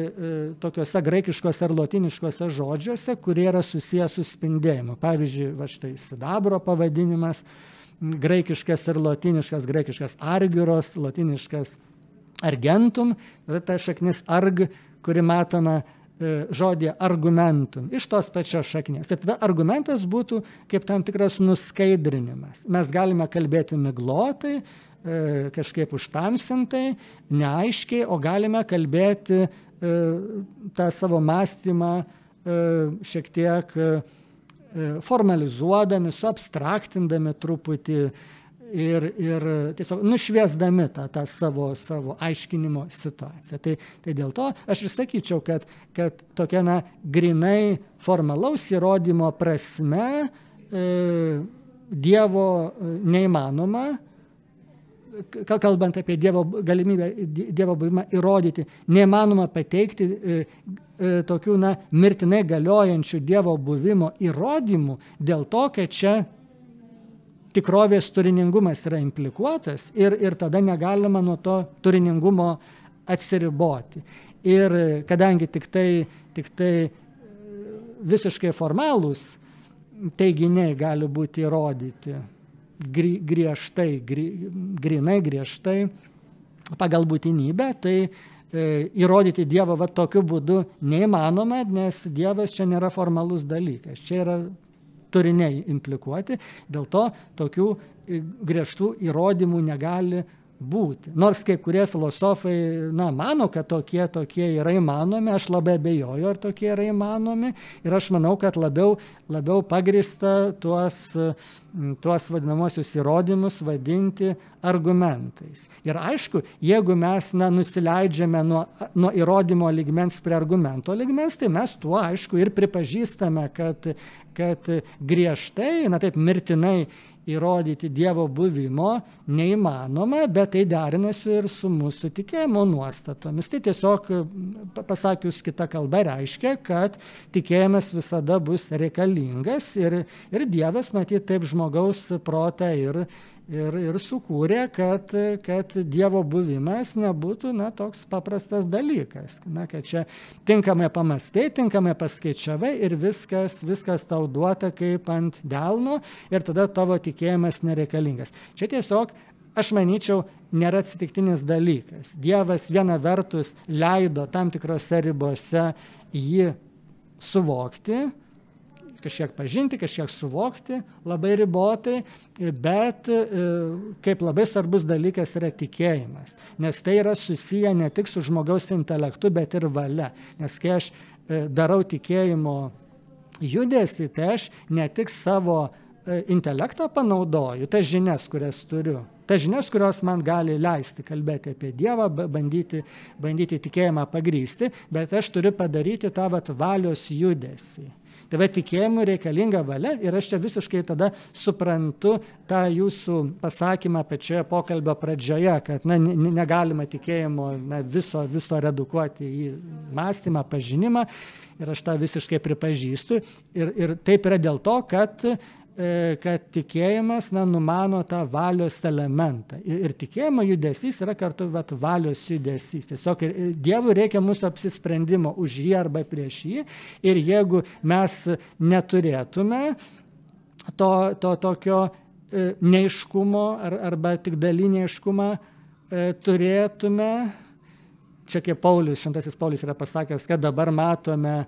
tokiuose graikiškose ar lotiniškose žodžiuose, kurie yra susijęs su spindėjimu. Pavyzdžiui, va štai sidabro pavadinimas graikiškas ir lotiniškas, graikiškas argiros, lotiniškas argentum, ta šaknis arg kuri matoma žodį argumentum iš tos pačios šaknies. Tai tada argumentas būtų kaip tam tikras nuskaidrinimas. Mes galime kalbėti miglotai, E, kažkaip užtamsintai, neaiškiai, o galime kalbėti e, tą savo mąstymą e, šiek tiek formalizuodami, suabstraktindami truputį ir, ir tiesiog nušviesdami tą, tą savo, savo aiškinimo situaciją. Tai, tai dėl to aš ir sakyčiau, kad, kad tokia na, grinai formalaus įrodymo prasme e, Dievo neįmanoma, kalbant apie Dievo galimybę, Dievo buvimą įrodyti, neįmanoma pateikti e, e, tokių na, mirtinai galiojančių Dievo buvimo įrodymų dėl to, kad čia tikrovės turiningumas yra implikuotas ir, ir tada negalima nuo to turiningumo atsiriboti. Ir kadangi tik tai, tik tai e, visiškai formalūs teiginiai gali būti įrodyti, gri, griežtai, gri, grinai griežtai pagal būtinybę, tai e, įrodyti Dievą va tokiu būdu neįmanoma, nes Dievas čia nėra formalus dalykas, čia yra turiniai implikuoti, dėl to tokių e, griežtų įrodymų negali būti. Nors kai kurie filosofai, na, mano, kad tokie, tokie yra įmanomi, aš labai abejoju, ar tokie yra įmanomi ir aš manau, kad labiau, labiau pagrista tuos, tuos vadinamosius įrodymus vadinti argumentais. Ir aišku, jeigu mes, na, nusileidžiame nuo, nuo įrodymo ligmens prie argumento ligmens, tai mes tuo, aišku, ir pripažįstame, kad, kad griežtai, na taip, mirtinai įrodyti Dievo buvimo neįmanoma, bet tai derinasi ir su mūsų tikėjimo nuostatomis. Tai tiesiog, pasakius kitą kalbą, reiškia, kad tikėjimas visada bus reikalingas ir, ir Dievas, matyt, taip žmogaus protą ir, ir, ir sukūrė, kad, kad Dievo buvimas nebūtų na, toks paprastas dalykas. Na, kad čia tinkamai pamastai, tinkamai paskaičiavai ir viskas, viskas tau duota kaip ant delno ir tada tavo tikėjimas nereikalingas. Čia tiesiog, aš manyčiau, nėra atsitiktinis dalykas. Dievas viena vertus leido tam tikrose ribose jį suvokti, kažkiek pažinti, kažkiek suvokti, labai ribotai, bet e, kaip labai svarbus dalykas yra tikėjimas, nes tai yra susiję ne tik su žmogaus intelektu, bet ir valia. Nes kai aš e, darau tikėjimo judesi, tai aš ne tik savo e, intelektą panaudoju, tas žinias, kurias turiu, tas žinias, kurios man gali leisti kalbėti apie Dievą, bandyti, bandyti tikėjimą pagrysti, bet aš turiu padaryti tą vat, valios judesi. Tai va tikėjimui reikalinga valia ir aš čia visiškai tada suprantu tą jūsų pasakymą pačioje pokalbio pradžioje, kad na, negalima tikėjimo na, viso, viso redukuoti į mąstymą, pažinimą ir aš tą visiškai pripažįstu. Ir, ir taip yra dėl to, kad kad tikėjimas na, numano tą valios elementą. Ir, ir tikėjimo judesys yra kartu vat, valios judesys. Tiesiog ir, ir Dievui reikia mūsų apsisprendimo už jį arba prieš jį. Ir jeigu mes neturėtume to, to tokio e, neiškumo ar, arba tik dalinį neiškumą, e, turėtume, čia kaip Paulius, šventasis Paulius yra pasakęs, kad dabar matome e,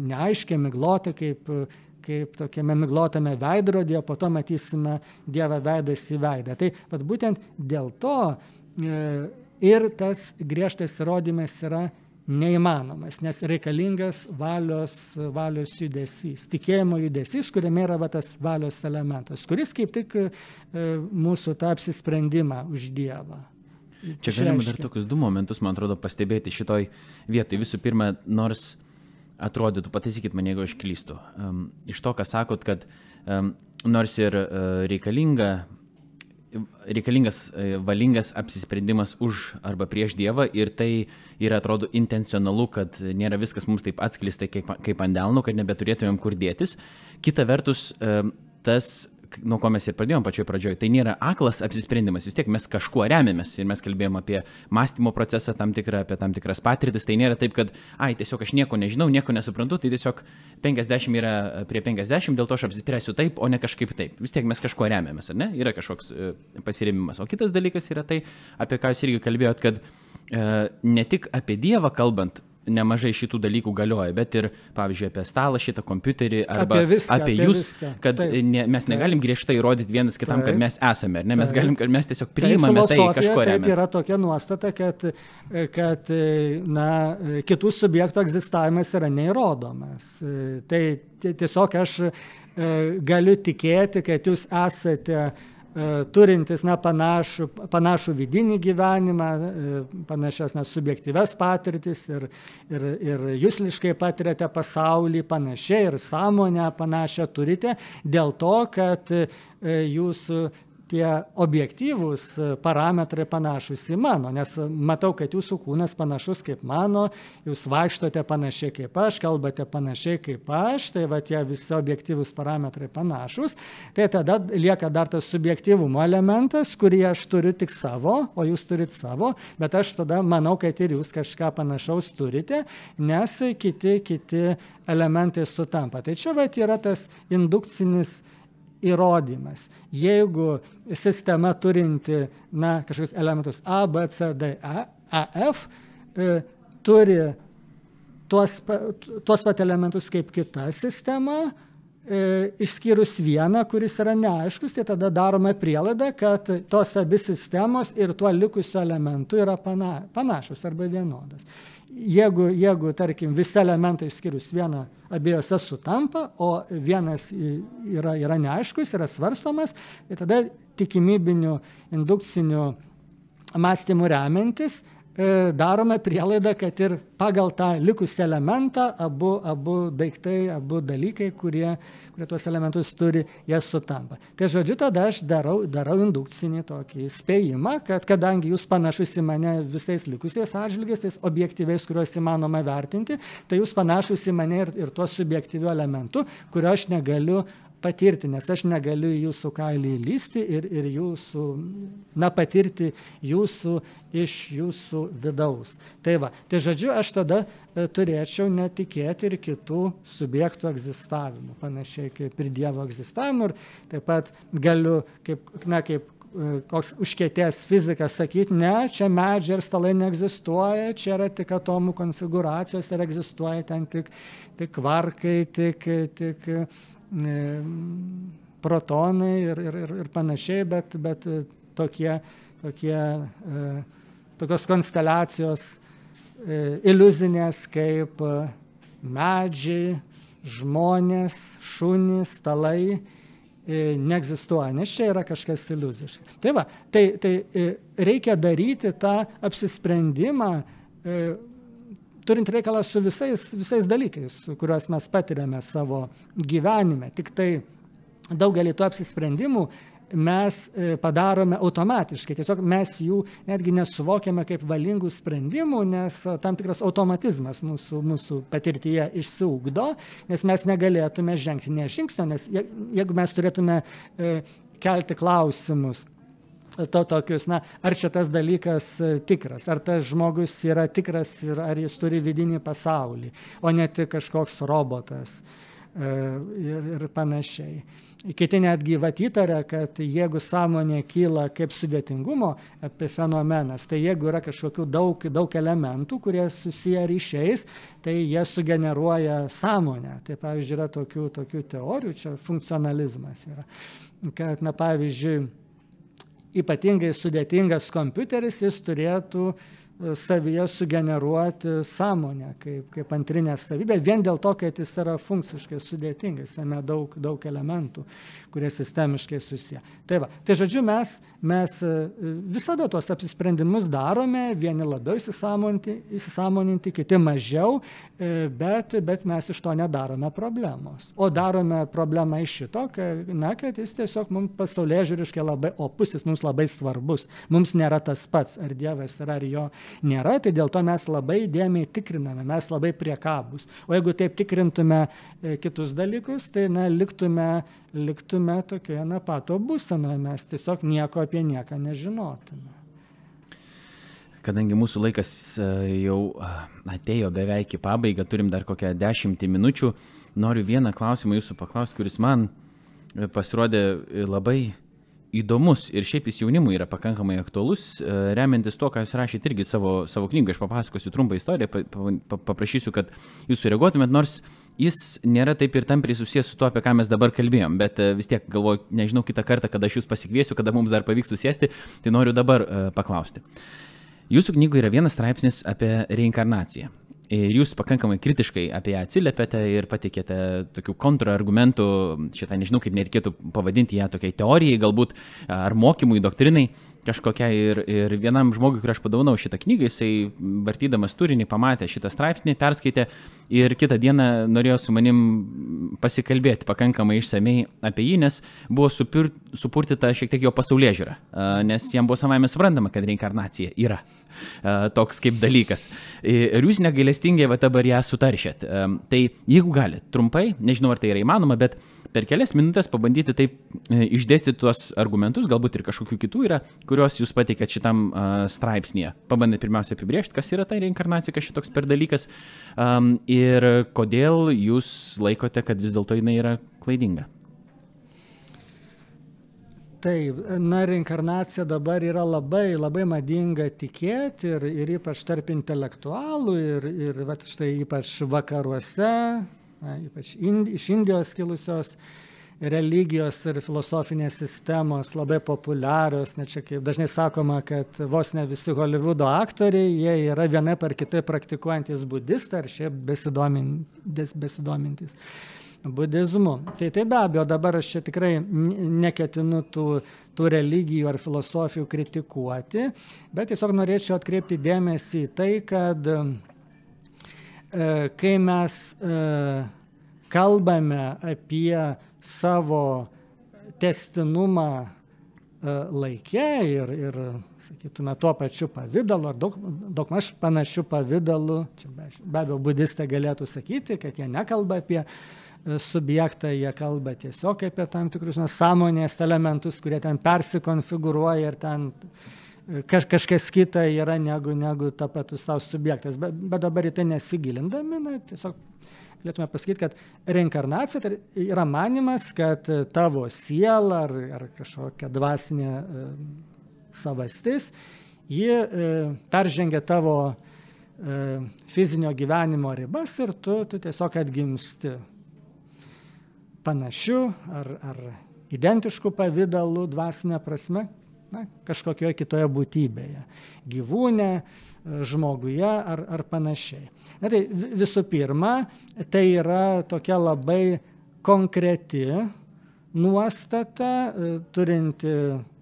neaiškiai miglotą kaip kaip tokiame miglotame veidrodyje, po to matysime Dievą veidas į veidą. Tai vat, būtent dėl to e, ir tas griežtas įrodymas yra neįmanomas, nes reikalingas valios, valios judesys, tikėjimo judesys, kuriame yra va, tas valios elementas, kuris kaip tik e, mūsų tą apsisprendimą už Dievą. Čia galima dar tokius du momentus, man atrodo, pastebėti šitoj vietoj. Visų pirma, nors atrodytų, pataisykit mane, jeigu aš klystu, um, iš to, ką sakot, kad um, nors ir uh, reikalinga, reikalingas uh, valingas apsisprendimas už arba prieš Dievą ir tai yra, atrodo, intencionalu, kad nėra viskas mums taip atskleista kaip, kaip ant delno, kad nebeturėtumėm kur dėtis. Kita vertus, um, tas nuo ko mes ir pradėjom pačioj pradžioj, tai nėra aklas apsisprendimas, vis tiek mes kažkuo remiamės ir mes kalbėjom apie mąstymo procesą tam tikrą, apie tam tikras patirtis, tai nėra taip, kad, ai, tiesiog aš nieko nežinau, nieko nesuprantu, tai tiesiog 50 yra prie 50, dėl to aš apsispręsiu taip, o ne kažkaip taip. Vis tiek mes kažkuo remiamės, ar ne? Yra kažkoks e, pasiremimas. O kitas dalykas yra tai, apie ką jūs irgi kalbėjot, kad e, ne tik apie Dievą kalbant, nemažai šitų dalykų galioja, bet ir, pavyzdžiui, apie stalą šitą kompiuterį arba Apie viską, apie apie jūs, viską. kad Taip. ne, mes negalim griežtai įrodyti vienas kitam, kad Taip. mes esame, ne, mes Taip. galim, kad mes tiesiog Taip, priimame tai filosofija, kažko taip remiant. yra tokia nuostata, kad, kad na, kitų subjektų egzistavimas yra neįrodomas. Tai ti- tiesiog aš e, galiu tikėti, kad jūs esate turintis na, panašų, panašų vidinį gyvenimą, e, panašias na, subjektyves patirtis ir, ir, ir jūsliškai patiriate pasaulį panašiai ir sąmonę panašią turite dėl to, kad e, jūsų tie objektyvūs parametrai panašus į mano, nes matau, kad jūsų kūnas panašus kaip mano, jūs vaikštote panašiai kaip aš, kalbate panašiai kaip aš, tai va tie visi objektyvūs parametrai panašus, tai tada lieka dar tas subjektyvumo elementas, kurį aš turiu tik savo, o jūs turit savo, bet aš tada manau, kad ir jūs kažką panašaus turite, nes kiti, kiti elementai sutampa. Tai čia va yra tas indukcinis įrodymas. Jeigu sistema turinti na, kažkokius elementus A, B, C, D, E, E, F, e, turi tuos, tuos pat elementus kaip kita sistema, e, išskyrus vieną, kuris yra neaiškus, tai tada darome prielaidą, kad tos abi sistemos ir tuo likusiu elementu yra pana, panašus arba vienodas. Jeigu, jeigu, tarkim, visi elementai išskyrus vieną abiejose sutampa, o vienas yra, yra neaiškus, yra svarstomas, tai tada tikimybinių indukcinių mąstymų remiantis e, darome prielaidą, kad ir pagal tą likusį elementą abu, abu daiktai, abu dalykai, kurie, kurie tuos elementus turi, jie sutampa. Tai žodžiu, tada aš darau, darau indukcinį tokį spėjimą, kad kadangi jūs panašus į mane visais likusiais atžvilgiais, tais objektyviais, kuriuos įmanoma vertinti, tai jūs panašus į mane ir, ir tuo subjektyviu elementu, kurio aš negaliu patirti, nes aš negaliu jūsų kailį įlysti ir, ir jūsų, na, patirti jūsų iš jūsų vidaus. Tai va, tai žodžiu, aš tada e, turėčiau netikėti ir kitų subjektų egzistavimu, panašiai kaip ir Dievo egzistavimu ir taip pat galiu, kaip, na, kaip e, koks užkėtės fizikas sakyti, ne, čia medžiai ir stalai neegzistuoja, čia yra tik atomų konfiguracijos ir egzistuoja ten tik, tik kvarkai, tik, tik protonai ir, ir, ir, ir panašiai, bet, bet e, tokie, tokie, e, tokios konsteliacijos e, iliuzinės kaip e, medžiai, žmonės, šunys, stalai e, neegzistuoja, nes čia yra kažkas iliuziška. Tai va, tai, tai e, reikia daryti tą apsisprendimą, e, turint reikalą su visais, visais dalykais, kuriuos mes patiriame savo gyvenime. Tik tai daugelį tų apsisprendimų mes e, padarome automatiškai. Tiesiog mes jų netgi nesuvokiame kaip valingų sprendimų, nes e, tam tikras automatizmas mūsų, mūsų patirtyje išsiugdo, nes mes negalėtume žengti ne žingsnio, nes je- jeigu mes turėtume e, kelti klausimus, to tokius, na, ar čia tas dalykas e, tikras, ar tas žmogus yra tikras ir ar jis turi vidinį pasaulį, o ne tik kažkoks robotas e, ir, ir panašiai. Kiti netgi įtaria, kad jeigu sąmonė kyla kaip sudėtingumo epifenomenas, tai jeigu yra kažkokių daug, daug elementų, kurie susiję ryšiais, tai jie sugeneruoja sąmonę. Tai pavyzdžiui, yra tokių, tokių teorijų, čia funkcionalizmas yra. Kad, na, pavyzdžiui, ypatingai sudėtingas kompiuteris, jis turėtų e, savyje sugeneruoti sąmonę kaip, kaip antrinę savybę, vien dėl to, kad jis yra funkciškai sudėtingas, jame daug, daug elementų, kurie sistemiškai susiję. Tai, va, tai žodžiu, mes, mes e, visada tuos apsisprendimus darome, vieni labiau įsisamoninti, įsisamoninti kiti mažiau, e, bet, bet mes iš to nedarome problemos. O darome problemą iš šito, kad, na, kad jis tiesiog mums pasaulyje žiūriškai labai opus, jis mums labai svarbus. Mums nėra tas pats, ar Dievas yra, ar jo nėra, tai dėl to mes labai dėmiai tikriname, mes labai priekabus. O jeigu taip tikrintume e, kitus dalykus, tai na, liktume, liktume tokioje na pato būsenoje, mes tiesiog nieko apie nieką nežinotume. Kadangi mūsų laikas e, jau atėjo beveik į pabaigą, turim dar kokią dešimtį minučių, noriu vieną klausimą jūsų paklausti, kuris man e, pasirodė e, labai įdomus ir šiaip jis jaunimui yra pakankamai aktualus, e, remiantis to, ką jūs rašėte irgi savo, savo knygą, aš papasakosiu trumpą istoriją, pa, pa, paprašysiu, kad jūs sureaguotumėt, nors jis nėra taip ir tampriai susijęs su tuo, apie ką mes dabar kalbėjom, bet e, vis tiek galvoju, nežinau kitą kartą, kada aš jūs pasikviesiu, kada mums dar pavyks susėsti, tai noriu dabar uh, paklausti. Jūsų knygoje yra vienas straipsnis apie reinkarnaciją. Ir jūs pakankamai kritiškai apie ją atsiliepėte ir pateikėte tokių kontrargumentų, šitą nežinau, kaip nereikėtų pavadinti ją tokiai teorijai, galbūt ar mokymui, doktrinai kažkokia. Ir, ir vienam žmogui, kurį aš padovanau šitą knygą, jisai vartydamas turinį pamatė šitą straipsnį, perskaitė ir kitą dieną norėjo su manim pasikalbėti pakankamai išsamei apie jį, nes buvo supir, supurtita šiek tiek jo pasaulyje žiūra, nes jam buvo savame suprantama, kad reinkarnacija yra toks kaip dalykas. Ir jūs negailestingai va dabar ją sutaršėt. Tai jeigu galit, trumpai, nežinau ar tai yra įmanoma, bet per kelias minutės pabandyti taip e, išdėstyti tuos argumentus, galbūt ir kažkokių kitų yra, kuriuos jūs pateikėt šitam straipsnėje. Pabandyti pirmiausia apibriežti, kas yra ta reinkarnacija, kas šitoks per dalykas ir kodėl jūs laikote, kad vis dėlto jinai yra klaidinga. Taip, na, reinkarnacija dabar yra labai, labai madinga tikėti ir, ir ypač tarp intelektualų ir, ir va, štai ypač vakaruose, na, ypač ind, iš Indijos kilusios religijos ir filosofinės sistemos labai populiarios, net čia kaip dažnai sakoma, kad vos ne visi Hollywoodo aktoriai, jie yra vienai par kitai praktikuojantis budistai ar šiaip besidomintys. besidomintys budizmu. Tai tai be abejo, dabar aš čia tikrai neketinu tų, tų religijų ar filosofijų kritikuoti, bet tiesiog norėčiau atkreipti dėmesį į tai, kad e, kai mes e, kalbame apie savo testinumą e, laikė ir, ir sakytume, tuo pačiu pavydalu, ar daug, daug maž panašių pavydalų, čia be, be abejo budistai galėtų sakyti, kad jie nekalba apie subjektą, jie kalba tiesiog apie tam tikrus na, sąmonės elementus, kurie ten persikonfigūruoja ir ten e, kaž, kažkas kita yra negu, negu tapatus savo subjektas. Bet, bet dabar į tai nesigilindami, na, tiesiog galėtume pasakyti, kad reinkarnacija tai yra manimas, kad tavo siela ar, ar kažkokia dvasinė e, savastis, ji e, peržengia tavo e, fizinio gyvenimo ribas ir tu, tu tiesiog atgimsti panašiu ar, ar identišku pavydalu dvasinė prasme, na, kažkokioje kitoje būtybėje - gyvūne, žmoguje ar, ar panašiai. Na, tai visų pirma, tai yra tokia labai konkreti nuostata, e, turinti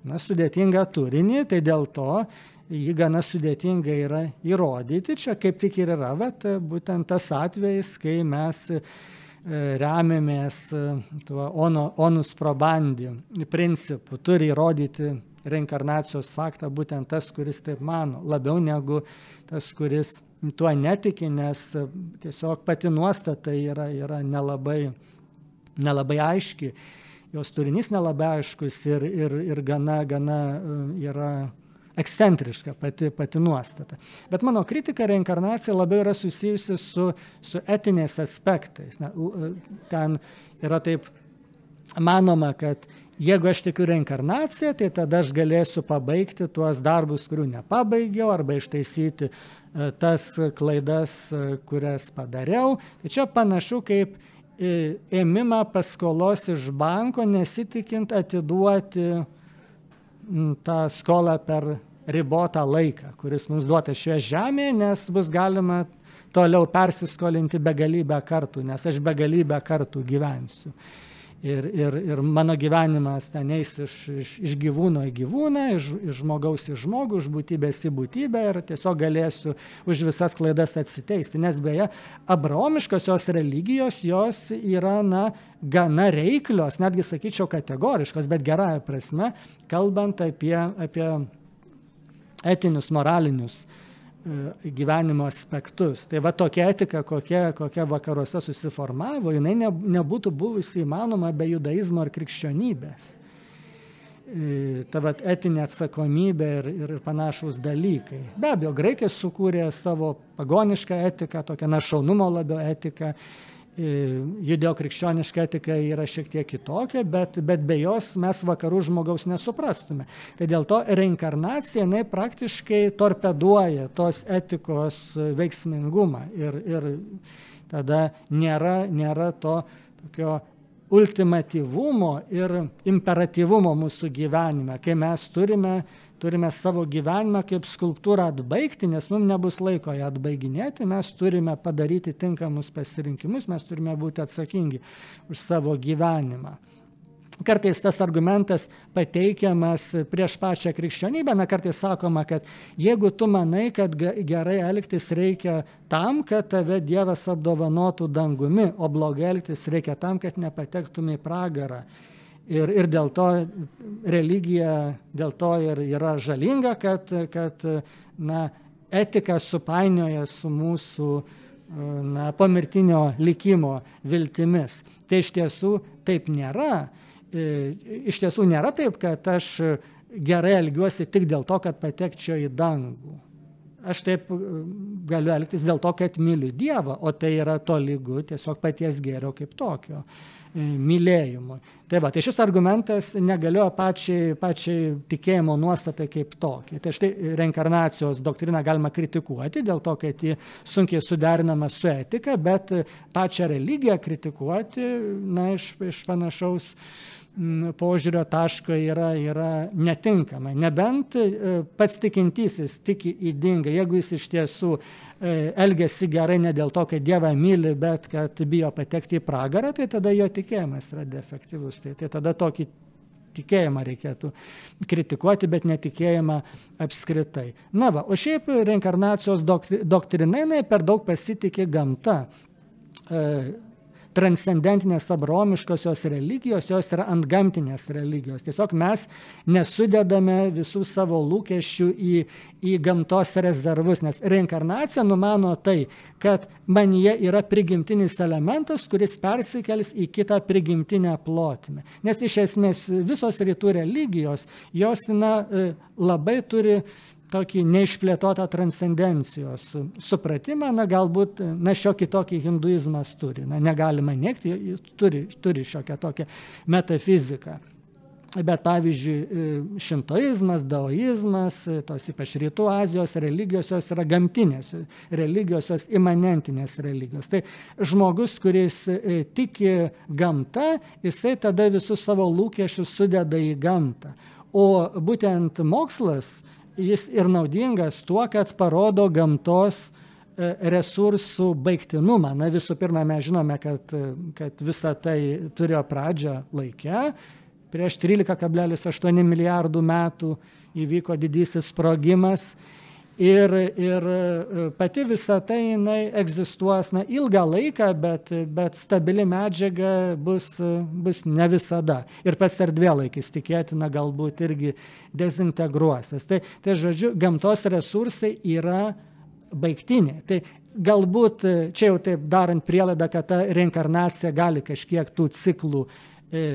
na, sudėtingą turinį, tai dėl to jį gana sudėtinga yra įrodyti. Čia kaip tik ir yra, bet būtent tas atvejis, kai mes remiamės e, tuo ono, onus probandi principu, turi įrodyti reinkarnacijos faktą būtent tas, kuris taip mano, labiau negu tas, kuris tuo netiki, nes e, tiesiog pati nuostata yra, yra nelabai, nelabai aiški, jos turinys nelabai aiškus ir, ir, ir gana, gana yra ekscentriška pati, pati nuostata. Bet mano kritika reinkarnacija labiau yra susijusi su, su etiniais aspektais. Na, ten yra taip manoma, kad jeigu aš tikiu reinkarnaciją, tai tada aš galėsiu pabaigti tuos darbus, kurių nepabaigiau, arba ištaisyti e, tas klaidas, e, kurias padariau. Tai čia panašu kaip e, ėmimą paskolos iš banko, nesitikint atiduoti tą skolą per ribotą laiką, kuris mums duotas šioje žemėje, nes bus galima toliau persiskolinti begalybę kartų, nes aš begalybę kartų gyvensiu. Ir, ir, ir mano gyvenimas ten eis iš, iš, iš gyvūno į gyvūną, iš, iš žmogaus į žmogų, iš būtybės į būtybę ir tiesiog galėsiu už visas klaidas atsiteisti. Nes beje, abraomiškosios religijos jos yra, na, gana reiklios, netgi sakyčiau kategoriškos, bet gerąją prasme, kalbant apie, apie etinius, moralinius E, gyvenimo aspektus. Tai va tokia etika, kokia, kokia vakaruose susiformavo, jinai ne, nebūtų buvusi įmanoma be judaizmo ar krikščionybės. E, ta va etinė atsakomybė ir, ir panašus dalykai. Be abejo, graikai sukūrė savo pagonišką etiką, tokią našaunumo labiau etiką Judeo-krikščioniška etika yra šiek tiek kitokia, bet, bet be jos mes vakarų žmogaus nesuprastume. Tai dėl to reinkarnacija jinai praktiškai torpeduoja tos etikos veiksmingumą ir, ir tada nėra, nėra to tokio ultimatyvumo ir imperatyvumo mūsų gyvenime, kai mes turime, turime savo gyvenimą kaip skulptūrą atbaigti, nes mums nebus laiko ją atbaiginėti, mes turime padaryti tinkamus pasirinkimus, mes turime būti atsakingi už savo gyvenimą. Kartais tas argumentas pateikiamas prieš pačią krikščionybę, na kartais sakoma, kad jeigu tu manai, kad gerai elgtis reikia tam, kad tave Dievas apdovanotų dangumi, o blogai elgtis reikia tam, kad nepatektum į pragarą. Ir, ir dėl to religija, dėl to ir yra žalinga, kad, kad na, etika supainioja su mūsų na, pomirtinio likimo viltimis. Tai iš tiesų taip nėra. E, iš tiesų nėra taip, kad aš gerai elgiuosi tik dėl to, kad patekčiau į dangų. Aš taip e, galiu elgtis dėl to, kad myliu Dievą, o tai yra to lygu tiesiog paties gėrio kaip tokio mylėjimui. Tai va, tai šis argumentas negalioja pačiai, pačiai tikėjimo nuostatai kaip tokiai. Tai štai reinkarnacijos doktriną galima kritikuoti dėl to, kad ji sunkiai suderinama su etika, bet pačią religiją kritikuoti, na, iš, iš panašaus požiūrio taško yra, yra netinkama. Nebent e, pats tikintysis tiki įdingai, jeigu jis iš tiesų e, elgesi gerai ne dėl to, kad Dievą myli, bet kad bijo patekti į pragarą, tai tada jo tikėjimas yra defektyvus. Tai, tai tada tokį tikėjimą reikėtų kritikuoti, bet netikėjimą apskritai. Na va, o šiaip reinkarnacijos doktrinai per daug pasitikė gamta. E, transcendentinės abromiškosios religijos, jos yra antgamtinės religijos. Tiesiog mes nesudedame visų savo lūkesčių į, į gamtos rezervus, nes reinkarnacija numano tai, kad manyje yra prigimtinis elementas, kuris persikels į kitą prigimtinę plotmę. Nes iš esmės visos rytų religijos, jos na, e, labai turi tokį neišplėtotą transcendencijos supratimą, na galbūt, na šiokį tokį hinduizmas turi, na negalima neikti, turi, turi šiokią tokią metafiziką. Bet pavyzdžiui, šintoizmas, daoizmas, tos ypač rytų Azijos religijos, jos yra gamtinės religijos, jos imanentinės religijos. Tai žmogus, kuris e, tiki gamta, jisai tada visus savo lūkesčius sudeda į gamtą. O būtent mokslas jis ir naudingas tuo, kad parodo gamtos e, resursų baigtinumą. Na visų pirma, mes žinome, kad, kad visa tai turėjo pradžią laikę. Prieš 13,8 milijardų metų įvyko didysis sprogimas Ir, ir e, pati visa tai jinai egzistuos na, ilgą laiką, bet, bet stabili medžiaga bus, bus ne visada. Ir pats erdvėlaikis tikėtina galbūt irgi dezintegruosis. Tai, tai žodžiu, gamtos resursai yra baigtinė. Tai galbūt čia jau taip darant prielaidą, kad ta reinkarnacija gali kažkiek tų ciklų e,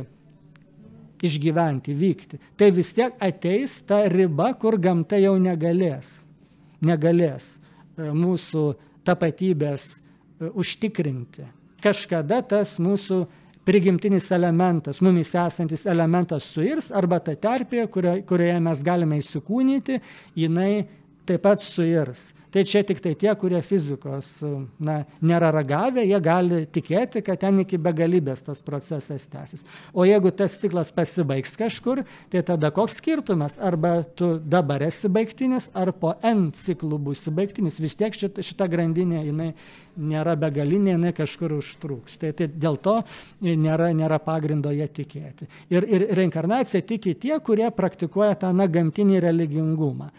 išgyventi, vykti. Tai vis tiek ateis ta riba, kur gamta jau negalės negalės e, mūsų tapatybės e, užtikrinti. Kažkada tas mūsų prigimtinis elementas, mumis esantis elementas suirs arba ta terpė, kurioje mes galime įsikūnyti, jinai taip pat suirs. Tai čia tik tai tie, kurie fizikos na, nėra ragavę, jie gali tikėti, kad ten iki begalybės tas procesas tęsis. O jeigu tas ciklas pasibaigs kažkur, tai tada koks skirtumas? Arba tu dabar esi baigtinis, ar po N ciklų būsi baigtinis. Vis tiek šita, šita grandinė, jinai nėra begalinė, jinai kažkur užtruks. Tai, tai dėl to nėra, nėra pagrindo ją tikėti. Ir, ir reinkarnacija tiki tie, kurie praktikuoja tą na, gamtinį religingumą.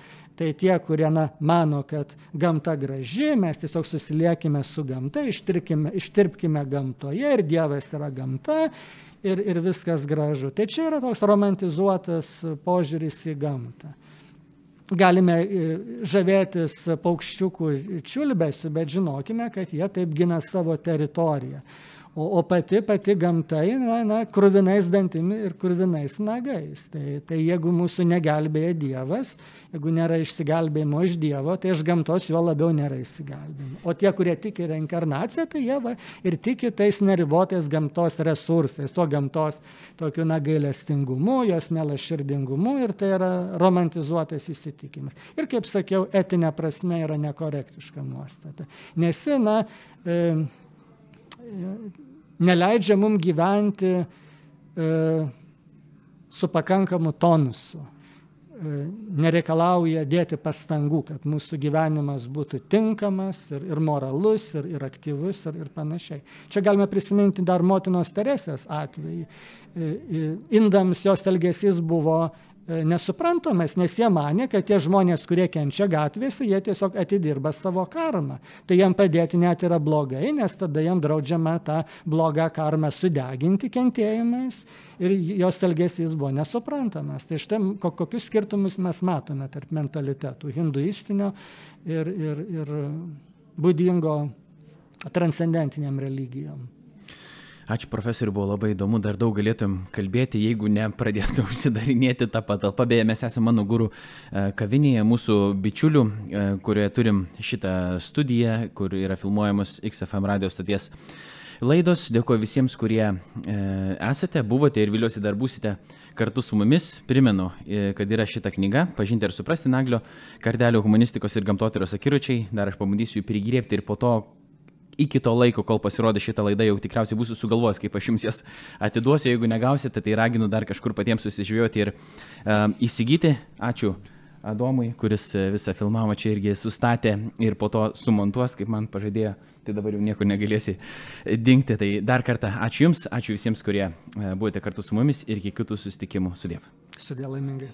Tai tie, kurie na, mano, kad gamta graži, mes tiesiog susiliekime su gamta, ištirpkime gamtoje ir Dievas yra gamta ir, ir viskas gražu. Tai čia yra toks romantizuotas požiūris į gamtą. Galime e, žavėtis paukščiukų čiulbesiu, bet žinokime, kad jie taip gina savo teritoriją. O, o pati, pati gamta, na, na, krūvinais dantimi ir krūvinais nagais. Tai, tai jeigu mūsų negelbėja Dievas, jeigu nėra išsigelbėjimo iš Dievo, tai iš gamtos jo labiau nėra išsigelbėjimo. O tie, kurie tiki reinkarnaciją, tai jie va, ir tiki tais neribotais gamtos resursais, tuo gamtos tokiu nagailestingumu, jos melaširdingumu ir tai yra romantizuotas įsitikimas. Ir kaip sakiau, etinė prasme yra nekorektiška nuostata. Nes, na, e, neleidžia mum gyventi e, su pakankamu tonusu. E, nereikalauja dėti pastangų, kad mūsų gyvenimas būtų tinkamas ir, ir moralus, ir, ir aktyvus, ir, ir panašiai. Čia galime prisiminti dar motinos Teresės atvejį. E, indams jos elgesys buvo E, nesuprantamas, nes jie mane, kad tie žmonės, kurie kenčia gatvėse, jie tiesiog atidirba savo karmą. Tai jam padėti net yra blogai, nes tada jam draudžiama tą blogą karmą sudeginti kentėjimais ir jos elgesys buvo nesuprantamas. Tai štai kokius skirtumus mes matome tarp mentalitetų hinduistinio ir, ir, ir būdingo transcendentiniam religijom. Ačiū profesoriu, buvo labai įdomu, dar daug galėtum kalbėti, jeigu ne pradėtų užsidarinėti tą patalpą. Beje, mes esame mano gurų e, kavinėje, mūsų bičiulių, e, kurioje turim šitą studiją, kur yra filmuojamos XFM radio stoties laidos. Dėkuoju visiems, kurie e, esate, buvote ir viliuosi dar būsite kartu su mumis. Primenu, kad yra šita knyga, pažinti ir suprasti Naglio, kardelio humanistikos ir gamtotyros akiručiai. Dar aš pabandysiu jų prigriepti ir po to iki to laiko, kol pasirodė šitą laidą, jau tikriausiai būsiu sugalvojęs, kaip aš jums jas atiduosiu. Jeigu negausite, tai raginu dar kažkur patiems susižvėjoti ir uh, įsigyti. Ačiū. Adomui, kuris e, visą filmavimą čia irgi sustatė ir po to sumontuos, kaip man pažadėjo, tai dabar jau nieko negalėsi dingti. Tai dar kartą ačiū Jums, ačiū visiems, kurie e, buvote kartu su mumis ir iki kitų susitikimų. Sudėv. Sudėv laimingai.